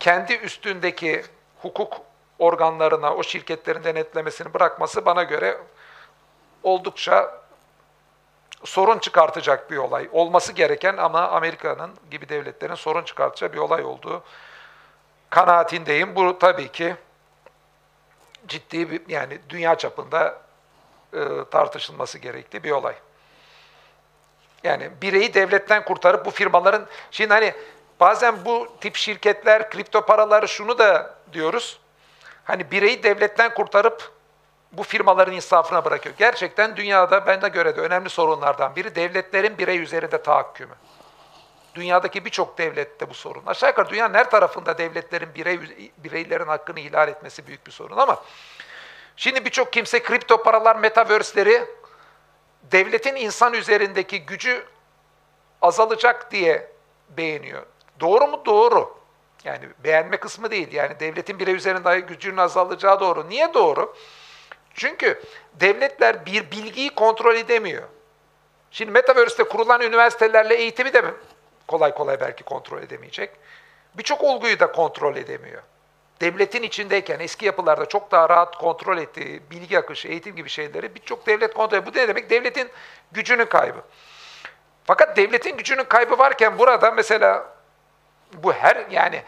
kendi üstündeki hukuk organlarına, o şirketlerin denetlemesini bırakması bana göre oldukça sorun çıkartacak bir olay. Olması gereken ama Amerika'nın gibi devletlerin sorun çıkartacağı bir olay olduğu kanaatindeyim. Bu tabii ki ciddi bir yani dünya çapında e, tartışılması gerekli bir olay. Yani bireyi devletten kurtarıp bu firmaların şimdi hani bazen bu tip şirketler kripto paraları şunu da diyoruz. Hani bireyi devletten kurtarıp bu firmaların insafına bırakıyor. Gerçekten dünyada bende göre de önemli sorunlardan biri devletlerin birey üzerinde tahakkümü. Dünyadaki birçok devlette bu sorun. Aşağı yukarı dünyanın her tarafında devletlerin birey, bireylerin hakkını ihlal etmesi büyük bir sorun ama şimdi birçok kimse kripto paralar, metaverse'leri devletin insan üzerindeki gücü azalacak diye beğeniyor. Doğru mu? Doğru. Yani beğenme kısmı değil. Yani devletin birey üzerinde gücünün azalacağı doğru. Niye doğru? Çünkü devletler bir bilgiyi kontrol edemiyor. Şimdi Metaverse'te kurulan üniversitelerle eğitimi de kolay kolay belki kontrol edemeyecek. Birçok olguyu da kontrol edemiyor. devletin içindeyken eski yapılarda çok daha rahat kontrol ettiği bilgi akışı, eğitim gibi şeyleri birçok devlet kontrol ediyor. Bu ne demek? Devletin gücünün kaybı. Fakat devletin gücünün kaybı varken burada mesela bu her yani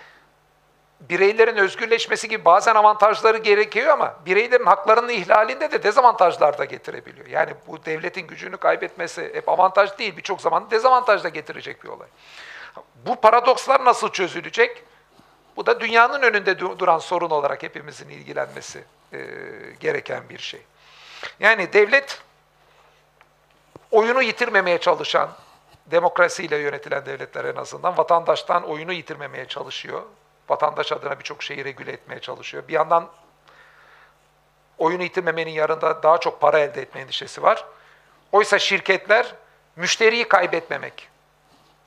bireylerin özgürleşmesi gibi bazen avantajları gerekiyor ama bireylerin haklarının ihlalinde de dezavantajlar da getirebiliyor. Yani bu devletin gücünü kaybetmesi hep avantaj değil, birçok zaman dezavantaj da getirecek bir olay. Bu paradokslar nasıl çözülecek? Bu da dünyanın önünde duran sorun olarak hepimizin ilgilenmesi e, gereken bir şey. Yani devlet oyunu yitirmemeye çalışan, demokrasiyle yönetilen devletler en azından vatandaştan oyunu yitirmemeye çalışıyor. Vatandaş adına birçok şeyi regüle etmeye çalışıyor. Bir yandan oyunu yitirmemenin yanında daha çok para elde etme endişesi var. Oysa şirketler müşteriyi kaybetmemek,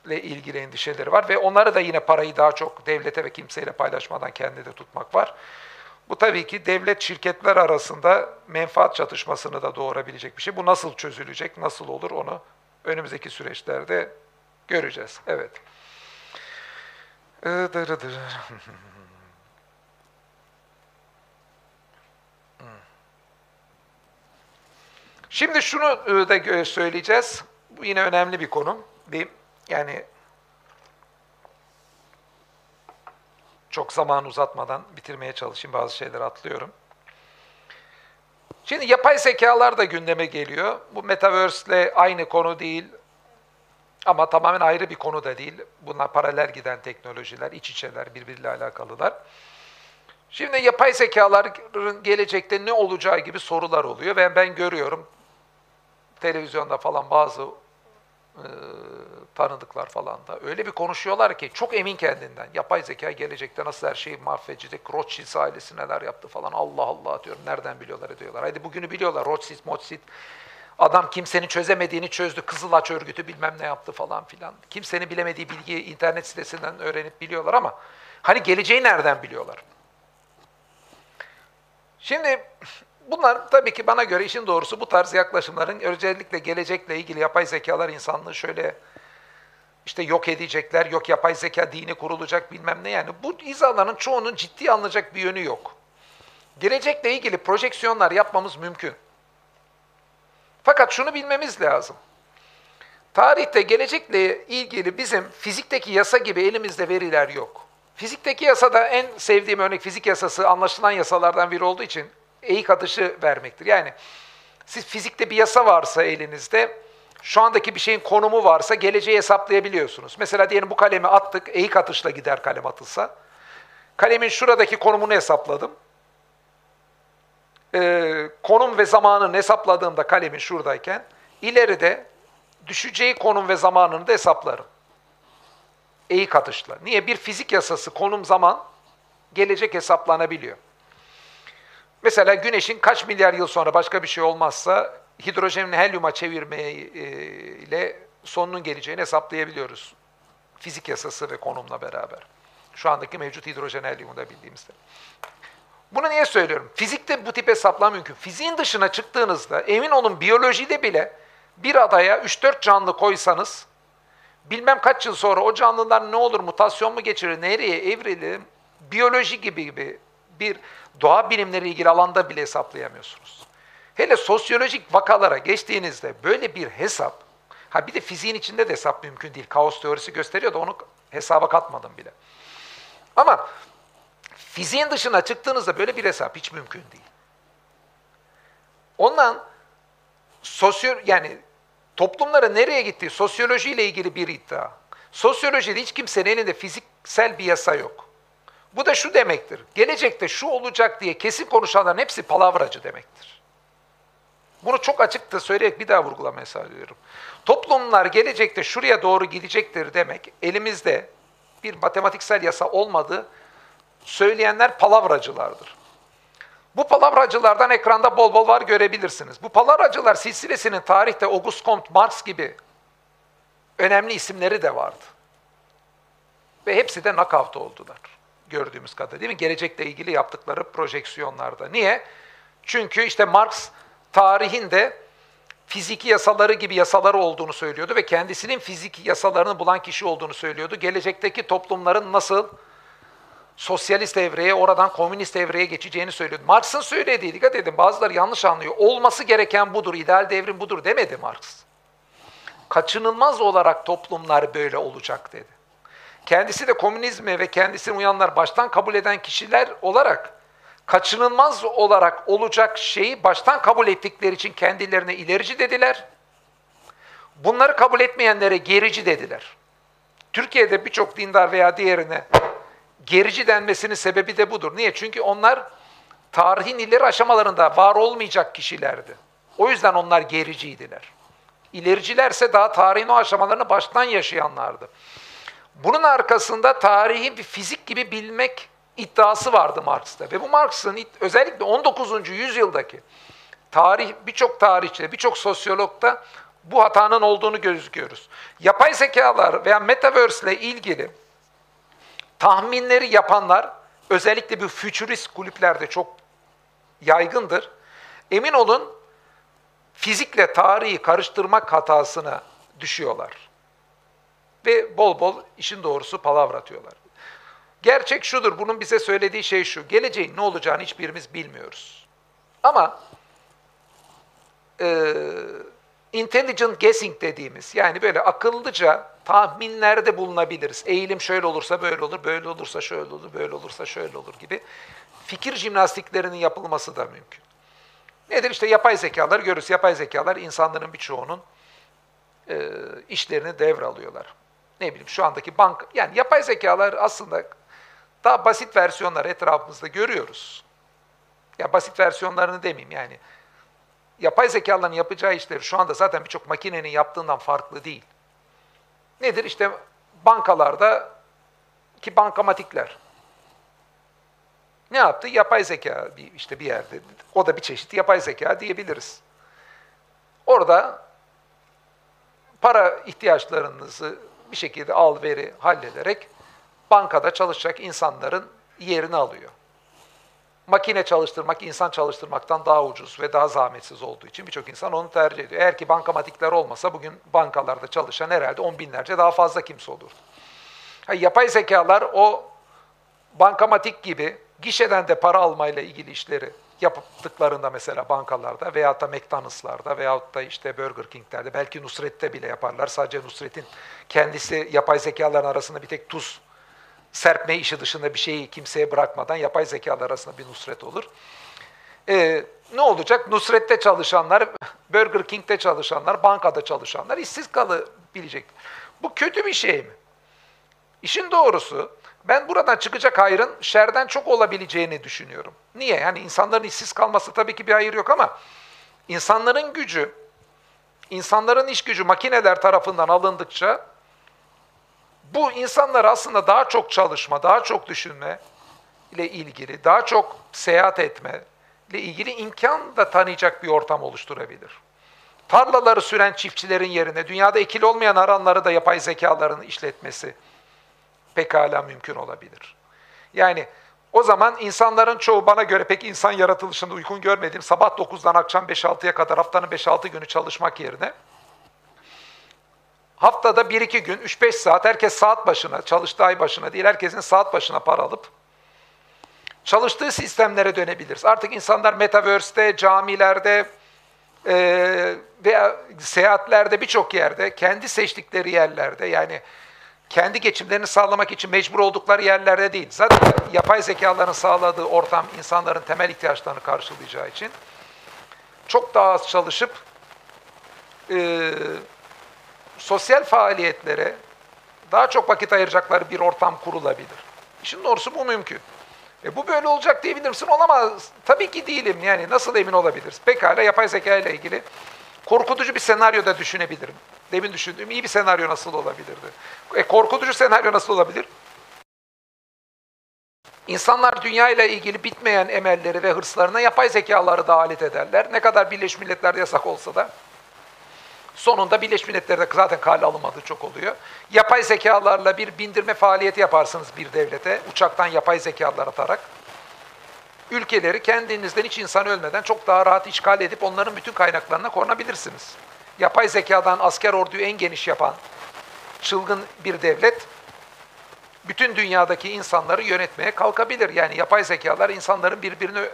ile ilgili endişeleri var ve onları da yine parayı daha çok devlete ve kimseyle paylaşmadan kendinde tutmak var. Bu tabii ki devlet şirketler arasında menfaat çatışmasını da doğurabilecek bir şey. Bu nasıl çözülecek, nasıl olur onu önümüzdeki süreçlerde göreceğiz. Evet. Şimdi şunu da söyleyeceğiz. Bu yine önemli bir konu. Bir yani çok zaman uzatmadan bitirmeye çalışayım. Bazı şeyleri atlıyorum. Şimdi yapay zekalar da gündeme geliyor. Bu Metaverse ile aynı konu değil ama tamamen ayrı bir konu da değil. Bunlar paralel giden teknolojiler, iç içeler, birbiriyle alakalılar. Şimdi yapay zekaların gelecekte ne olacağı gibi sorular oluyor ve ben görüyorum televizyonda falan bazı e, tanıdıklar falan da öyle bir konuşuyorlar ki çok emin kendinden. Yapay zeka gelecekte nasıl her şeyi mahvedecek, Rothschild ailesi neler yaptı falan Allah Allah diyorum. Nereden biliyorlar ediyorlar. Haydi bugünü biliyorlar Rothschild, Mothschild. Adam kimsenin çözemediğini çözdü, Kızılaç örgütü bilmem ne yaptı falan filan. Kimsenin bilemediği bilgiyi internet sitesinden öğrenip biliyorlar ama hani geleceği nereden biliyorlar? Şimdi Bunlar tabii ki bana göre işin doğrusu bu tarz yaklaşımların özellikle gelecekle ilgili yapay zekalar insanlığı şöyle işte yok edecekler, yok yapay zeka dini kurulacak bilmem ne yani. Bu izahların çoğunun ciddi alınacak bir yönü yok. Gelecekle ilgili projeksiyonlar yapmamız mümkün. Fakat şunu bilmemiz lazım. Tarihte gelecekle ilgili bizim fizikteki yasa gibi elimizde veriler yok. Fizikteki yasada en sevdiğim örnek fizik yasası anlaşılan yasalardan biri olduğu için eğik atışı vermektir. Yani siz fizikte bir yasa varsa elinizde, şu andaki bir şeyin konumu varsa geleceği hesaplayabiliyorsunuz. Mesela diyelim bu kalemi attık, eğik atışla gider kalem atılsa. Kalemin şuradaki konumunu hesapladım. Ee, konum ve zamanını hesapladığımda kalemin şuradayken, ileride düşeceği konum ve zamanını da hesaplarım. Eğik atışla. Niye? Bir fizik yasası konum zaman gelecek hesaplanabiliyor. Mesela güneşin kaç milyar yıl sonra başka bir şey olmazsa hidrojenin helyuma çevirmeyle sonunun geleceğini hesaplayabiliyoruz. Fizik yasası ve konumla beraber. Şu andaki mevcut hidrojen helyumu da bildiğimizde. Bunu niye söylüyorum? Fizikte bu tip hesaplar mümkün. Fiziğin dışına çıktığınızda emin olun biyolojide bile bir adaya 3-4 canlı koysanız bilmem kaç yıl sonra o canlılar ne olur, mutasyon mu geçirir, nereye evrilir, biyoloji gibi bir doğa bilimleri ilgili alanda bile hesaplayamıyorsunuz. Hele sosyolojik vakalara geçtiğinizde böyle bir hesap, ha bir de fiziğin içinde de hesap mümkün değil. Kaos teorisi gösteriyor da onu hesaba katmadım bile. Ama fiziğin dışına çıktığınızda böyle bir hesap hiç mümkün değil. Ondan sosyo yani toplumlara nereye gittiği sosyolojiyle ilgili bir iddia. Sosyolojide hiç kimsenin elinde fiziksel bir yasa yok. Bu da şu demektir. Gelecekte şu olacak diye kesin konuşanların hepsi palavracı demektir. Bunu çok açıkta söyleyerek bir daha vurgulamaya sağlıyorum. Toplumlar gelecekte şuraya doğru gidecektir demek elimizde bir matematiksel yasa olmadığı söyleyenler palavracılardır. Bu palavracılardan ekranda bol bol var görebilirsiniz. Bu palavracılar silsilesinin tarihte Auguste Comte, Marx gibi önemli isimleri de vardı. Ve hepsi de knockout oldular gördüğümüz kadar değil mi? Gelecekle ilgili yaptıkları projeksiyonlarda. Niye? Çünkü işte Marx tarihinde fiziki yasaları gibi yasaları olduğunu söylüyordu ve kendisinin fiziki yasalarını bulan kişi olduğunu söylüyordu. Gelecekteki toplumların nasıl sosyalist evreye, oradan komünist evreye geçeceğini söylüyordu. Marx'ın söylediği, dikkat edin bazıları yanlış anlıyor. Olması gereken budur, ideal devrim budur demedi Marx. Kaçınılmaz olarak toplumlar böyle olacak dedi. Kendisi de komünizme ve kendisine uyanlar baştan kabul eden kişiler olarak kaçınılmaz olarak olacak şeyi baştan kabul ettikleri için kendilerine ilerici dediler. Bunları kabul etmeyenlere gerici dediler. Türkiye'de birçok dindar veya diğerine gerici denmesinin sebebi de budur. Niye? Çünkü onlar tarihin ileri aşamalarında var olmayacak kişilerdi. O yüzden onlar gericiydiler. İlericilerse daha tarihin o aşamalarını baştan yaşayanlardı. Bunun arkasında tarihi bir fizik gibi bilmek iddiası vardı Marx'ta. Ve bu Marx'ın özellikle 19. yüzyıldaki tarih birçok tarihçide, birçok sosyologda bu hatanın olduğunu gözüküyoruz. Yapay zekalar veya metaverse ile ilgili tahminleri yapanlar özellikle bu futurist kulüplerde çok yaygındır. Emin olun fizikle tarihi karıştırmak hatasına düşüyorlar. Ve bol bol işin doğrusu palavra atıyorlar. Gerçek şudur, bunun bize söylediği şey şu, geleceğin ne olacağını hiçbirimiz bilmiyoruz. Ama e, intelligent guessing dediğimiz, yani böyle akıllıca tahminlerde bulunabiliriz. Eğilim şöyle olursa böyle olur, böyle olursa şöyle olur, böyle olursa şöyle olur gibi fikir jimnastiklerinin yapılması da mümkün. Nedir? İşte yapay zekalar görürüz. Yapay zekalar insanların birçoğunun e, işlerini devralıyorlar. Ne bileyim şu andaki bank, yani yapay zekalar aslında daha basit versiyonlar etrafımızda görüyoruz. Ya basit versiyonlarını demeyeyim yani. Yapay zekaların yapacağı işleri şu anda zaten birçok makinenin yaptığından farklı değil. Nedir? İşte bankalarda ki bankamatikler. Ne yaptı? Yapay zeka bir, işte bir yerde. O da bir çeşit yapay zeka diyebiliriz. Orada para ihtiyaçlarınızı bir şekilde al veri hallederek bankada çalışacak insanların yerini alıyor. Makine çalıştırmak, insan çalıştırmaktan daha ucuz ve daha zahmetsiz olduğu için birçok insan onu tercih ediyor. Eğer ki bankamatikler olmasa bugün bankalarda çalışan herhalde on binlerce daha fazla kimse olurdu. Ha, yapay zekalar o bankamatik gibi gişeden de para almayla ilgili işleri yaptıklarında mesela bankalarda veyahut da McDonald's'larda veyahut da işte Burger King'lerde belki Nusret'te bile yaparlar. Sadece Nusret'in kendisi yapay zekaların arasında bir tek tuz serpme işi dışında bir şeyi kimseye bırakmadan yapay zekalar arasında bir Nusret olur. Ee, ne olacak? Nusret'te çalışanlar, Burger King'de çalışanlar, bankada çalışanlar işsiz kalabilecek. Bu kötü bir şey mi? İşin doğrusu ben buradan çıkacak hayrın şerden çok olabileceğini düşünüyorum. Niye? Yani insanların işsiz kalması tabii ki bir hayır yok ama insanların gücü, insanların iş gücü makineler tarafından alındıkça bu insanlar aslında daha çok çalışma, daha çok düşünme ile ilgili, daha çok seyahat etme ile ilgili imkan da tanıyacak bir ortam oluşturabilir. Tarlaları süren çiftçilerin yerine dünyada ekili olmayan aranları da yapay zekaların işletmesi pekala mümkün olabilir. Yani o zaman insanların çoğu bana göre pek insan yaratılışında uygun görmediğim sabah 9'dan akşam 5-6'ya kadar haftanın 5-6 günü çalışmak yerine haftada 1-2 gün 3-5 saat herkes saat başına, çalıştığı ay başına değil herkesin saat başına para alıp çalıştığı sistemlere dönebiliriz. Artık insanlar metaverse'de, camilerde e, veya seyahatlerde birçok yerde kendi seçtikleri yerlerde yani kendi geçimlerini sağlamak için mecbur oldukları yerlerde değil. Zaten yapay zekaların sağladığı ortam insanların temel ihtiyaçlarını karşılayacağı için çok daha az çalışıp e, sosyal faaliyetlere daha çok vakit ayıracakları bir ortam kurulabilir. İşin doğrusu bu mümkün. E bu böyle olacak diyebilir misin? Olamaz. Tabii ki değilim. Yani nasıl emin olabiliriz? Pekala yapay zeka ile ilgili korkutucu bir senaryo da düşünebilirim. Demin düşündüğüm iyi bir senaryo nasıl olabilirdi? E, korkutucu senaryo nasıl olabilir? İnsanlar dünya ile ilgili bitmeyen emelleri ve hırslarına yapay zekaları da alet ederler. Ne kadar Birleşmiş Milletler'de yasak olsa da. Sonunda Birleşmiş Milletler'de zaten kale alınmadığı çok oluyor. Yapay zekalarla bir bindirme faaliyeti yaparsınız bir devlete. Uçaktan yapay zekalar atarak. Ülkeleri kendinizden hiç insan ölmeden çok daha rahat işgal edip onların bütün kaynaklarına korunabilirsiniz yapay zekadan asker orduyu en geniş yapan çılgın bir devlet bütün dünyadaki insanları yönetmeye kalkabilir. Yani yapay zekalar insanların birbirini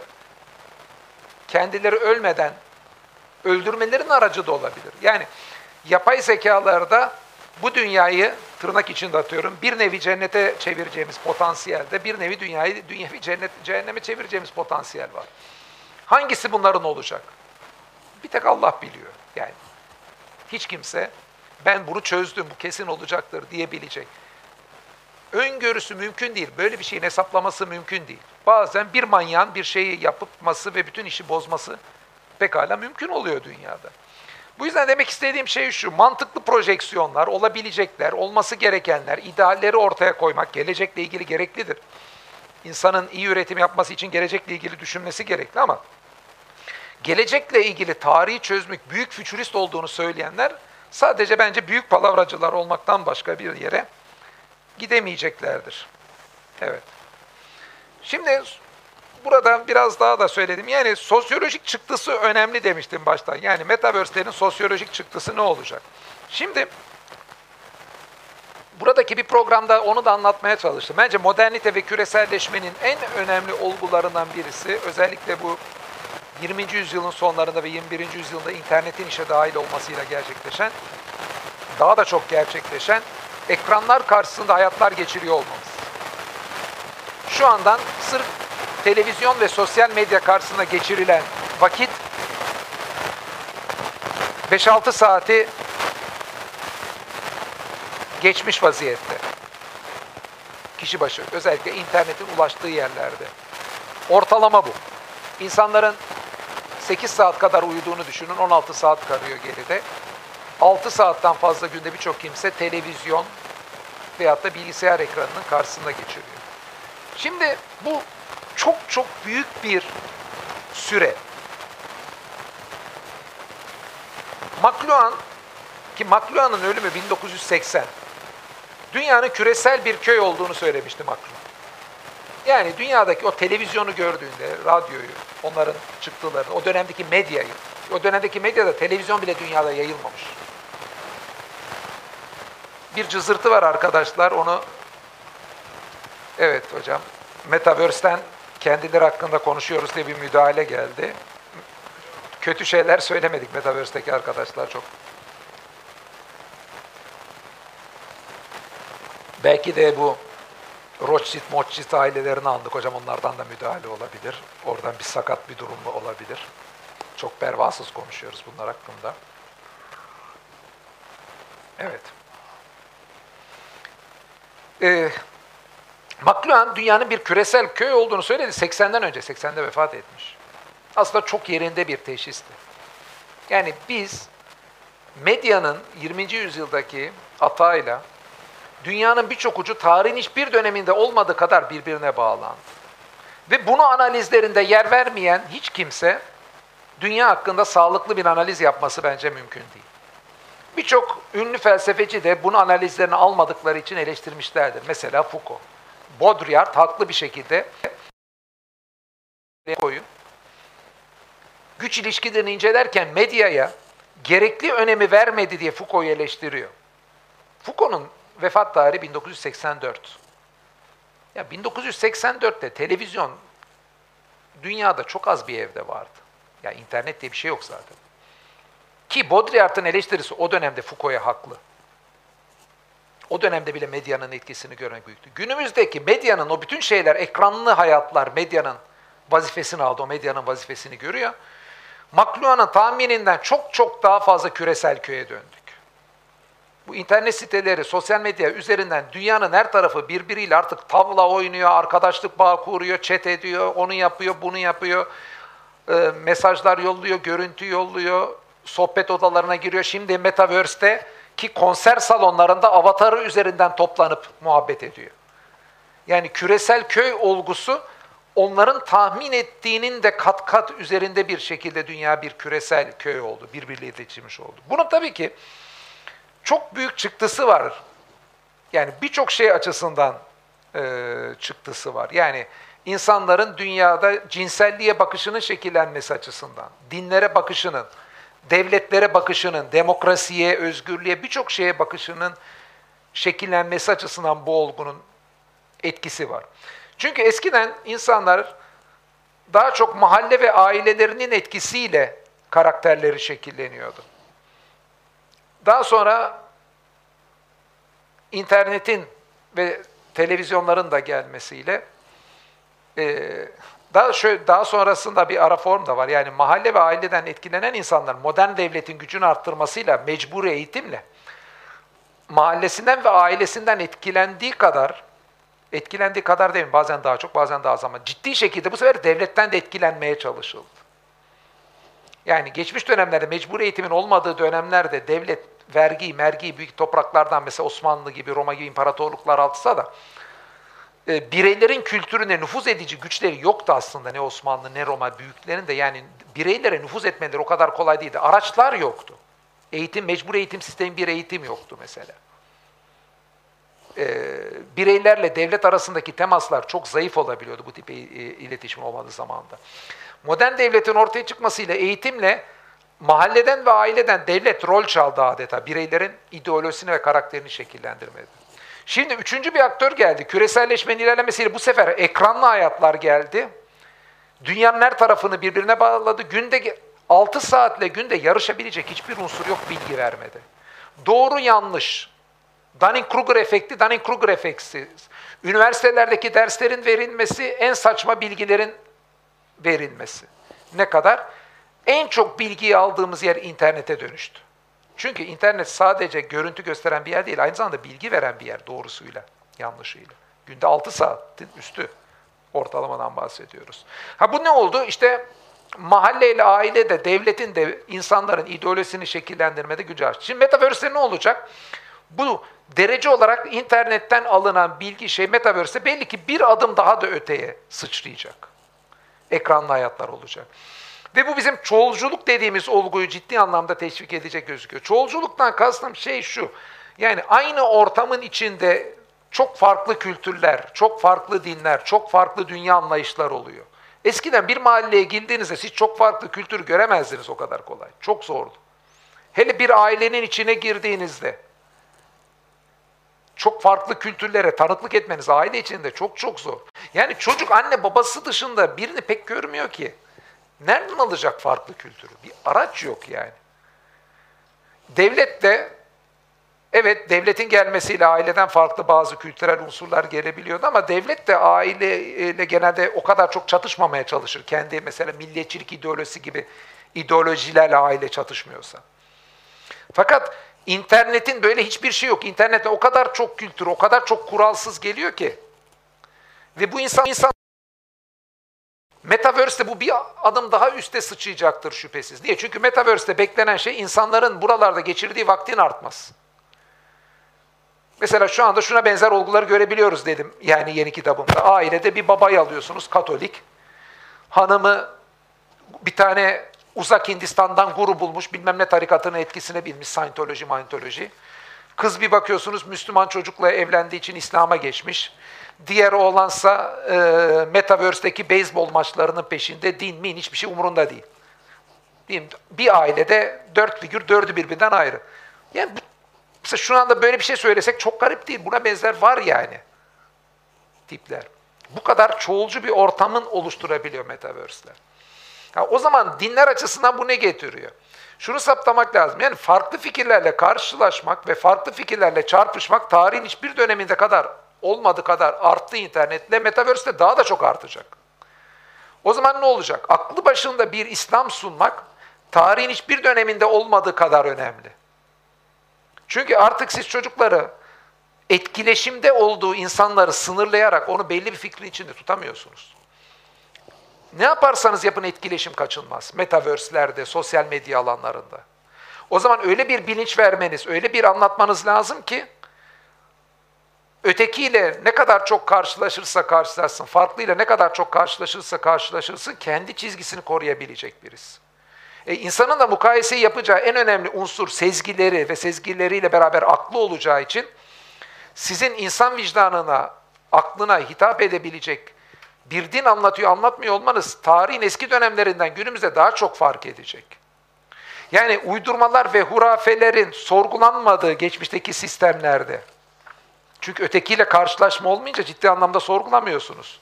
kendileri ölmeden öldürmelerinin aracı da olabilir. Yani yapay zekalarda bu dünyayı tırnak içinde atıyorum bir nevi cennete çevireceğimiz potansiyelde bir nevi dünyayı dünyevi cennet cehenneme çevireceğimiz potansiyel var. Hangisi bunların olacak? Bir tek Allah biliyor. Yani hiç kimse ben bunu çözdüm, bu kesin olacaktır diyebilecek. Öngörüsü mümkün değil. Böyle bir şeyin hesaplaması mümkün değil. Bazen bir manyağın bir şeyi yapması ve bütün işi bozması pekala mümkün oluyor dünyada. Bu yüzden demek istediğim şey şu, mantıklı projeksiyonlar, olabilecekler, olması gerekenler, idealleri ortaya koymak gelecekle ilgili gereklidir. İnsanın iyi üretim yapması için gelecekle ilgili düşünmesi gerekli ama gelecekle ilgili tarihi çözmek, büyük fütürist olduğunu söyleyenler sadece bence büyük palavracılar olmaktan başka bir yere gidemeyeceklerdir. Evet. Şimdi burada biraz daha da söyledim. Yani sosyolojik çıktısı önemli demiştim baştan. Yani metaverse'lerin sosyolojik çıktısı ne olacak? Şimdi buradaki bir programda onu da anlatmaya çalıştım. Bence modernite ve küreselleşmenin en önemli olgularından birisi özellikle bu 20. yüzyılın sonlarında ve 21. yüzyılda internetin işe dahil olmasıyla gerçekleşen, daha da çok gerçekleşen ekranlar karşısında hayatlar geçiriyor olmamız. Şu andan sırf televizyon ve sosyal medya karşısında geçirilen vakit 5-6 saati geçmiş vaziyette. Kişi başı, özellikle internetin ulaştığı yerlerde. Ortalama bu. İnsanların 8 saat kadar uyuduğunu düşünün, 16 saat kalıyor geride. 6 saatten fazla günde birçok kimse televizyon veyahut da bilgisayar ekranının karşısında geçiriyor. Şimdi bu çok çok büyük bir süre. McLuhan ki McLuhan'ın ölümü 1980. Dünyanın küresel bir köy olduğunu söylemişti McLuhan. Yani dünyadaki o televizyonu gördüğünde, radyoyu, onların çıktılarını, o dönemdeki medyayı, o dönemdeki medyada televizyon bile dünyada yayılmamış. Bir cızırtı var arkadaşlar, onu evet hocam, Metaverse'ten kendileri hakkında konuşuyoruz diye bir müdahale geldi. Kötü şeyler söylemedik Metaverse'deki arkadaşlar çok. Belki de bu Rothschild, Mothschild ailelerini andık hocam onlardan da müdahale olabilir. Oradan bir sakat bir durum olabilir. Çok pervasız konuşuyoruz bunlar hakkında. Evet. Ee, McLuhan dünyanın bir küresel köy olduğunu söyledi 80'den önce, 80'de vefat etmiş. Aslında çok yerinde bir teşhisti. Yani biz medyanın 20. yüzyıldaki atağıyla dünyanın birçok ucu tarihin hiçbir döneminde olmadığı kadar birbirine bağlandı. Ve bunu analizlerinde yer vermeyen hiç kimse dünya hakkında sağlıklı bir analiz yapması bence mümkün değil. Birçok ünlü felsefeci de bunu analizlerini almadıkları için eleştirmişlerdir. Mesela Foucault. Baudrillard haklı bir şekilde koyun. Güç ilişkilerini incelerken medyaya gerekli önemi vermedi diye Foucault'u eleştiriyor. Foucault'un vefat tarihi 1984. Ya 1984'te televizyon dünyada çok az bir evde vardı. Ya internet diye bir şey yok zaten. Ki Baudrillard'ın eleştirisi o dönemde Foucault'a haklı. O dönemde bile medyanın etkisini görmek büyüktü. Günümüzdeki medyanın o bütün şeyler, ekranlı hayatlar medyanın vazifesini aldı, o medyanın vazifesini görüyor. McLuhan'ın tahmininden çok çok daha fazla küresel köye döndük. Bu internet siteleri, sosyal medya üzerinden dünyanın her tarafı birbiriyle artık tavla oynuyor, arkadaşlık bağı kuruyor, chat ediyor, onu yapıyor, bunu yapıyor, e, mesajlar yolluyor, görüntü yolluyor, sohbet odalarına giriyor. Şimdi Metaverse'te ki konser salonlarında avatarı üzerinden toplanıp muhabbet ediyor. Yani küresel köy olgusu onların tahmin ettiğinin de kat kat üzerinde bir şekilde dünya bir küresel köy oldu, birbiriyle iletişimmiş oldu. Bunun tabii ki çok büyük çıktısı var. Yani birçok şey açısından e, çıktısı var. Yani insanların dünyada cinselliğe bakışının şekillenmesi açısından, dinlere bakışının, devletlere bakışının, demokrasiye, özgürlüğe birçok şeye bakışının şekillenmesi açısından bu olgunun etkisi var. Çünkü eskiden insanlar daha çok mahalle ve ailelerinin etkisiyle karakterleri şekilleniyordu. Daha sonra internetin ve televizyonların da gelmesiyle e, daha şöyle, daha sonrasında bir ara form da var. Yani mahalle ve aileden etkilenen insanlar modern devletin gücünü arttırmasıyla mecburi eğitimle mahallesinden ve ailesinden etkilendiği kadar etkilendiği kadar değil mi? Bazen daha çok, bazen daha az ama ciddi şekilde bu sefer devletten de etkilenmeye çalışıldı. Yani geçmiş dönemlerde mecbur eğitimin olmadığı dönemlerde devlet vergi, mergi büyük topraklardan mesela Osmanlı gibi, Roma gibi imparatorluklar altsa da e, bireylerin kültürüne nüfuz edici güçleri yoktu aslında ne Osmanlı ne Roma büyüklerin de yani bireylere nüfuz etmeleri o kadar kolay değildi. Araçlar yoktu. Eğitim, mecbur eğitim sistemi bir eğitim yoktu mesela. E, bireylerle devlet arasındaki temaslar çok zayıf olabiliyordu bu tip e, iletişim olmadığı zamanda. Modern devletin ortaya çıkmasıyla eğitimle mahalleden ve aileden devlet rol çaldı adeta bireylerin ideolojisini ve karakterini şekillendirmedi. Şimdi üçüncü bir aktör geldi. Küreselleşmenin ilerlemesiyle bu sefer ekranlı hayatlar geldi. Dünyanın her tarafını birbirine bağladı. Günde 6 saatle günde yarışabilecek hiçbir unsur yok bilgi vermedi. Doğru yanlış. Dunning-Kruger efekti, Dunning-Kruger efekti. Üniversitelerdeki derslerin verilmesi, en saçma bilgilerin verilmesi. Ne kadar? En çok bilgiyi aldığımız yer internete dönüştü. Çünkü internet sadece görüntü gösteren bir yer değil, aynı zamanda bilgi veren bir yer doğrusuyla, yanlışıyla. Günde 6 saatin üstü ortalamadan bahsediyoruz. Ha bu ne oldu? İşte mahalleyle, aile de, devletin de insanların ideolojisini şekillendirmede gücü açtı. Şimdi Metaverse'de ne olacak? Bu derece olarak internetten alınan bilgi şey Metaverse'de belli ki bir adım daha da öteye sıçrayacak. Ekranlı hayatlar olacak. Ve bu bizim çoğulculuk dediğimiz olguyu ciddi anlamda teşvik edecek gözüküyor. Çoğulculuktan kastım şey şu, yani aynı ortamın içinde çok farklı kültürler, çok farklı dinler, çok farklı dünya anlayışlar oluyor. Eskiden bir mahalleye girdiğinizde siz çok farklı kültür göremezdiniz o kadar kolay. Çok zordu. Hele bir ailenin içine girdiğinizde çok farklı kültürlere tanıklık etmeniz aile içinde çok çok zor. Yani çocuk anne babası dışında birini pek görmüyor ki. Nereden alacak farklı kültürü? Bir araç yok yani. Devlet de, evet devletin gelmesiyle aileden farklı bazı kültürel unsurlar gelebiliyordu ama devlet de aileyle genelde o kadar çok çatışmamaya çalışır. Kendi mesela milliyetçilik ideolojisi gibi ideolojilerle aile çatışmıyorsa. Fakat internetin böyle hiçbir şey yok. İnternette o kadar çok kültür, o kadar çok kuralsız geliyor ki. Ve bu insan, insan Metaverse'de bu bir adım daha üste sıçrayacaktır şüphesiz. Niye? Çünkü Metaverse'de beklenen şey insanların buralarda geçirdiği vaktin artması. Mesela şu anda şuna benzer olguları görebiliyoruz dedim yani yeni kitabımda. Ailede bir babayı alıyorsunuz Katolik. Hanımı bir tane uzak Hindistan'dan guru bulmuş bilmem ne tarikatının etkisine bilmiş Scientology, Mantoloji. Kız bir bakıyorsunuz Müslüman çocukla evlendiği için İslam'a geçmiş. Diğer oğlansa e, Metaverse'deki beyzbol maçlarının peşinde din min hiçbir şey umurunda değil. Bir ailede dört figür dördü birbirinden ayrı. Yani bu, mesela şu anda böyle bir şey söylesek çok garip değil. Buna benzer var yani tipler. Bu kadar çoğulcu bir ortamın oluşturabiliyor Metaverse'ler. Ya o zaman dinler açısından bu ne getiriyor? Şunu saptamak lazım. Yani farklı fikirlerle karşılaşmak ve farklı fikirlerle çarpışmak tarihin hiçbir döneminde kadar olmadığı kadar arttı internetle, metaverse'de daha da çok artacak. O zaman ne olacak? Aklı başında bir İslam sunmak, tarihin hiçbir döneminde olmadığı kadar önemli. Çünkü artık siz çocukları etkileşimde olduğu insanları sınırlayarak onu belli bir fikrin içinde tutamıyorsunuz. Ne yaparsanız yapın etkileşim kaçınmaz. Metaverse'lerde, sosyal medya alanlarında. O zaman öyle bir bilinç vermeniz, öyle bir anlatmanız lazım ki ötekiyle ne kadar çok karşılaşırsa karşılaşsın, farklıyla ne kadar çok karşılaşırsa karşılaşırsın, kendi çizgisini koruyabilecek birisi. E, insanın da mukayeseyi yapacağı en önemli unsur sezgileri ve sezgileriyle beraber aklı olacağı için sizin insan vicdanına, aklına hitap edebilecek bir din anlatıyor, anlatmıyor olmanız tarihin eski dönemlerinden günümüzde daha çok fark edecek. Yani uydurmalar ve hurafelerin sorgulanmadığı geçmişteki sistemlerde, Çünkü ötekiyle karşılaşma olmayınca ciddi anlamda sorgulamıyorsunuz.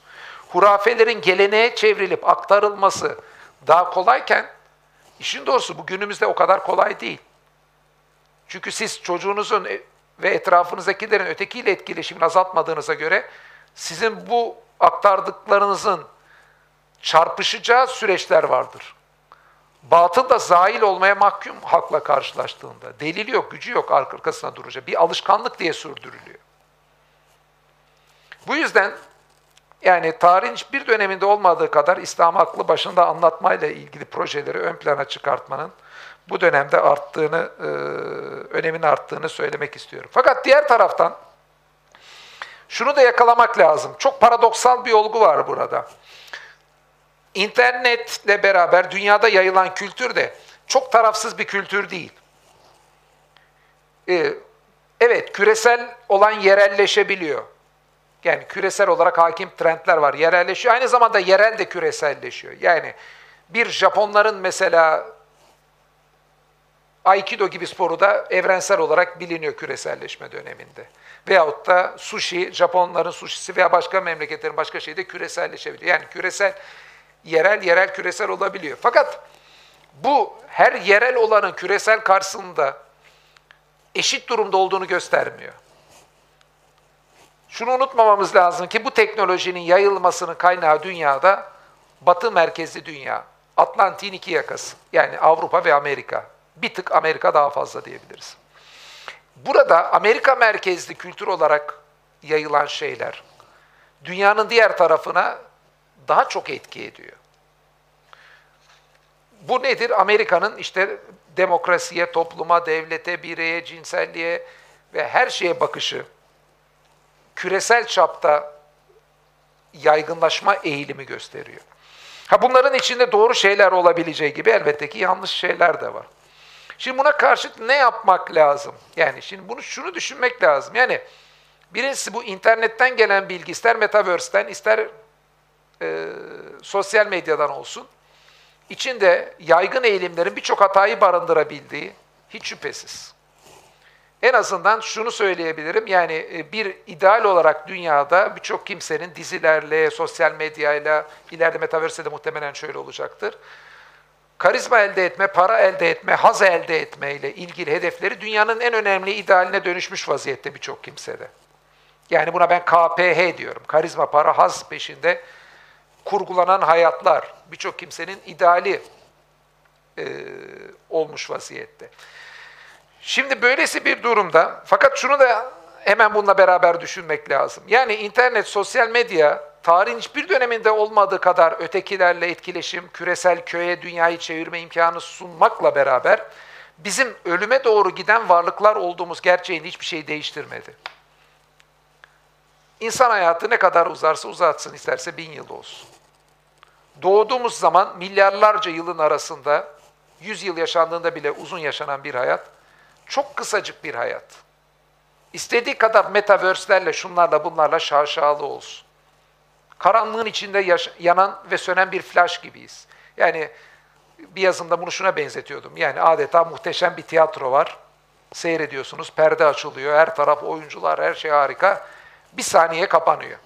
Hurafelerin geleneğe çevrilip aktarılması daha kolayken işin doğrusu bu günümüzde o kadar kolay değil. Çünkü siz çocuğunuzun e- ve etrafınızdakilerin ötekiyle etkileşimini azaltmadığınıza göre sizin bu aktardıklarınızın çarpışacağı süreçler vardır. Batıl da zail olmaya mahkum hakla karşılaştığında. Delili yok, gücü yok arkasına duracak. Bir alışkanlık diye sürdürülüyor. Bu yüzden yani tarihin hiçbir döneminde olmadığı kadar İslam aklı başında anlatmayla ilgili projeleri ön plana çıkartmanın bu dönemde arttığını, e, önemin arttığını söylemek istiyorum. Fakat diğer taraftan şunu da yakalamak lazım. Çok paradoksal bir olgu var burada. İnternetle beraber dünyada yayılan kültür de çok tarafsız bir kültür değil. Ee, evet, küresel olan yerelleşebiliyor. Yani küresel olarak hakim trendler var, yerelleşiyor. Aynı zamanda yerel de küreselleşiyor. Yani bir Japonların mesela Aikido gibi sporu da evrensel olarak biliniyor küreselleşme döneminde. Veyahut da sushi, Japonların sushisi veya başka memleketlerin başka şeyi de küreselleşebiliyor. Yani küresel, yerel, yerel küresel olabiliyor. Fakat bu her yerel olanın küresel karşısında eşit durumda olduğunu göstermiyor. Şunu unutmamamız lazım ki bu teknolojinin yayılmasının kaynağı dünyada batı merkezli dünya. Atlantik'in iki yakası. Yani Avrupa ve Amerika. Bir tık Amerika daha fazla diyebiliriz. Burada Amerika merkezli kültür olarak yayılan şeyler dünyanın diğer tarafına daha çok etki ediyor. Bu nedir? Amerika'nın işte demokrasiye, topluma, devlete, bireye, cinselliğe ve her şeye bakışı küresel çapta yaygınlaşma eğilimi gösteriyor. Ha bunların içinde doğru şeyler olabileceği gibi elbette ki yanlış şeyler de var. Şimdi buna karşıt ne yapmak lazım? Yani şimdi bunu şunu düşünmek lazım. Yani birincisi bu internetten gelen bilgi ister metaverse'ten ister e, sosyal medyadan olsun. içinde yaygın eğilimlerin birçok hatayı barındırabildiği hiç şüphesiz. En azından şunu söyleyebilirim. Yani e, bir ideal olarak dünyada birçok kimsenin dizilerle, sosyal medyayla, ileride metaverse'de muhtemelen şöyle olacaktır karizma elde etme, para elde etme, haz elde etme ile ilgili hedefleri dünyanın en önemli idealine dönüşmüş vaziyette birçok kimsede. Yani buna ben KPH diyorum. Karizma, para, haz peşinde kurgulanan hayatlar birçok kimsenin ideali e, olmuş vaziyette. Şimdi böylesi bir durumda, fakat şunu da hemen bununla beraber düşünmek lazım. Yani internet, sosyal medya tarihin hiçbir döneminde olmadığı kadar ötekilerle etkileşim, küresel köye dünyayı çevirme imkanı sunmakla beraber bizim ölüme doğru giden varlıklar olduğumuz gerçeğini hiçbir şey değiştirmedi. İnsan hayatı ne kadar uzarsa uzatsın, isterse bin yıl olsun. Doğduğumuz zaman milyarlarca yılın arasında, yüz yıl yaşandığında bile uzun yaşanan bir hayat, çok kısacık bir hayat. İstediği kadar metaverse'lerle, şunlarla bunlarla şaşalı olsun karanlığın içinde yanan ve sönen bir flash gibiyiz. Yani bir yazımda bunu şuna benzetiyordum. Yani adeta muhteşem bir tiyatro var. Seyrediyorsunuz, perde açılıyor, her taraf oyuncular, her şey harika. Bir saniye kapanıyor.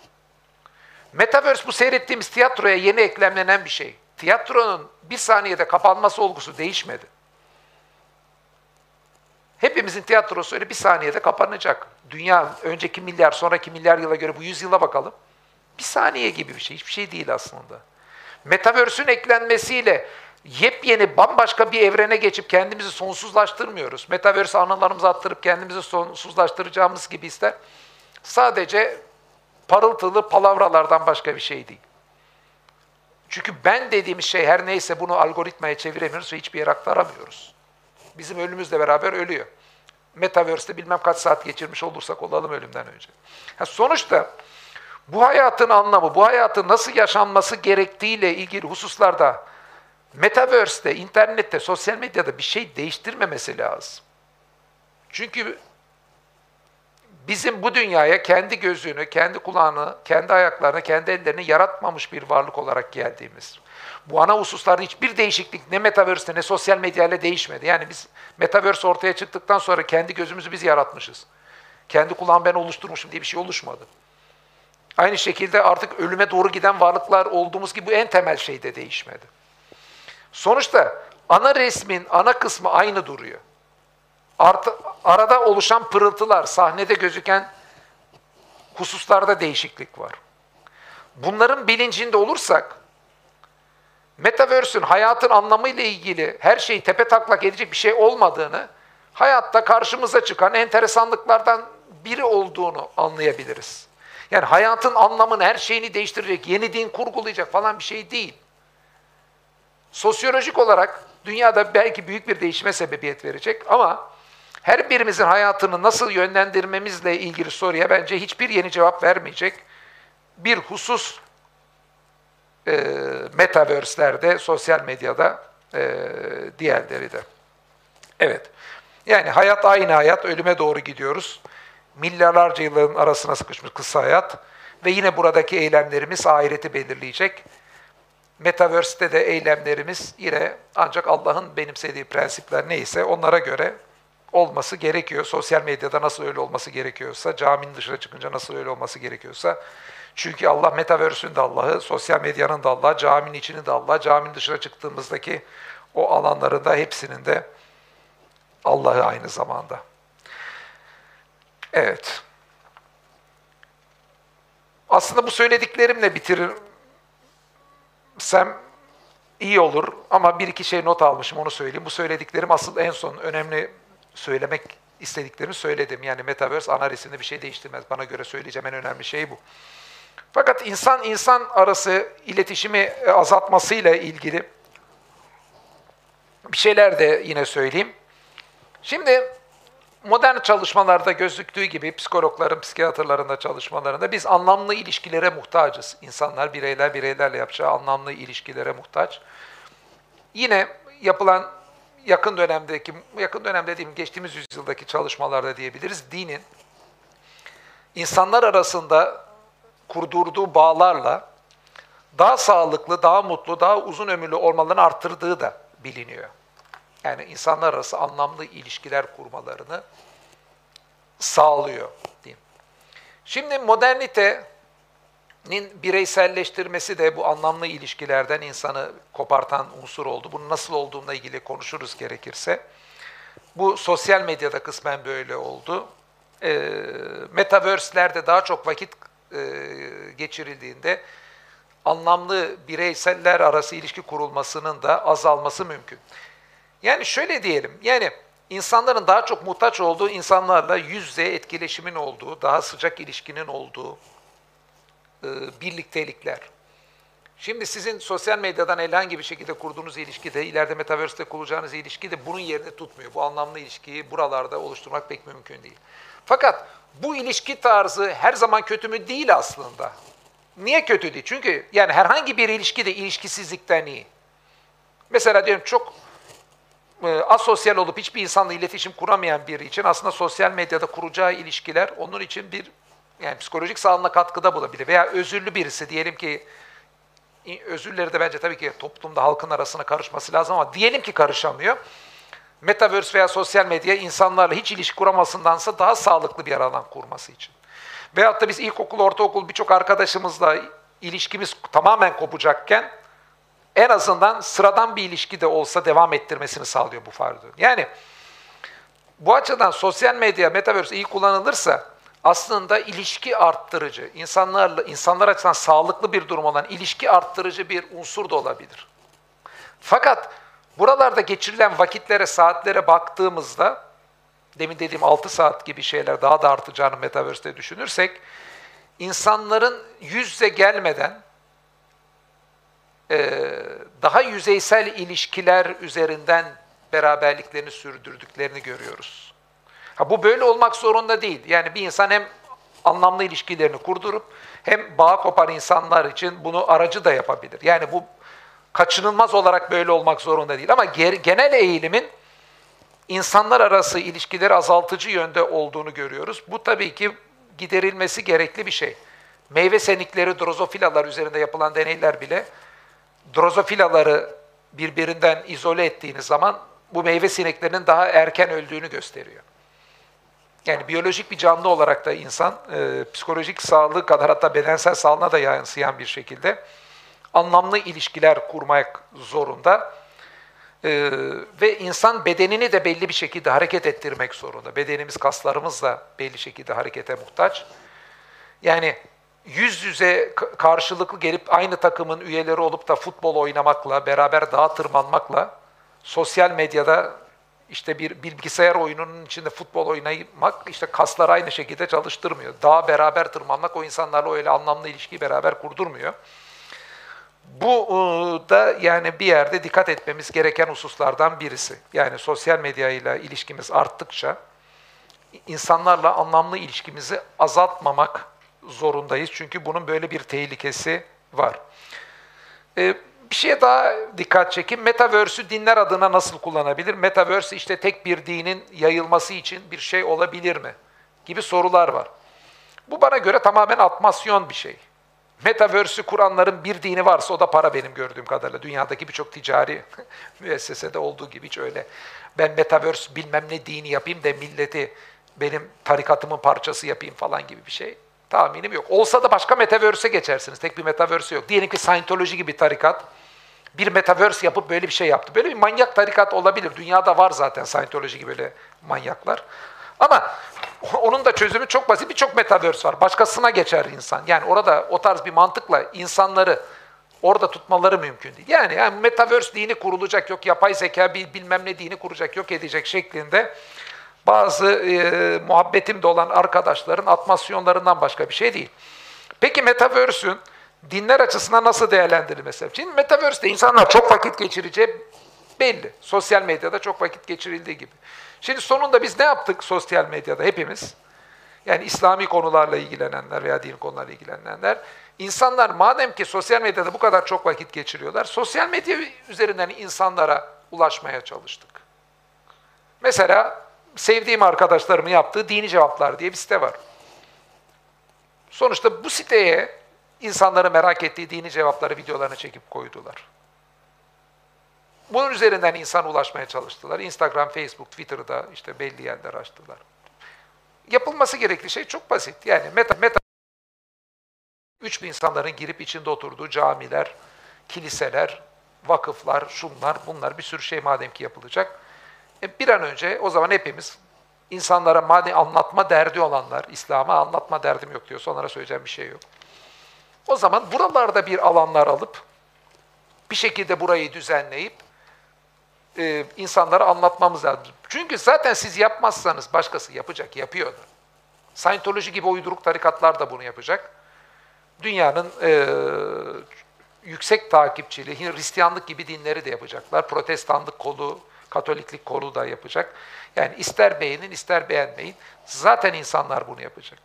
Metaverse bu seyrettiğimiz tiyatroya yeni eklemlenen bir şey. Tiyatronun bir saniyede kapanması olgusu değişmedi. Hepimizin tiyatrosu öyle bir saniyede kapanacak. Dünya önceki milyar, sonraki milyar yıla göre bu yüzyıla bakalım. Bir saniye gibi bir şey. Hiçbir şey değil aslında. Metaverse'ün eklenmesiyle yepyeni bambaşka bir evrene geçip kendimizi sonsuzlaştırmıyoruz. Metaverse anılarımızı attırıp kendimizi sonsuzlaştıracağımız gibi ister. Sadece parıltılı palavralardan başka bir şey değil. Çünkü ben dediğimiz şey her neyse bunu algoritmaya çeviremiyoruz ve hiçbir yere aktaramıyoruz. Bizim ölümümüzle beraber ölüyor. Metaverse'de bilmem kaç saat geçirmiş olursak olalım ölümden önce. Ha, sonuçta bu hayatın anlamı, bu hayatın nasıl yaşanması gerektiğiyle ilgili hususlarda Metaverse'de, internette, sosyal medyada bir şey değiştirmemesi lazım. Çünkü bizim bu dünyaya kendi gözünü, kendi kulağını, kendi ayaklarını, kendi ellerini yaratmamış bir varlık olarak geldiğimiz. Bu ana hususlarda hiçbir değişiklik ne Metaverse'de ne sosyal medyayla değişmedi. Yani biz Metaverse ortaya çıktıktan sonra kendi gözümüzü biz yaratmışız. Kendi kulağım ben oluşturmuşum diye bir şey oluşmadı. Aynı şekilde artık ölüme doğru giden varlıklar olduğumuz gibi bu en temel şey de değişmedi. Sonuçta ana resmin ana kısmı aynı duruyor. Artı, arada oluşan pırıltılar, sahnede gözüken hususlarda değişiklik var. Bunların bilincinde olursak, Metaverse'ün hayatın anlamıyla ilgili her şeyi tepe taklak edecek bir şey olmadığını, hayatta karşımıza çıkan enteresanlıklardan biri olduğunu anlayabiliriz. Yani hayatın anlamını, her şeyini değiştirecek, yeni din kurgulayacak falan bir şey değil. Sosyolojik olarak dünyada belki büyük bir değişime sebebiyet verecek ama her birimizin hayatını nasıl yönlendirmemizle ilgili soruya bence hiçbir yeni cevap vermeyecek bir husus e, metaverse'lerde, sosyal medyada, e, diğerleri de. Evet, yani hayat aynı hayat, ölüme doğru gidiyoruz. Milyarlarca yılların arasına sıkışmış kısa hayat ve yine buradaki eylemlerimiz ahireti belirleyecek. Metaverse'de de eylemlerimiz yine ancak Allah'ın benimsediği prensipler neyse onlara göre olması gerekiyor. Sosyal medyada nasıl öyle olması gerekiyorsa, caminin dışına çıkınca nasıl öyle olması gerekiyorsa. Çünkü Allah Metaverse'ün de Allah'ı, sosyal medyanın da Allah'ı, caminin içini de Allah, caminin dışına çıktığımızdaki o alanların da hepsinin de Allah'ı aynı zamanda. Evet. Aslında bu söylediklerimle bitirirsem iyi olur ama bir iki şey not almışım onu söyleyeyim. Bu söylediklerim asıl en son önemli söylemek istediklerimi söyledim. Yani Metaverse ana bir şey değiştirmez. Bana göre söyleyeceğim en önemli şey bu. Fakat insan insan arası iletişimi azaltmasıyla ilgili bir şeyler de yine söyleyeyim. Şimdi modern çalışmalarda gözüktüğü gibi psikologların, psikiyatrların da çalışmalarında biz anlamlı ilişkilere muhtacız. İnsanlar, bireyler, bireylerle yapacağı anlamlı ilişkilere muhtaç. Yine yapılan yakın dönemdeki, yakın dönem dediğim geçtiğimiz yüzyıldaki çalışmalarda diyebiliriz, dinin insanlar arasında kurdurduğu bağlarla daha sağlıklı, daha mutlu, daha uzun ömürlü olmalarını arttırdığı da biliniyor. Yani insanlar arası anlamlı ilişkiler kurmalarını sağlıyor diyeyim. Şimdi modernitenin bireyselleştirmesi de bu anlamlı ilişkilerden insanı kopartan unsur oldu. Bunun nasıl olduğuna ilgili konuşuruz gerekirse. Bu sosyal medyada kısmen böyle oldu. E, Metaverse'lerde daha çok vakit geçirildiğinde anlamlı bireyseller arası ilişki kurulmasının da azalması mümkün. Yani şöyle diyelim, yani insanların daha çok muhtaç olduğu insanlarla yüz yüze etkileşimin olduğu, daha sıcak ilişkinin olduğu e, birliktelikler. Şimdi sizin sosyal medyadan herhangi bir şekilde kurduğunuz ilişki de, ileride Metaverse'de kuracağınız ilişki de bunun yerini tutmuyor. Bu anlamlı ilişkiyi buralarda oluşturmak pek mümkün değil. Fakat bu ilişki tarzı her zaman kötü mü? Değil aslında. Niye kötü değil? Çünkü yani herhangi bir ilişki de ilişkisizlikten iyi. Mesela diyorum çok e, asosyal olup hiçbir insanla iletişim kuramayan biri için aslında sosyal medyada kuracağı ilişkiler onun için bir yani psikolojik sağlığına katkıda bulabilir. Veya özürlü birisi diyelim ki özürleri de bence tabii ki toplumda halkın arasına karışması lazım ama diyelim ki karışamıyor. Metaverse veya sosyal medya insanlarla hiç ilişki kuramasındansa daha sağlıklı bir alan kurması için. Veyahut da biz ilkokul, ortaokul birçok arkadaşımızla ilişkimiz tamamen kopacakken en azından sıradan bir ilişki de olsa devam ettirmesini sağlıyor bu farkı. Yani bu açıdan sosyal medya, metaverse iyi kullanılırsa aslında ilişki arttırıcı, insanlarla insanlar açısından sağlıklı bir durum olan ilişki arttırıcı bir unsur da olabilir. Fakat buralarda geçirilen vakitlere, saatlere baktığımızda demin dediğim 6 saat gibi şeyler daha da artacağını metaverse'de düşünürsek insanların yüz yüze gelmeden e, daha yüzeysel ilişkiler üzerinden beraberliklerini sürdürdüklerini görüyoruz. Ha, bu böyle olmak zorunda değil. Yani bir insan hem anlamlı ilişkilerini kurdurup hem bağ kopan insanlar için bunu aracı da yapabilir. Yani bu kaçınılmaz olarak böyle olmak zorunda değil. Ama genel eğilimin insanlar arası ilişkileri azaltıcı yönde olduğunu görüyoruz. Bu tabii ki giderilmesi gerekli bir şey. Meyve senikleri, drozofilalar üzerinde yapılan deneyler bile drozofilaları birbirinden izole ettiğiniz zaman bu meyve sineklerinin daha erken öldüğünü gösteriyor. Yani biyolojik bir canlı olarak da insan e, psikolojik sağlığı kadar hatta bedensel sağlığına da yansıyan bir şekilde anlamlı ilişkiler kurmak zorunda. Ee, ve insan bedenini de belli bir şekilde hareket ettirmek zorunda. Bedenimiz, kaslarımız da belli şekilde harekete muhtaç. Yani yüz yüze karşılıklı gelip aynı takımın üyeleri olup da futbol oynamakla, beraber dağa tırmanmakla, sosyal medyada işte bir bilgisayar oyununun içinde futbol oynamak işte kaslar aynı şekilde çalıştırmıyor. Dağa beraber tırmanmak o insanlarla öyle anlamlı ilişkiyi beraber kurdurmuyor. Bu e, da yani bir yerde dikkat etmemiz gereken hususlardan birisi. Yani sosyal medyayla ilişkimiz arttıkça insanlarla anlamlı ilişkimizi azaltmamak zorundayız. Çünkü bunun böyle bir tehlikesi var. E, bir şeye daha dikkat çekin. Metaverse'ü dinler adına nasıl kullanabilir? Metaverse işte tek bir dinin yayılması için bir şey olabilir mi? Gibi sorular var. Bu bana göre tamamen atmasyon bir şey. Metaverse'ü kuranların bir dini varsa o da para benim gördüğüm kadarıyla. Dünyadaki birçok ticari müessesede olduğu gibi hiç öyle. Ben Metaverse bilmem ne dini yapayım da milleti benim tarikatımın parçası yapayım falan gibi bir şey tahminim yok. Olsa da başka Metaverse'e geçersiniz. Tek bir Metaverse yok. Diyelim ki Scientology gibi tarikat bir Metaverse yapıp böyle bir şey yaptı. Böyle bir manyak tarikat olabilir. Dünyada var zaten Scientology gibi böyle manyaklar. Ama onun da çözümü çok basit. Birçok metaverse var. Başkasına geçer insan. Yani orada o tarz bir mantıkla insanları orada tutmaları mümkün değil. Yani, yani metaverse dini kurulacak yok, yapay zeka bilmem ne dini kuracak yok edecek şeklinde bazı e, muhabbetim de olan arkadaşların atmasyonlarından başka bir şey değil. Peki metaverse'ün dinler açısından nasıl değerlendirilmesi? Şimdi metaverse'de insanlar çok vakit geçireceği belli. Sosyal medyada çok vakit geçirildiği gibi. Şimdi sonunda biz ne yaptık sosyal medyada hepimiz? Yani İslami konularla ilgilenenler veya din konularla ilgilenenler. İnsanlar madem ki sosyal medyada bu kadar çok vakit geçiriyorlar, sosyal medya üzerinden insanlara ulaşmaya çalıştık. Mesela sevdiğim arkadaşlarımın yaptığı Dini Cevaplar diye bir site var. Sonuçta bu siteye insanları merak ettiği dini cevapları videolarını çekip koydular. Bunun üzerinden insan ulaşmaya çalıştılar. Instagram, Facebook, Twitter'da işte belli yerler açtılar. Yapılması gerektiği şey çok basit. Yani meta, meta 3 bin insanların girip içinde oturduğu camiler, kiliseler, vakıflar, şunlar, bunlar bir sürü şey madem ki yapılacak. E bir an önce o zaman hepimiz insanlara madem anlatma derdi olanlar, İslam'a anlatma derdim yok diyorsa onlara söyleyeceğim bir şey yok. O zaman buralarda bir alanlar alıp bir şekilde burayı düzenleyip e, insanlara anlatmamız lazım. Çünkü zaten siz yapmazsanız başkası yapacak, yapıyordu. Scientology gibi uyduruk tarikatlar da bunu yapacak. Dünyanın e, yüksek takipçili, Hristiyanlık gibi dinleri de yapacaklar. Protestanlık kolu, Katoliklik kolu da yapacak. Yani ister beğenin, ister beğenmeyin. Zaten insanlar bunu yapacak.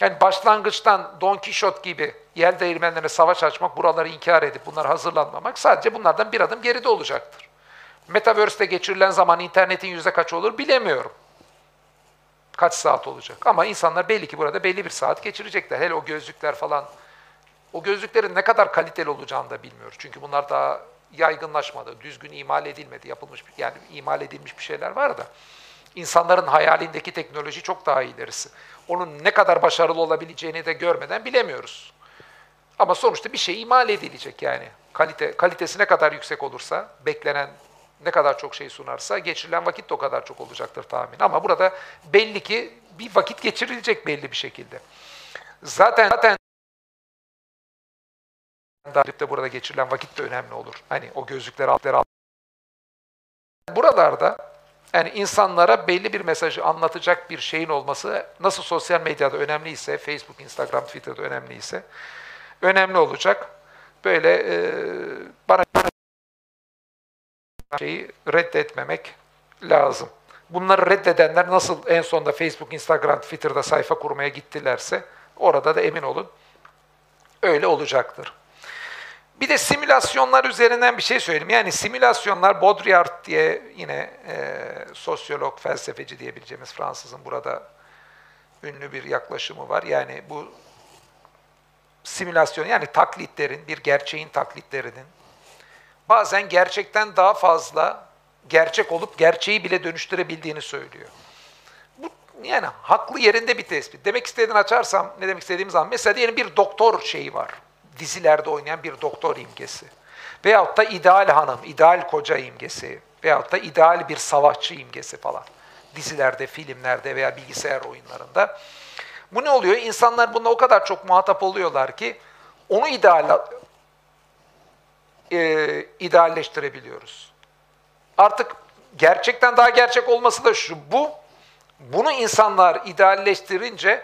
Yani başlangıçtan Don Kişot gibi yer değirmenlerine savaş açmak, buraları inkar edip bunlar hazırlanmamak sadece bunlardan bir adım geride olacaktır. Metaverse'de geçirilen zaman internetin yüzde kaç olur bilemiyorum. Kaç saat olacak. Ama insanlar belli ki burada belli bir saat geçirecekler. Hele o gözlükler falan. O gözlüklerin ne kadar kaliteli olacağını da bilmiyoruz. Çünkü bunlar daha yaygınlaşmadı, düzgün imal edilmedi, yapılmış yani imal edilmiş bir şeyler var da insanların hayalindeki teknoloji çok daha ilerisi. Onun ne kadar başarılı olabileceğini de görmeden bilemiyoruz. Ama sonuçta bir şey imal edilecek yani. Kalite kalitesi ne kadar yüksek olursa beklenen ne kadar çok şey sunarsa geçirilen vakit de o kadar çok olacaktır tahmin. Ama burada belli ki bir vakit geçirilecek belli bir şekilde. Zaten zaten de burada geçirilen vakit de önemli olur. Hani o gözlükler altları alt. Buralarda yani insanlara belli bir mesajı anlatacak bir şeyin olması nasıl sosyal medyada önemliyse, Facebook, Instagram, Twitter'da önemliyse önemli olacak. Böyle e, bana şeyi reddetmemek lazım. Bunları reddedenler nasıl en sonunda Facebook, Instagram, Twitter'da sayfa kurmaya gittilerse orada da emin olun öyle olacaktır. Bir de simülasyonlar üzerinden bir şey söyleyeyim. Yani simülasyonlar Baudrillard diye yine e, sosyolog, felsefeci diyebileceğimiz Fransızın burada ünlü bir yaklaşımı var. Yani bu simülasyon yani taklitlerin, bir gerçeğin taklitlerinin bazen gerçekten daha fazla gerçek olup gerçeği bile dönüştürebildiğini söylüyor. Bu yani haklı yerinde bir tespit. Demek istediğini açarsam ne demek istediğim zaman mesela diyelim bir doktor şeyi var. Dizilerde oynayan bir doktor imgesi. Veyahut da ideal hanım, ideal koca imgesi. Veyahut da ideal bir savaşçı imgesi falan. Dizilerde, filmlerde veya bilgisayar oyunlarında. Bu ne oluyor? İnsanlar bununla o kadar çok muhatap oluyorlar ki onu ideal, e, idealleştirebiliyoruz. Artık gerçekten daha gerçek olması da şu, bu, bunu insanlar idealleştirince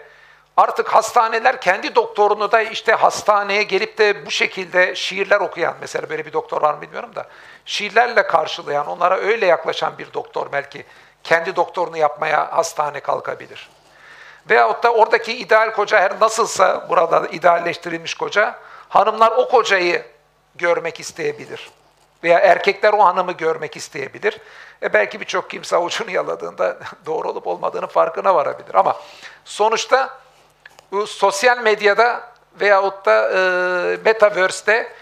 artık hastaneler kendi doktorunu da işte hastaneye gelip de bu şekilde şiirler okuyan, mesela böyle bir doktor var mı bilmiyorum da, şiirlerle karşılayan, onlara öyle yaklaşan bir doktor belki kendi doktorunu yapmaya hastane kalkabilir. Veyahut da oradaki ideal koca her nasılsa burada idealleştirilmiş koca, hanımlar o kocayı görmek isteyebilir. Veya erkekler o hanımı görmek isteyebilir. E belki birçok kimse avucunu yaladığında doğru olup olmadığını farkına varabilir. Ama sonuçta bu sosyal medyada veyahut da e, metaverse'te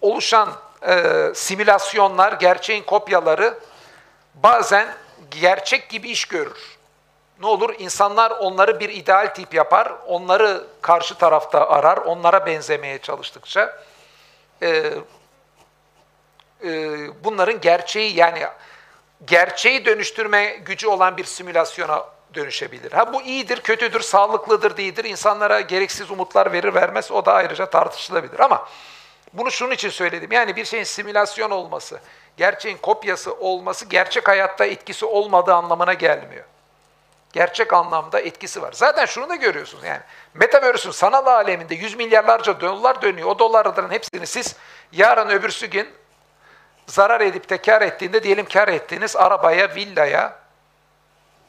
oluşan e, simülasyonlar, gerçeğin kopyaları bazen gerçek gibi iş görür. Ne olur? İnsanlar onları bir ideal tip yapar, onları karşı tarafta arar, onlara benzemeye çalıştıkça e, e, bunların gerçeği yani gerçeği dönüştürme gücü olan bir simülasyona dönüşebilir. Ha bu iyidir, kötüdür, sağlıklıdır, değildir. İnsanlara gereksiz umutlar verir vermez o da ayrıca tartışılabilir. Ama bunu şunun için söyledim. Yani bir şeyin simülasyon olması, gerçeğin kopyası olması gerçek hayatta etkisi olmadığı anlamına gelmiyor. Gerçek anlamda etkisi var. Zaten şunu da görüyorsunuz yani. Metaverse'ün sanal aleminde yüz milyarlarca dolar dönüyor. O dolarların hepsini siz yarın öbürsü gün zarar edip de kar ettiğinde diyelim kar ettiğiniz arabaya, villaya,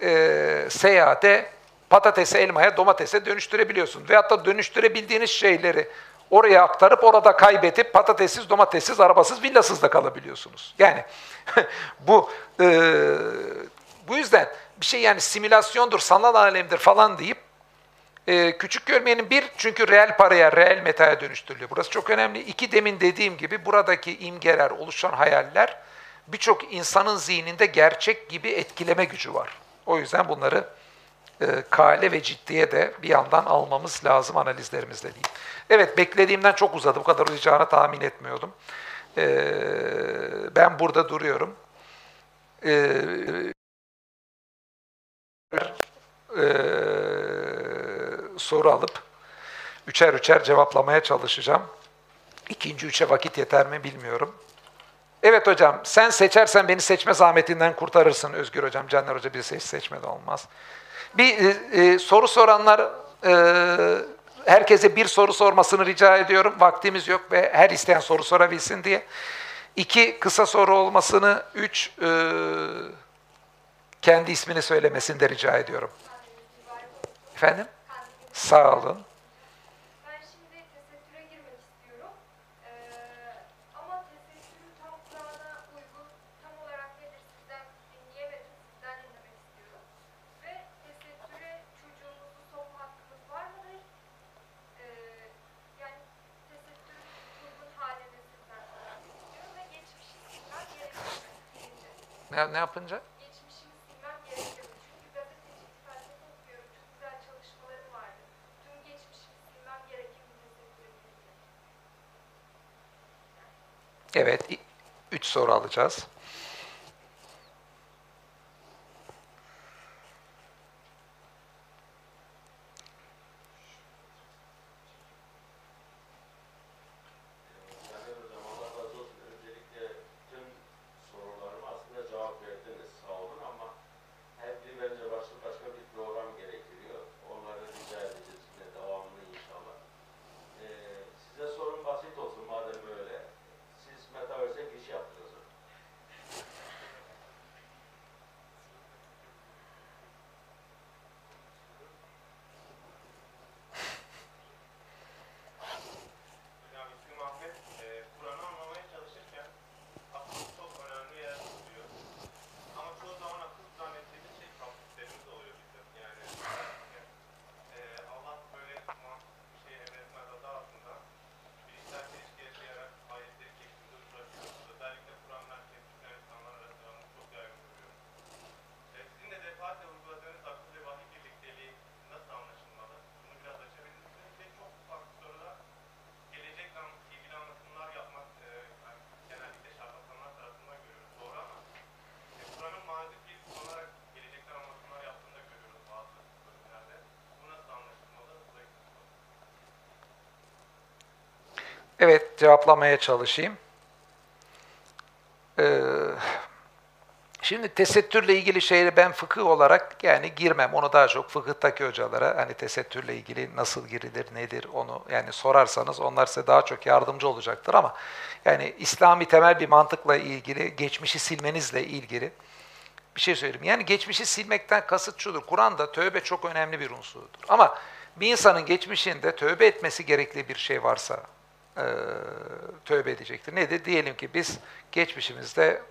e, seyahate, patatese, elmaya, domatese dönüştürebiliyorsun. Veyahut da dönüştürebildiğiniz şeyleri oraya aktarıp orada kaybedip patatessiz, domatessiz, arabasız, villasız da kalabiliyorsunuz. Yani bu e, bu yüzden bir şey yani simülasyondur, sanal alemdir falan deyip e, küçük görmeyenin bir çünkü reel paraya, reel metaya dönüştürülüyor. Burası çok önemli. İki demin dediğim gibi buradaki imgeler, oluşan hayaller birçok insanın zihninde gerçek gibi etkileme gücü var. O yüzden bunları e, kale ve ciddiye de bir yandan almamız lazım analizlerimizle diyeyim. Evet beklediğimden çok uzadı. Bu kadar uzayacağını tahmin etmiyordum. E, ben burada duruyorum. E, e, soru alıp üçer üçer cevaplamaya çalışacağım. İkinci üçe vakit yeter mi bilmiyorum. Evet hocam, sen seçersen beni seçme zahmetinden kurtarırsın Özgür hocam. Caner hoca bir seç seçme de olmaz. Bir e, e, soru soranlar, e, herkese bir soru sormasını rica ediyorum. Vaktimiz yok ve her isteyen soru sorabilsin diye. İki, kısa soru olmasını. Üç, e, kendi ismini söylemesini de rica ediyorum. Efendim? Sağ olun. Ben şimdi tesettüre girmek istiyorum. Ee, ama tesettürün tam kuralına uygun, tam olarak nedir sizden dinleyemedim, sizden dinlemek istiyorum. Ve tesettüre çocuğumuzu sokma hakkımız var mıdır? Ee, yani tesettürün uygun halini sizden sormak istiyorum ve geçmişi silmem gerekir mi? Birinci. Ne, ne yapınca? Geçmişimi silmem gerekir mi? Çünkü gazetecilik felsefe okuyorum, çok güzel çalışmalarım vardı. Tüm geçmişimi silmem gerekir mi tesettüre girince? Evet, i- üç soru alacağız. Caner Hocam Allah razı olsun. Öncelikle tüm sorularıma aslında cevap verdiniz. Sağ olun ama her biri bence başlı başka bir program gerektiriyor. Onları rica edeceğiz yine devamlı inşallah. Ee, size sorum basit olsun madem öyle. Siz Metaverse'e giriş yaptınız. mı? Evet, cevaplamaya çalışayım. Ee, şimdi tesettürle ilgili şeyleri ben fıkıh olarak yani girmem. Onu daha çok fıkıhtaki hocalara hani tesettürle ilgili nasıl girilir, nedir onu yani sorarsanız onlar size daha çok yardımcı olacaktır ama yani İslami temel bir mantıkla ilgili, geçmişi silmenizle ilgili bir şey söyleyeyim. Yani geçmişi silmekten kasıt şudur. Kur'an'da tövbe çok önemli bir unsurdur. Ama bir insanın geçmişinde tövbe etmesi gerekli bir şey varsa e, tövbe edecektir. Nedir? Diyelim ki biz geçmişimizde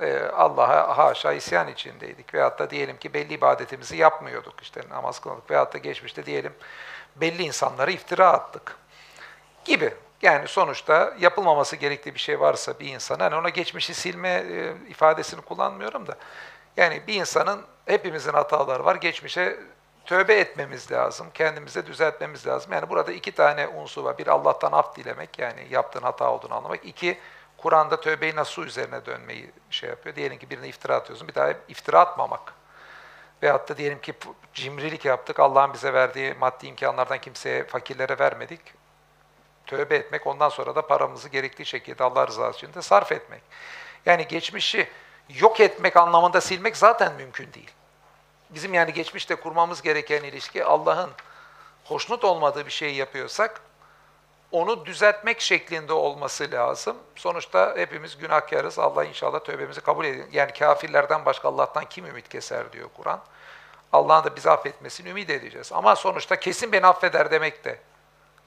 e, Allah'a haşa isyan içindeydik. Veyahut da diyelim ki belli ibadetimizi yapmıyorduk. işte namaz kılmadık. Veyahut da geçmişte diyelim belli insanlara iftira attık. Gibi. Yani sonuçta yapılmaması gerektiği bir şey varsa bir insan, hani ona geçmişi silme e, ifadesini kullanmıyorum da, yani bir insanın, hepimizin hataları var, geçmişe tövbe etmemiz lazım, kendimize düzeltmemiz lazım. Yani burada iki tane unsur var. Bir Allah'tan af dilemek, yani yaptığın hata olduğunu anlamak. İki, Kur'an'da tövbeyi nasıl üzerine dönmeyi şey yapıyor. Diyelim ki birine iftira atıyorsun, bir daha iftira atmamak. Veyahut da diyelim ki cimrilik yaptık, Allah'ın bize verdiği maddi imkanlardan kimseye, fakirlere vermedik tövbe etmek, ondan sonra da paramızı gerektiği şekilde Allah rızası için de sarf etmek. Yani geçmişi yok etmek anlamında silmek zaten mümkün değil. Bizim yani geçmişte kurmamız gereken ilişki Allah'ın hoşnut olmadığı bir şeyi yapıyorsak onu düzeltmek şeklinde olması lazım. Sonuçta hepimiz günahkarız. Allah inşallah tövbemizi kabul ediyor. Yani kafirlerden başka Allah'tan kim ümit keser diyor Kur'an. Allah'ın da bizi affetmesini ümit edeceğiz. Ama sonuçta kesin beni affeder demek de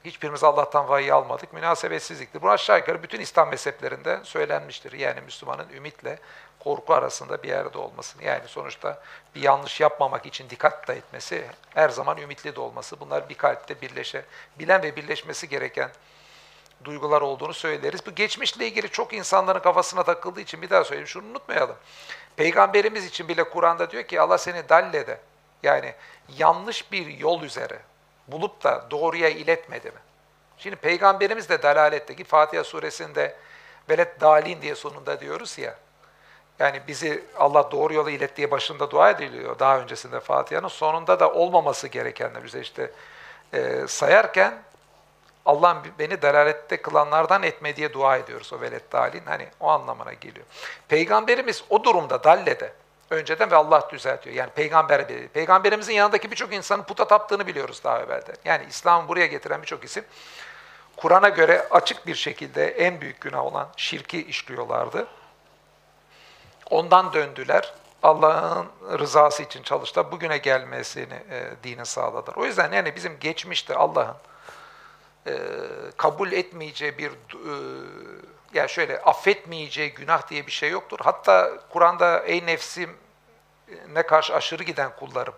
Hiçbirimiz Allah'tan vahiy almadık. Münasebetsizliktir. Bu aşağı yukarı bütün İslam mezheplerinde söylenmiştir. Yani Müslümanın ümitle korku arasında bir yerde olması. Yani sonuçta bir yanlış yapmamak için dikkat da etmesi, her zaman ümitli de olması. Bunlar bir kalpte birleşe, bilen ve birleşmesi gereken duygular olduğunu söyleriz. Bu geçmişle ilgili çok insanların kafasına takıldığı için bir daha söyleyeyim. Şunu unutmayalım. Peygamberimiz için bile Kur'an'da diyor ki Allah seni dallede. Yani yanlış bir yol üzere, bulup da doğruya iletmedi mi? Şimdi Peygamberimiz de dalaletteki Fatiha suresinde velet dalin diye sonunda diyoruz ya. Yani bizi Allah doğru yola ilet diye başında dua ediliyor daha öncesinde Fatiha'nın. Sonunda da olmaması gerekenler bize işte e, sayarken Allah'ın beni dalalette kılanlardan etme diye dua ediyoruz o velet dalin. Hani o anlamına geliyor. Peygamberimiz o durumda dallede önceden ve Allah düzeltiyor. Yani peygamber Peygamberimizin yanındaki birçok insanın puta taptığını biliyoruz daha evvelde. Yani İslam'ı buraya getiren birçok isim Kur'an'a göre açık bir şekilde en büyük günah olan şirki işliyorlardı. Ondan döndüler. Allah'ın rızası için çalıştılar. Bugüne gelmesini e, dini sağladılar. O yüzden yani bizim geçmişte Allah'ın e, kabul etmeyeceği bir e, yani şöyle affetmeyeceği günah diye bir şey yoktur. Hatta Kur'an'da ey nefsim ne karşı aşırı giden kullarım.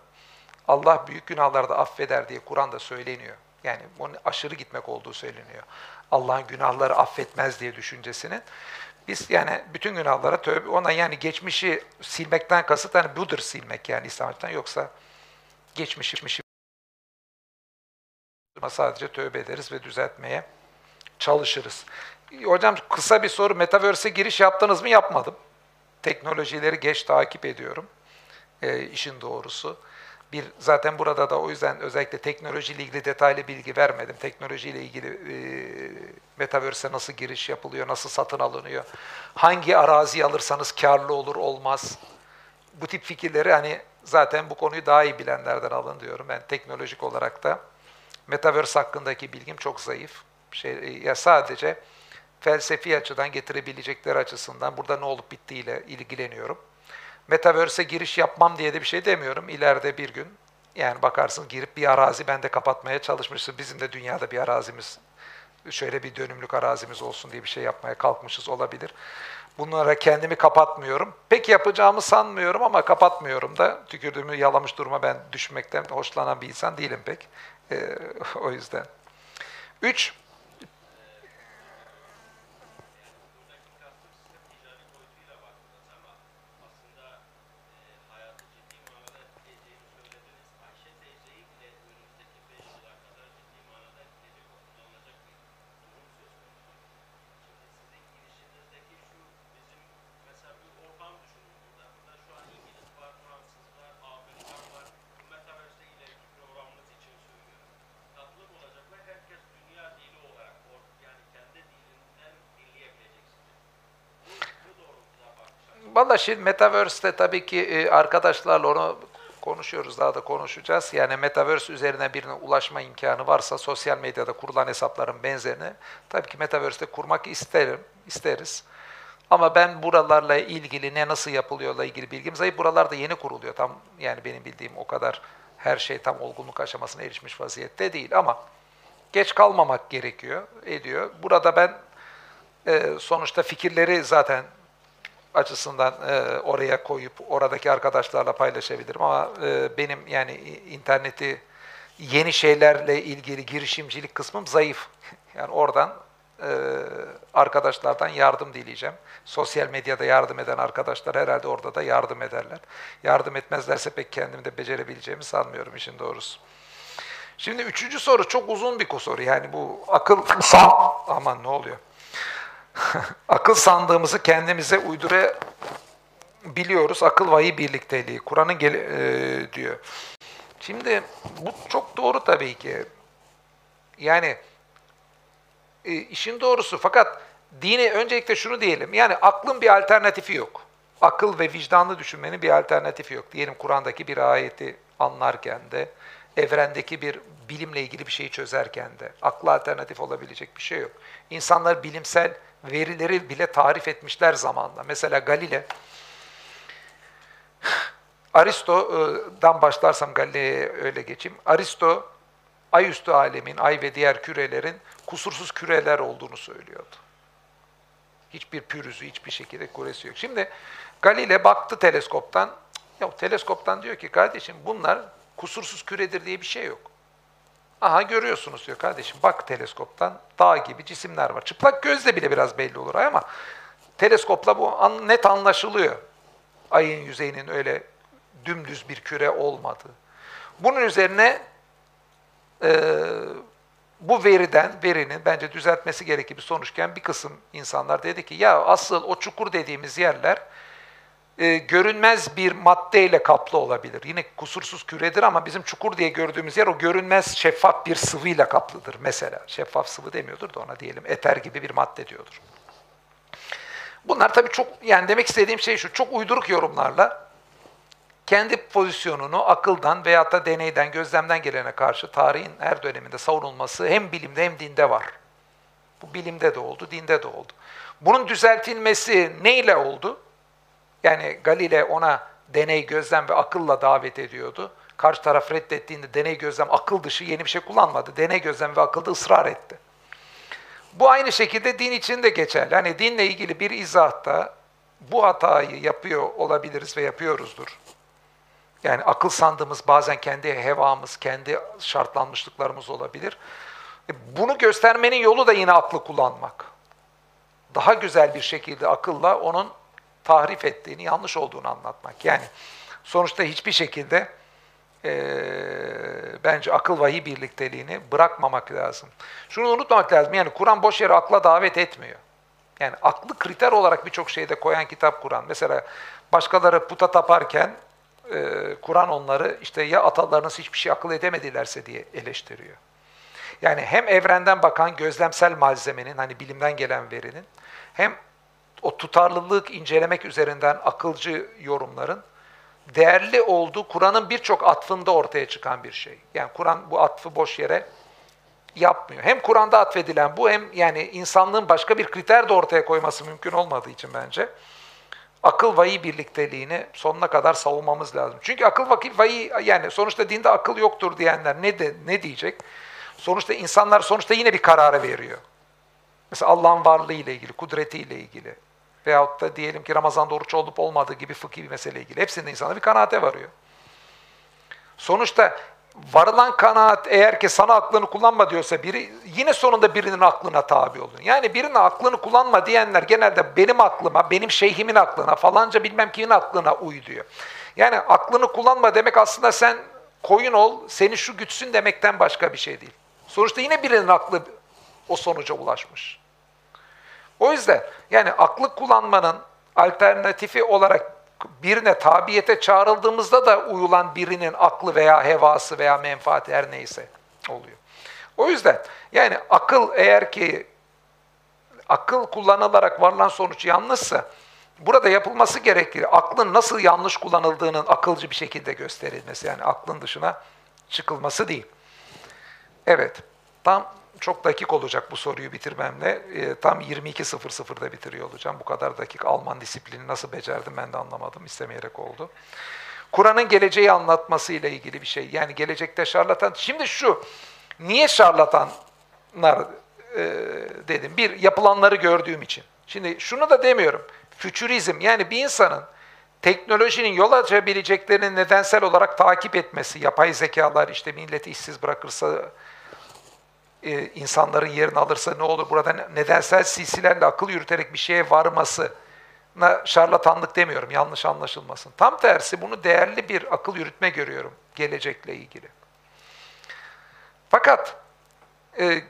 Allah büyük günahlarda affeder diye Kur'an'da söyleniyor. Yani onun aşırı gitmek olduğu söyleniyor. Allah'ın günahları affetmez diye düşüncesinin. Biz yani bütün günahlara tövbe, ona yani geçmişi silmekten kasıt hani budur silmek yani İslam'dan yoksa geçmişi, geçmişi sadece tövbe ederiz ve düzeltmeye çalışırız. Hocam kısa bir soru. Metaverse'e giriş yaptınız mı? Yapmadım. Teknolojileri geç takip ediyorum. E, işin doğrusu. Bir zaten burada da o yüzden özellikle teknolojiyle ilgili detaylı bilgi vermedim. Teknolojiyle ilgili e, Metaverse'e nasıl giriş yapılıyor, nasıl satın alınıyor, hangi arazi alırsanız karlı olur olmaz. Bu tip fikirleri hani zaten bu konuyu daha iyi bilenlerden alın diyorum. Ben teknolojik olarak da Metaverse hakkındaki bilgim çok zayıf. Şey, ya sadece felsefi açıdan getirebilecekleri açısından burada ne olup bittiğiyle ilgileniyorum. Metaverse'e giriş yapmam diye de bir şey demiyorum. İleride bir gün yani bakarsın girip bir arazi ben de kapatmaya çalışmışsın. Bizim de dünyada bir arazimiz, şöyle bir dönümlük arazimiz olsun diye bir şey yapmaya kalkmışız olabilir. Bunlara kendimi kapatmıyorum. Pek yapacağımı sanmıyorum ama kapatmıyorum da. Tükürdüğümü yalamış duruma ben düşmekten hoşlanan bir insan değilim pek. Ee, o yüzden. Üç, Valla şimdi Metaverse'te tabii ki e, arkadaşlarla onu konuşuyoruz, daha da konuşacağız. Yani Metaverse üzerine birine ulaşma imkanı varsa sosyal medyada kurulan hesapların benzerini tabii ki Metaverse'te kurmak isterim, isteriz. Ama ben buralarla ilgili ne nasıl yapılıyorla ilgili bilgim zayıf. Buralarda yeni kuruluyor. Tam yani benim bildiğim o kadar her şey tam olgunluk aşamasına erişmiş vaziyette değil ama geç kalmamak gerekiyor, ediyor. Burada ben e, sonuçta fikirleri zaten açısından e, oraya koyup oradaki arkadaşlarla paylaşabilirim ama e, benim yani interneti yeni şeylerle ilgili girişimcilik kısmım zayıf. Yani oradan e, arkadaşlardan yardım dileyeceğim. Sosyal medyada yardım eden arkadaşlar herhalde orada da yardım ederler. Yardım etmezlerse pek kendim de becerebileceğimi sanmıyorum işin doğrusu. Şimdi üçüncü soru çok uzun bir soru. Yani bu akıl. Aman ne oluyor? akıl sandığımızı kendimize uydurabiliyoruz. Akıl vahiy birlikteliği. Kur'an'ın e, diyor. Şimdi bu çok doğru tabii ki. Yani e, işin doğrusu fakat dini öncelikle şunu diyelim. Yani aklın bir alternatifi yok. Akıl ve vicdanlı düşünmenin bir alternatifi yok. Diyelim Kur'an'daki bir ayeti anlarken de, evrendeki bir bilimle ilgili bir şeyi çözerken de akla alternatif olabilecek bir şey yok. İnsanlar bilimsel verileri bile tarif etmişler zamanla. Mesela Galile, Aristo'dan başlarsam Galile'ye öyle geçeyim. Aristo, ayüstü alemin, ay ve diğer kürelerin kusursuz küreler olduğunu söylüyordu. Hiçbir pürüzü, hiçbir şekilde kuresi yok. Şimdi Galile baktı teleskoptan, ya teleskoptan diyor ki kardeşim bunlar kusursuz küredir diye bir şey yok. Aha görüyorsunuz diyor kardeşim bak teleskoptan dağ gibi cisimler var. Çıplak gözle bile biraz belli olur ama teleskopla bu an, net anlaşılıyor. Ayın yüzeyinin öyle dümdüz bir küre olmadığı. Bunun üzerine e, bu veriden, verinin bence düzeltmesi gerekir bir sonuçken bir kısım insanlar dedi ki ya asıl o çukur dediğimiz yerler e, görünmez bir maddeyle kaplı olabilir. Yine kusursuz küredir ama bizim çukur diye gördüğümüz yer o görünmez şeffaf bir sıvıyla kaplıdır mesela. Şeffaf sıvı demiyordur da ona diyelim eter gibi bir madde diyordur. Bunlar tabii çok yani demek istediğim şey şu çok uyduruk yorumlarla kendi pozisyonunu akıldan veyahut da deneyden, gözlemden gelene karşı tarihin her döneminde savunulması hem bilimde hem dinde var. Bu bilimde de oldu, dinde de oldu. Bunun düzeltilmesi neyle oldu? Yani Galile ona deney, gözlem ve akılla davet ediyordu. Karşı taraf reddettiğinde deney, gözlem, akıl dışı yeni bir şey kullanmadı. Deney, gözlem ve akılda ısrar etti. Bu aynı şekilde din için de geçerli. Hani dinle ilgili bir izahta bu hatayı yapıyor olabiliriz ve yapıyoruzdur. Yani akıl sandığımız bazen kendi hevamız, kendi şartlanmışlıklarımız olabilir. E, Bunu göstermenin yolu da yine aklı kullanmak. Daha güzel bir şekilde akılla onun tahrif ettiğini, yanlış olduğunu anlatmak. Yani sonuçta hiçbir şekilde e, bence akıl vahiy birlikteliğini bırakmamak lazım. Şunu unutmamak lazım. Yani Kur'an boş yere akla davet etmiyor. Yani aklı kriter olarak birçok şeyde koyan kitap Kur'an. Mesela başkaları puta taparken e, Kur'an onları işte ya atalarınız hiçbir şey akıl edemedilerse diye eleştiriyor. Yani hem evrenden bakan gözlemsel malzemenin hani bilimden gelen verinin hem o tutarlılık incelemek üzerinden akılcı yorumların değerli olduğu Kur'an'ın birçok atfında ortaya çıkan bir şey. Yani Kur'an bu atfı boş yere yapmıyor. Hem Kur'an'da atfedilen bu hem yani insanlığın başka bir kriter de ortaya koyması mümkün olmadığı için bence akıl vahiy birlikteliğini sonuna kadar savunmamız lazım. Çünkü akıl vahiy, vahiy yani sonuçta dinde akıl yoktur diyenler ne de, ne diyecek? Sonuçta insanlar sonuçta yine bir kararı veriyor. Mesela Allah'ın varlığı ile ilgili, kudreti ile ilgili veyahut da diyelim ki Ramazan'da oruç olup olmadığı gibi fıkhi bir mesele ilgili. Hepsinde insana bir kanaate varıyor. Sonuçta varılan kanaat eğer ki sana aklını kullanma diyorsa biri yine sonunda birinin aklına tabi olun. Yani birinin aklını kullanma diyenler genelde benim aklıma, benim şeyhimin aklına, falanca bilmem kimin aklına uy diyor. Yani aklını kullanma demek aslında sen koyun ol, seni şu gütsün demekten başka bir şey değil. Sonuçta yine birinin aklı o sonuca ulaşmış. O yüzden yani aklı kullanmanın alternatifi olarak birine tabiyete çağrıldığımızda da uyulan birinin aklı veya hevası veya menfaati her neyse oluyor. O yüzden yani akıl eğer ki akıl kullanılarak varılan sonuç yanlışsa burada yapılması gerektiği aklın nasıl yanlış kullanıldığının akılcı bir şekilde gösterilmesi. Yani aklın dışına çıkılması değil. Evet, tam çok dakik olacak bu soruyu bitirmemle. E, tam 22.00'da bitiriyor olacağım. Bu kadar dakik Alman disiplini nasıl becerdim ben de anlamadım. İstemeyerek oldu. Kur'an'ın geleceği anlatması ile ilgili bir şey. Yani gelecekte şarlatan. Şimdi şu, niye şarlatanlar e, dedim? Bir, yapılanları gördüğüm için. Şimdi şunu da demiyorum. Fütürizm yani bir insanın teknolojinin yol açabileceklerini nedensel olarak takip etmesi, yapay zekalar işte milleti işsiz bırakırsa, e, insanların yerini alırsa ne olur, burada nedensel silsilerle akıl yürüterek bir şeye varması, şarlatanlık demiyorum, yanlış anlaşılmasın. Tam tersi bunu değerli bir akıl yürütme görüyorum gelecekle ilgili. Fakat e,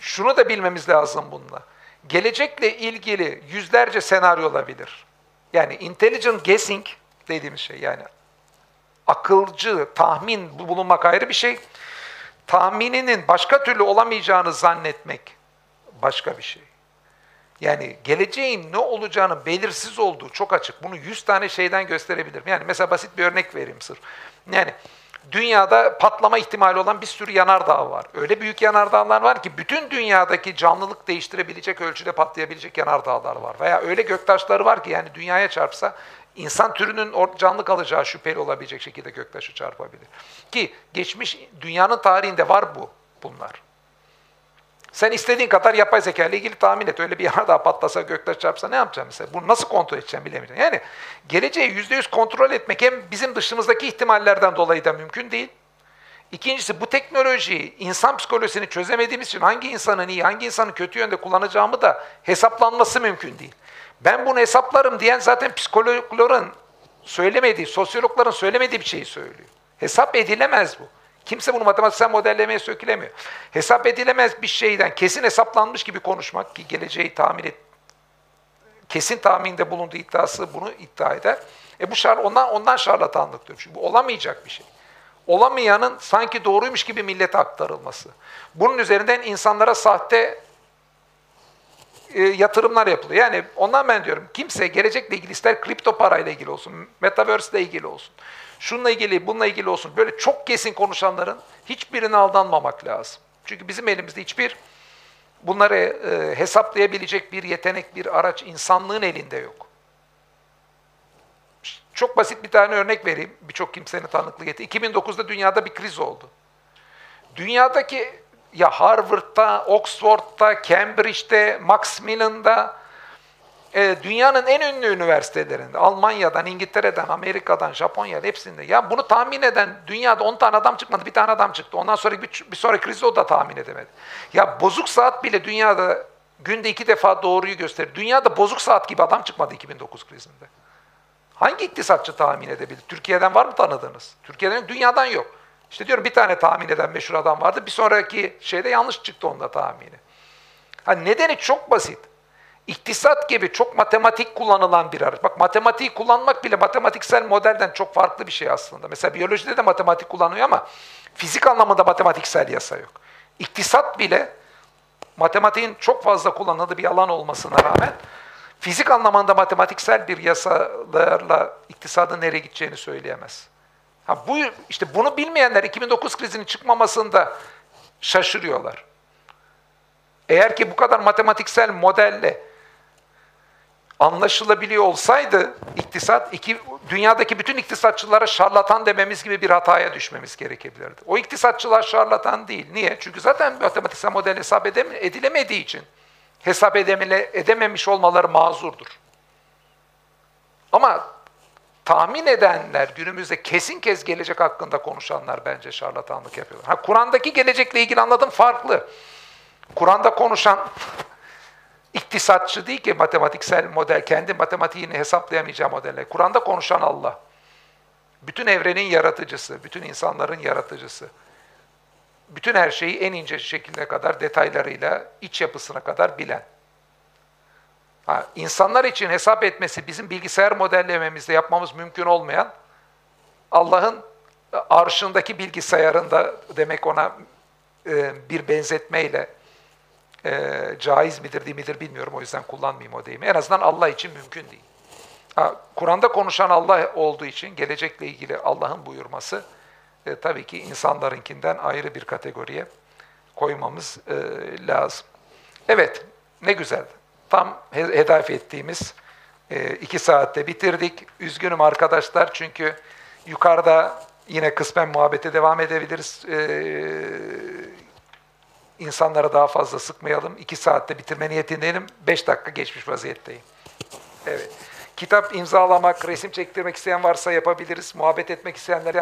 şunu da bilmemiz lazım bununla. Gelecekle ilgili yüzlerce senaryo olabilir. Yani intelligent guessing dediğimiz şey yani akılcı tahmin bulunmak ayrı bir şey. Tahmininin başka türlü olamayacağını zannetmek başka bir şey. Yani geleceğin ne olacağını belirsiz olduğu çok açık. Bunu 100 tane şeyden gösterebilirim. Yani mesela basit bir örnek vereyim sırf. Yani dünyada patlama ihtimali olan bir sürü yanardağ var. Öyle büyük yanardağlar var ki bütün dünyadaki canlılık değiştirebilecek ölçüde patlayabilecek yanardağlar var. Veya öyle göktaşları var ki yani dünyaya çarpsa insan türünün canlı kalacağı şüpheli olabilecek şekilde göktaşı çarpabilir. Ki geçmiş dünyanın tarihinde var bu bunlar. Sen istediğin kadar yapay zeka ile ilgili tahmin et. Öyle bir yanardağ patlasa, göktaş çarpsa ne yapacaksın mesela? Bunu nasıl kontrol edeceğim bilemeyeceğim. Yani geleceği yüzde yüz kontrol etmek hem bizim dışımızdaki ihtimallerden dolayı da mümkün değil. İkincisi bu teknolojiyi insan psikolojisini çözemediğimiz için hangi insanın iyi, hangi insanın kötü yönde kullanacağımı da hesaplanması mümkün değil. Ben bunu hesaplarım diyen zaten psikologların söylemediği, sosyologların söylemediği bir şeyi söylüyor. Hesap edilemez bu. Kimse bunu matematiksel modellemeye sökülemiyor. Hesap edilemez bir şeyden kesin hesaplanmış gibi konuşmak ki geleceği tahmin et, kesin tahminde bulunduğu iddiası bunu iddia eder. E bu şar ondan ondan şarlatanlık diyor. Çünkü bu olamayacak bir şey. Olamayanın sanki doğruymuş gibi millete aktarılması. Bunun üzerinden insanlara sahte e, yatırımlar yapılıyor. Yani ondan ben diyorum kimse gelecekle ilgili ister kripto parayla ilgili olsun, metaverse ile ilgili olsun şununla ilgili, bununla ilgili olsun. Böyle çok kesin konuşanların hiçbirine aldanmamak lazım. Çünkü bizim elimizde hiçbir bunları e, hesaplayabilecek bir yetenek, bir araç insanlığın elinde yok. Çok basit bir tane örnek vereyim. Birçok kimsenin tanıklığı yetti. 2009'da dünyada bir kriz oldu. Dünyadaki ya Harvard'da, Oxford'da, Cambridge'de, Macmillan'da, e, dünyanın en ünlü üniversitelerinde, Almanya'dan, İngiltere'den, Amerika'dan, Japonya'dan hepsinde. Ya bunu tahmin eden dünyada 10 tane adam çıkmadı, bir tane adam çıktı. Ondan sonra bir, bir sonraki krizi o da tahmin edemedi. Ya bozuk saat bile dünyada günde iki defa doğruyu gösterir. Dünyada bozuk saat gibi adam çıkmadı 2009 krizinde. Hangi iktisatçı tahmin edebilir? Türkiye'den var mı tanıdığınız? Türkiye'den dünyadan yok. İşte diyorum bir tane tahmin eden meşhur adam vardı. Bir sonraki şeyde yanlış çıktı onda tahmini. Ha nedeni çok basit. İktisat gibi çok matematik kullanılan bir araç. Bak matematiği kullanmak bile matematiksel modelden çok farklı bir şey aslında. Mesela biyolojide de matematik kullanıyor ama fizik anlamında matematiksel yasa yok. İktisat bile matematiğin çok fazla kullanıldığı bir alan olmasına rağmen fizik anlamında matematiksel bir yasalarla iktisadın nereye gideceğini söyleyemez. Ha bu işte bunu bilmeyenler 2009 krizinin çıkmamasında şaşırıyorlar. Eğer ki bu kadar matematiksel modelle anlaşılabiliyor olsaydı iktisat, iki, dünyadaki bütün iktisatçılara şarlatan dememiz gibi bir hataya düşmemiz gerekebilirdi. O iktisatçılar şarlatan değil. Niye? Çünkü zaten matematiksel model hesap edilemediği için hesap edemele, edememiş olmaları mazurdur. Ama tahmin edenler, günümüzde kesin kez gelecek hakkında konuşanlar bence şarlatanlık yapıyorlar. Ha Kur'an'daki gelecekle ilgili anladım farklı. Kur'an'da konuşan iktisatçı değil ki matematiksel model, kendi matematiğini hesaplayamayacağı modeller. Kur'an'da konuşan Allah. Bütün evrenin yaratıcısı, bütün insanların yaratıcısı. Bütün her şeyi en ince şekilde kadar, detaylarıyla, iç yapısına kadar bilen. Ha, insanlar için hesap etmesi bizim bilgisayar modellememizde yapmamız mümkün olmayan Allah'ın arşındaki bilgisayarında demek ona e, bir benzetmeyle e, caiz midir değil midir bilmiyorum. O yüzden kullanmayayım o deyimi. En azından Allah için mümkün değil. Kur'an'da konuşan Allah olduğu için gelecekle ilgili Allah'ın buyurması e, tabii ki insanlarınkinden ayrı bir kategoriye koymamız e, lazım. Evet, ne güzel. Tam he- hedef ettiğimiz e, iki saatte bitirdik. Üzgünüm arkadaşlar çünkü yukarıda yine kısmen muhabbete devam edebiliriz. E, insanlara daha fazla sıkmayalım. İki saatte bitirme niyetindeyim. Beş dakika geçmiş vaziyetteyim. Evet. Kitap imzalamak, resim çektirmek isteyen varsa yapabiliriz. Muhabbet etmek isteyenler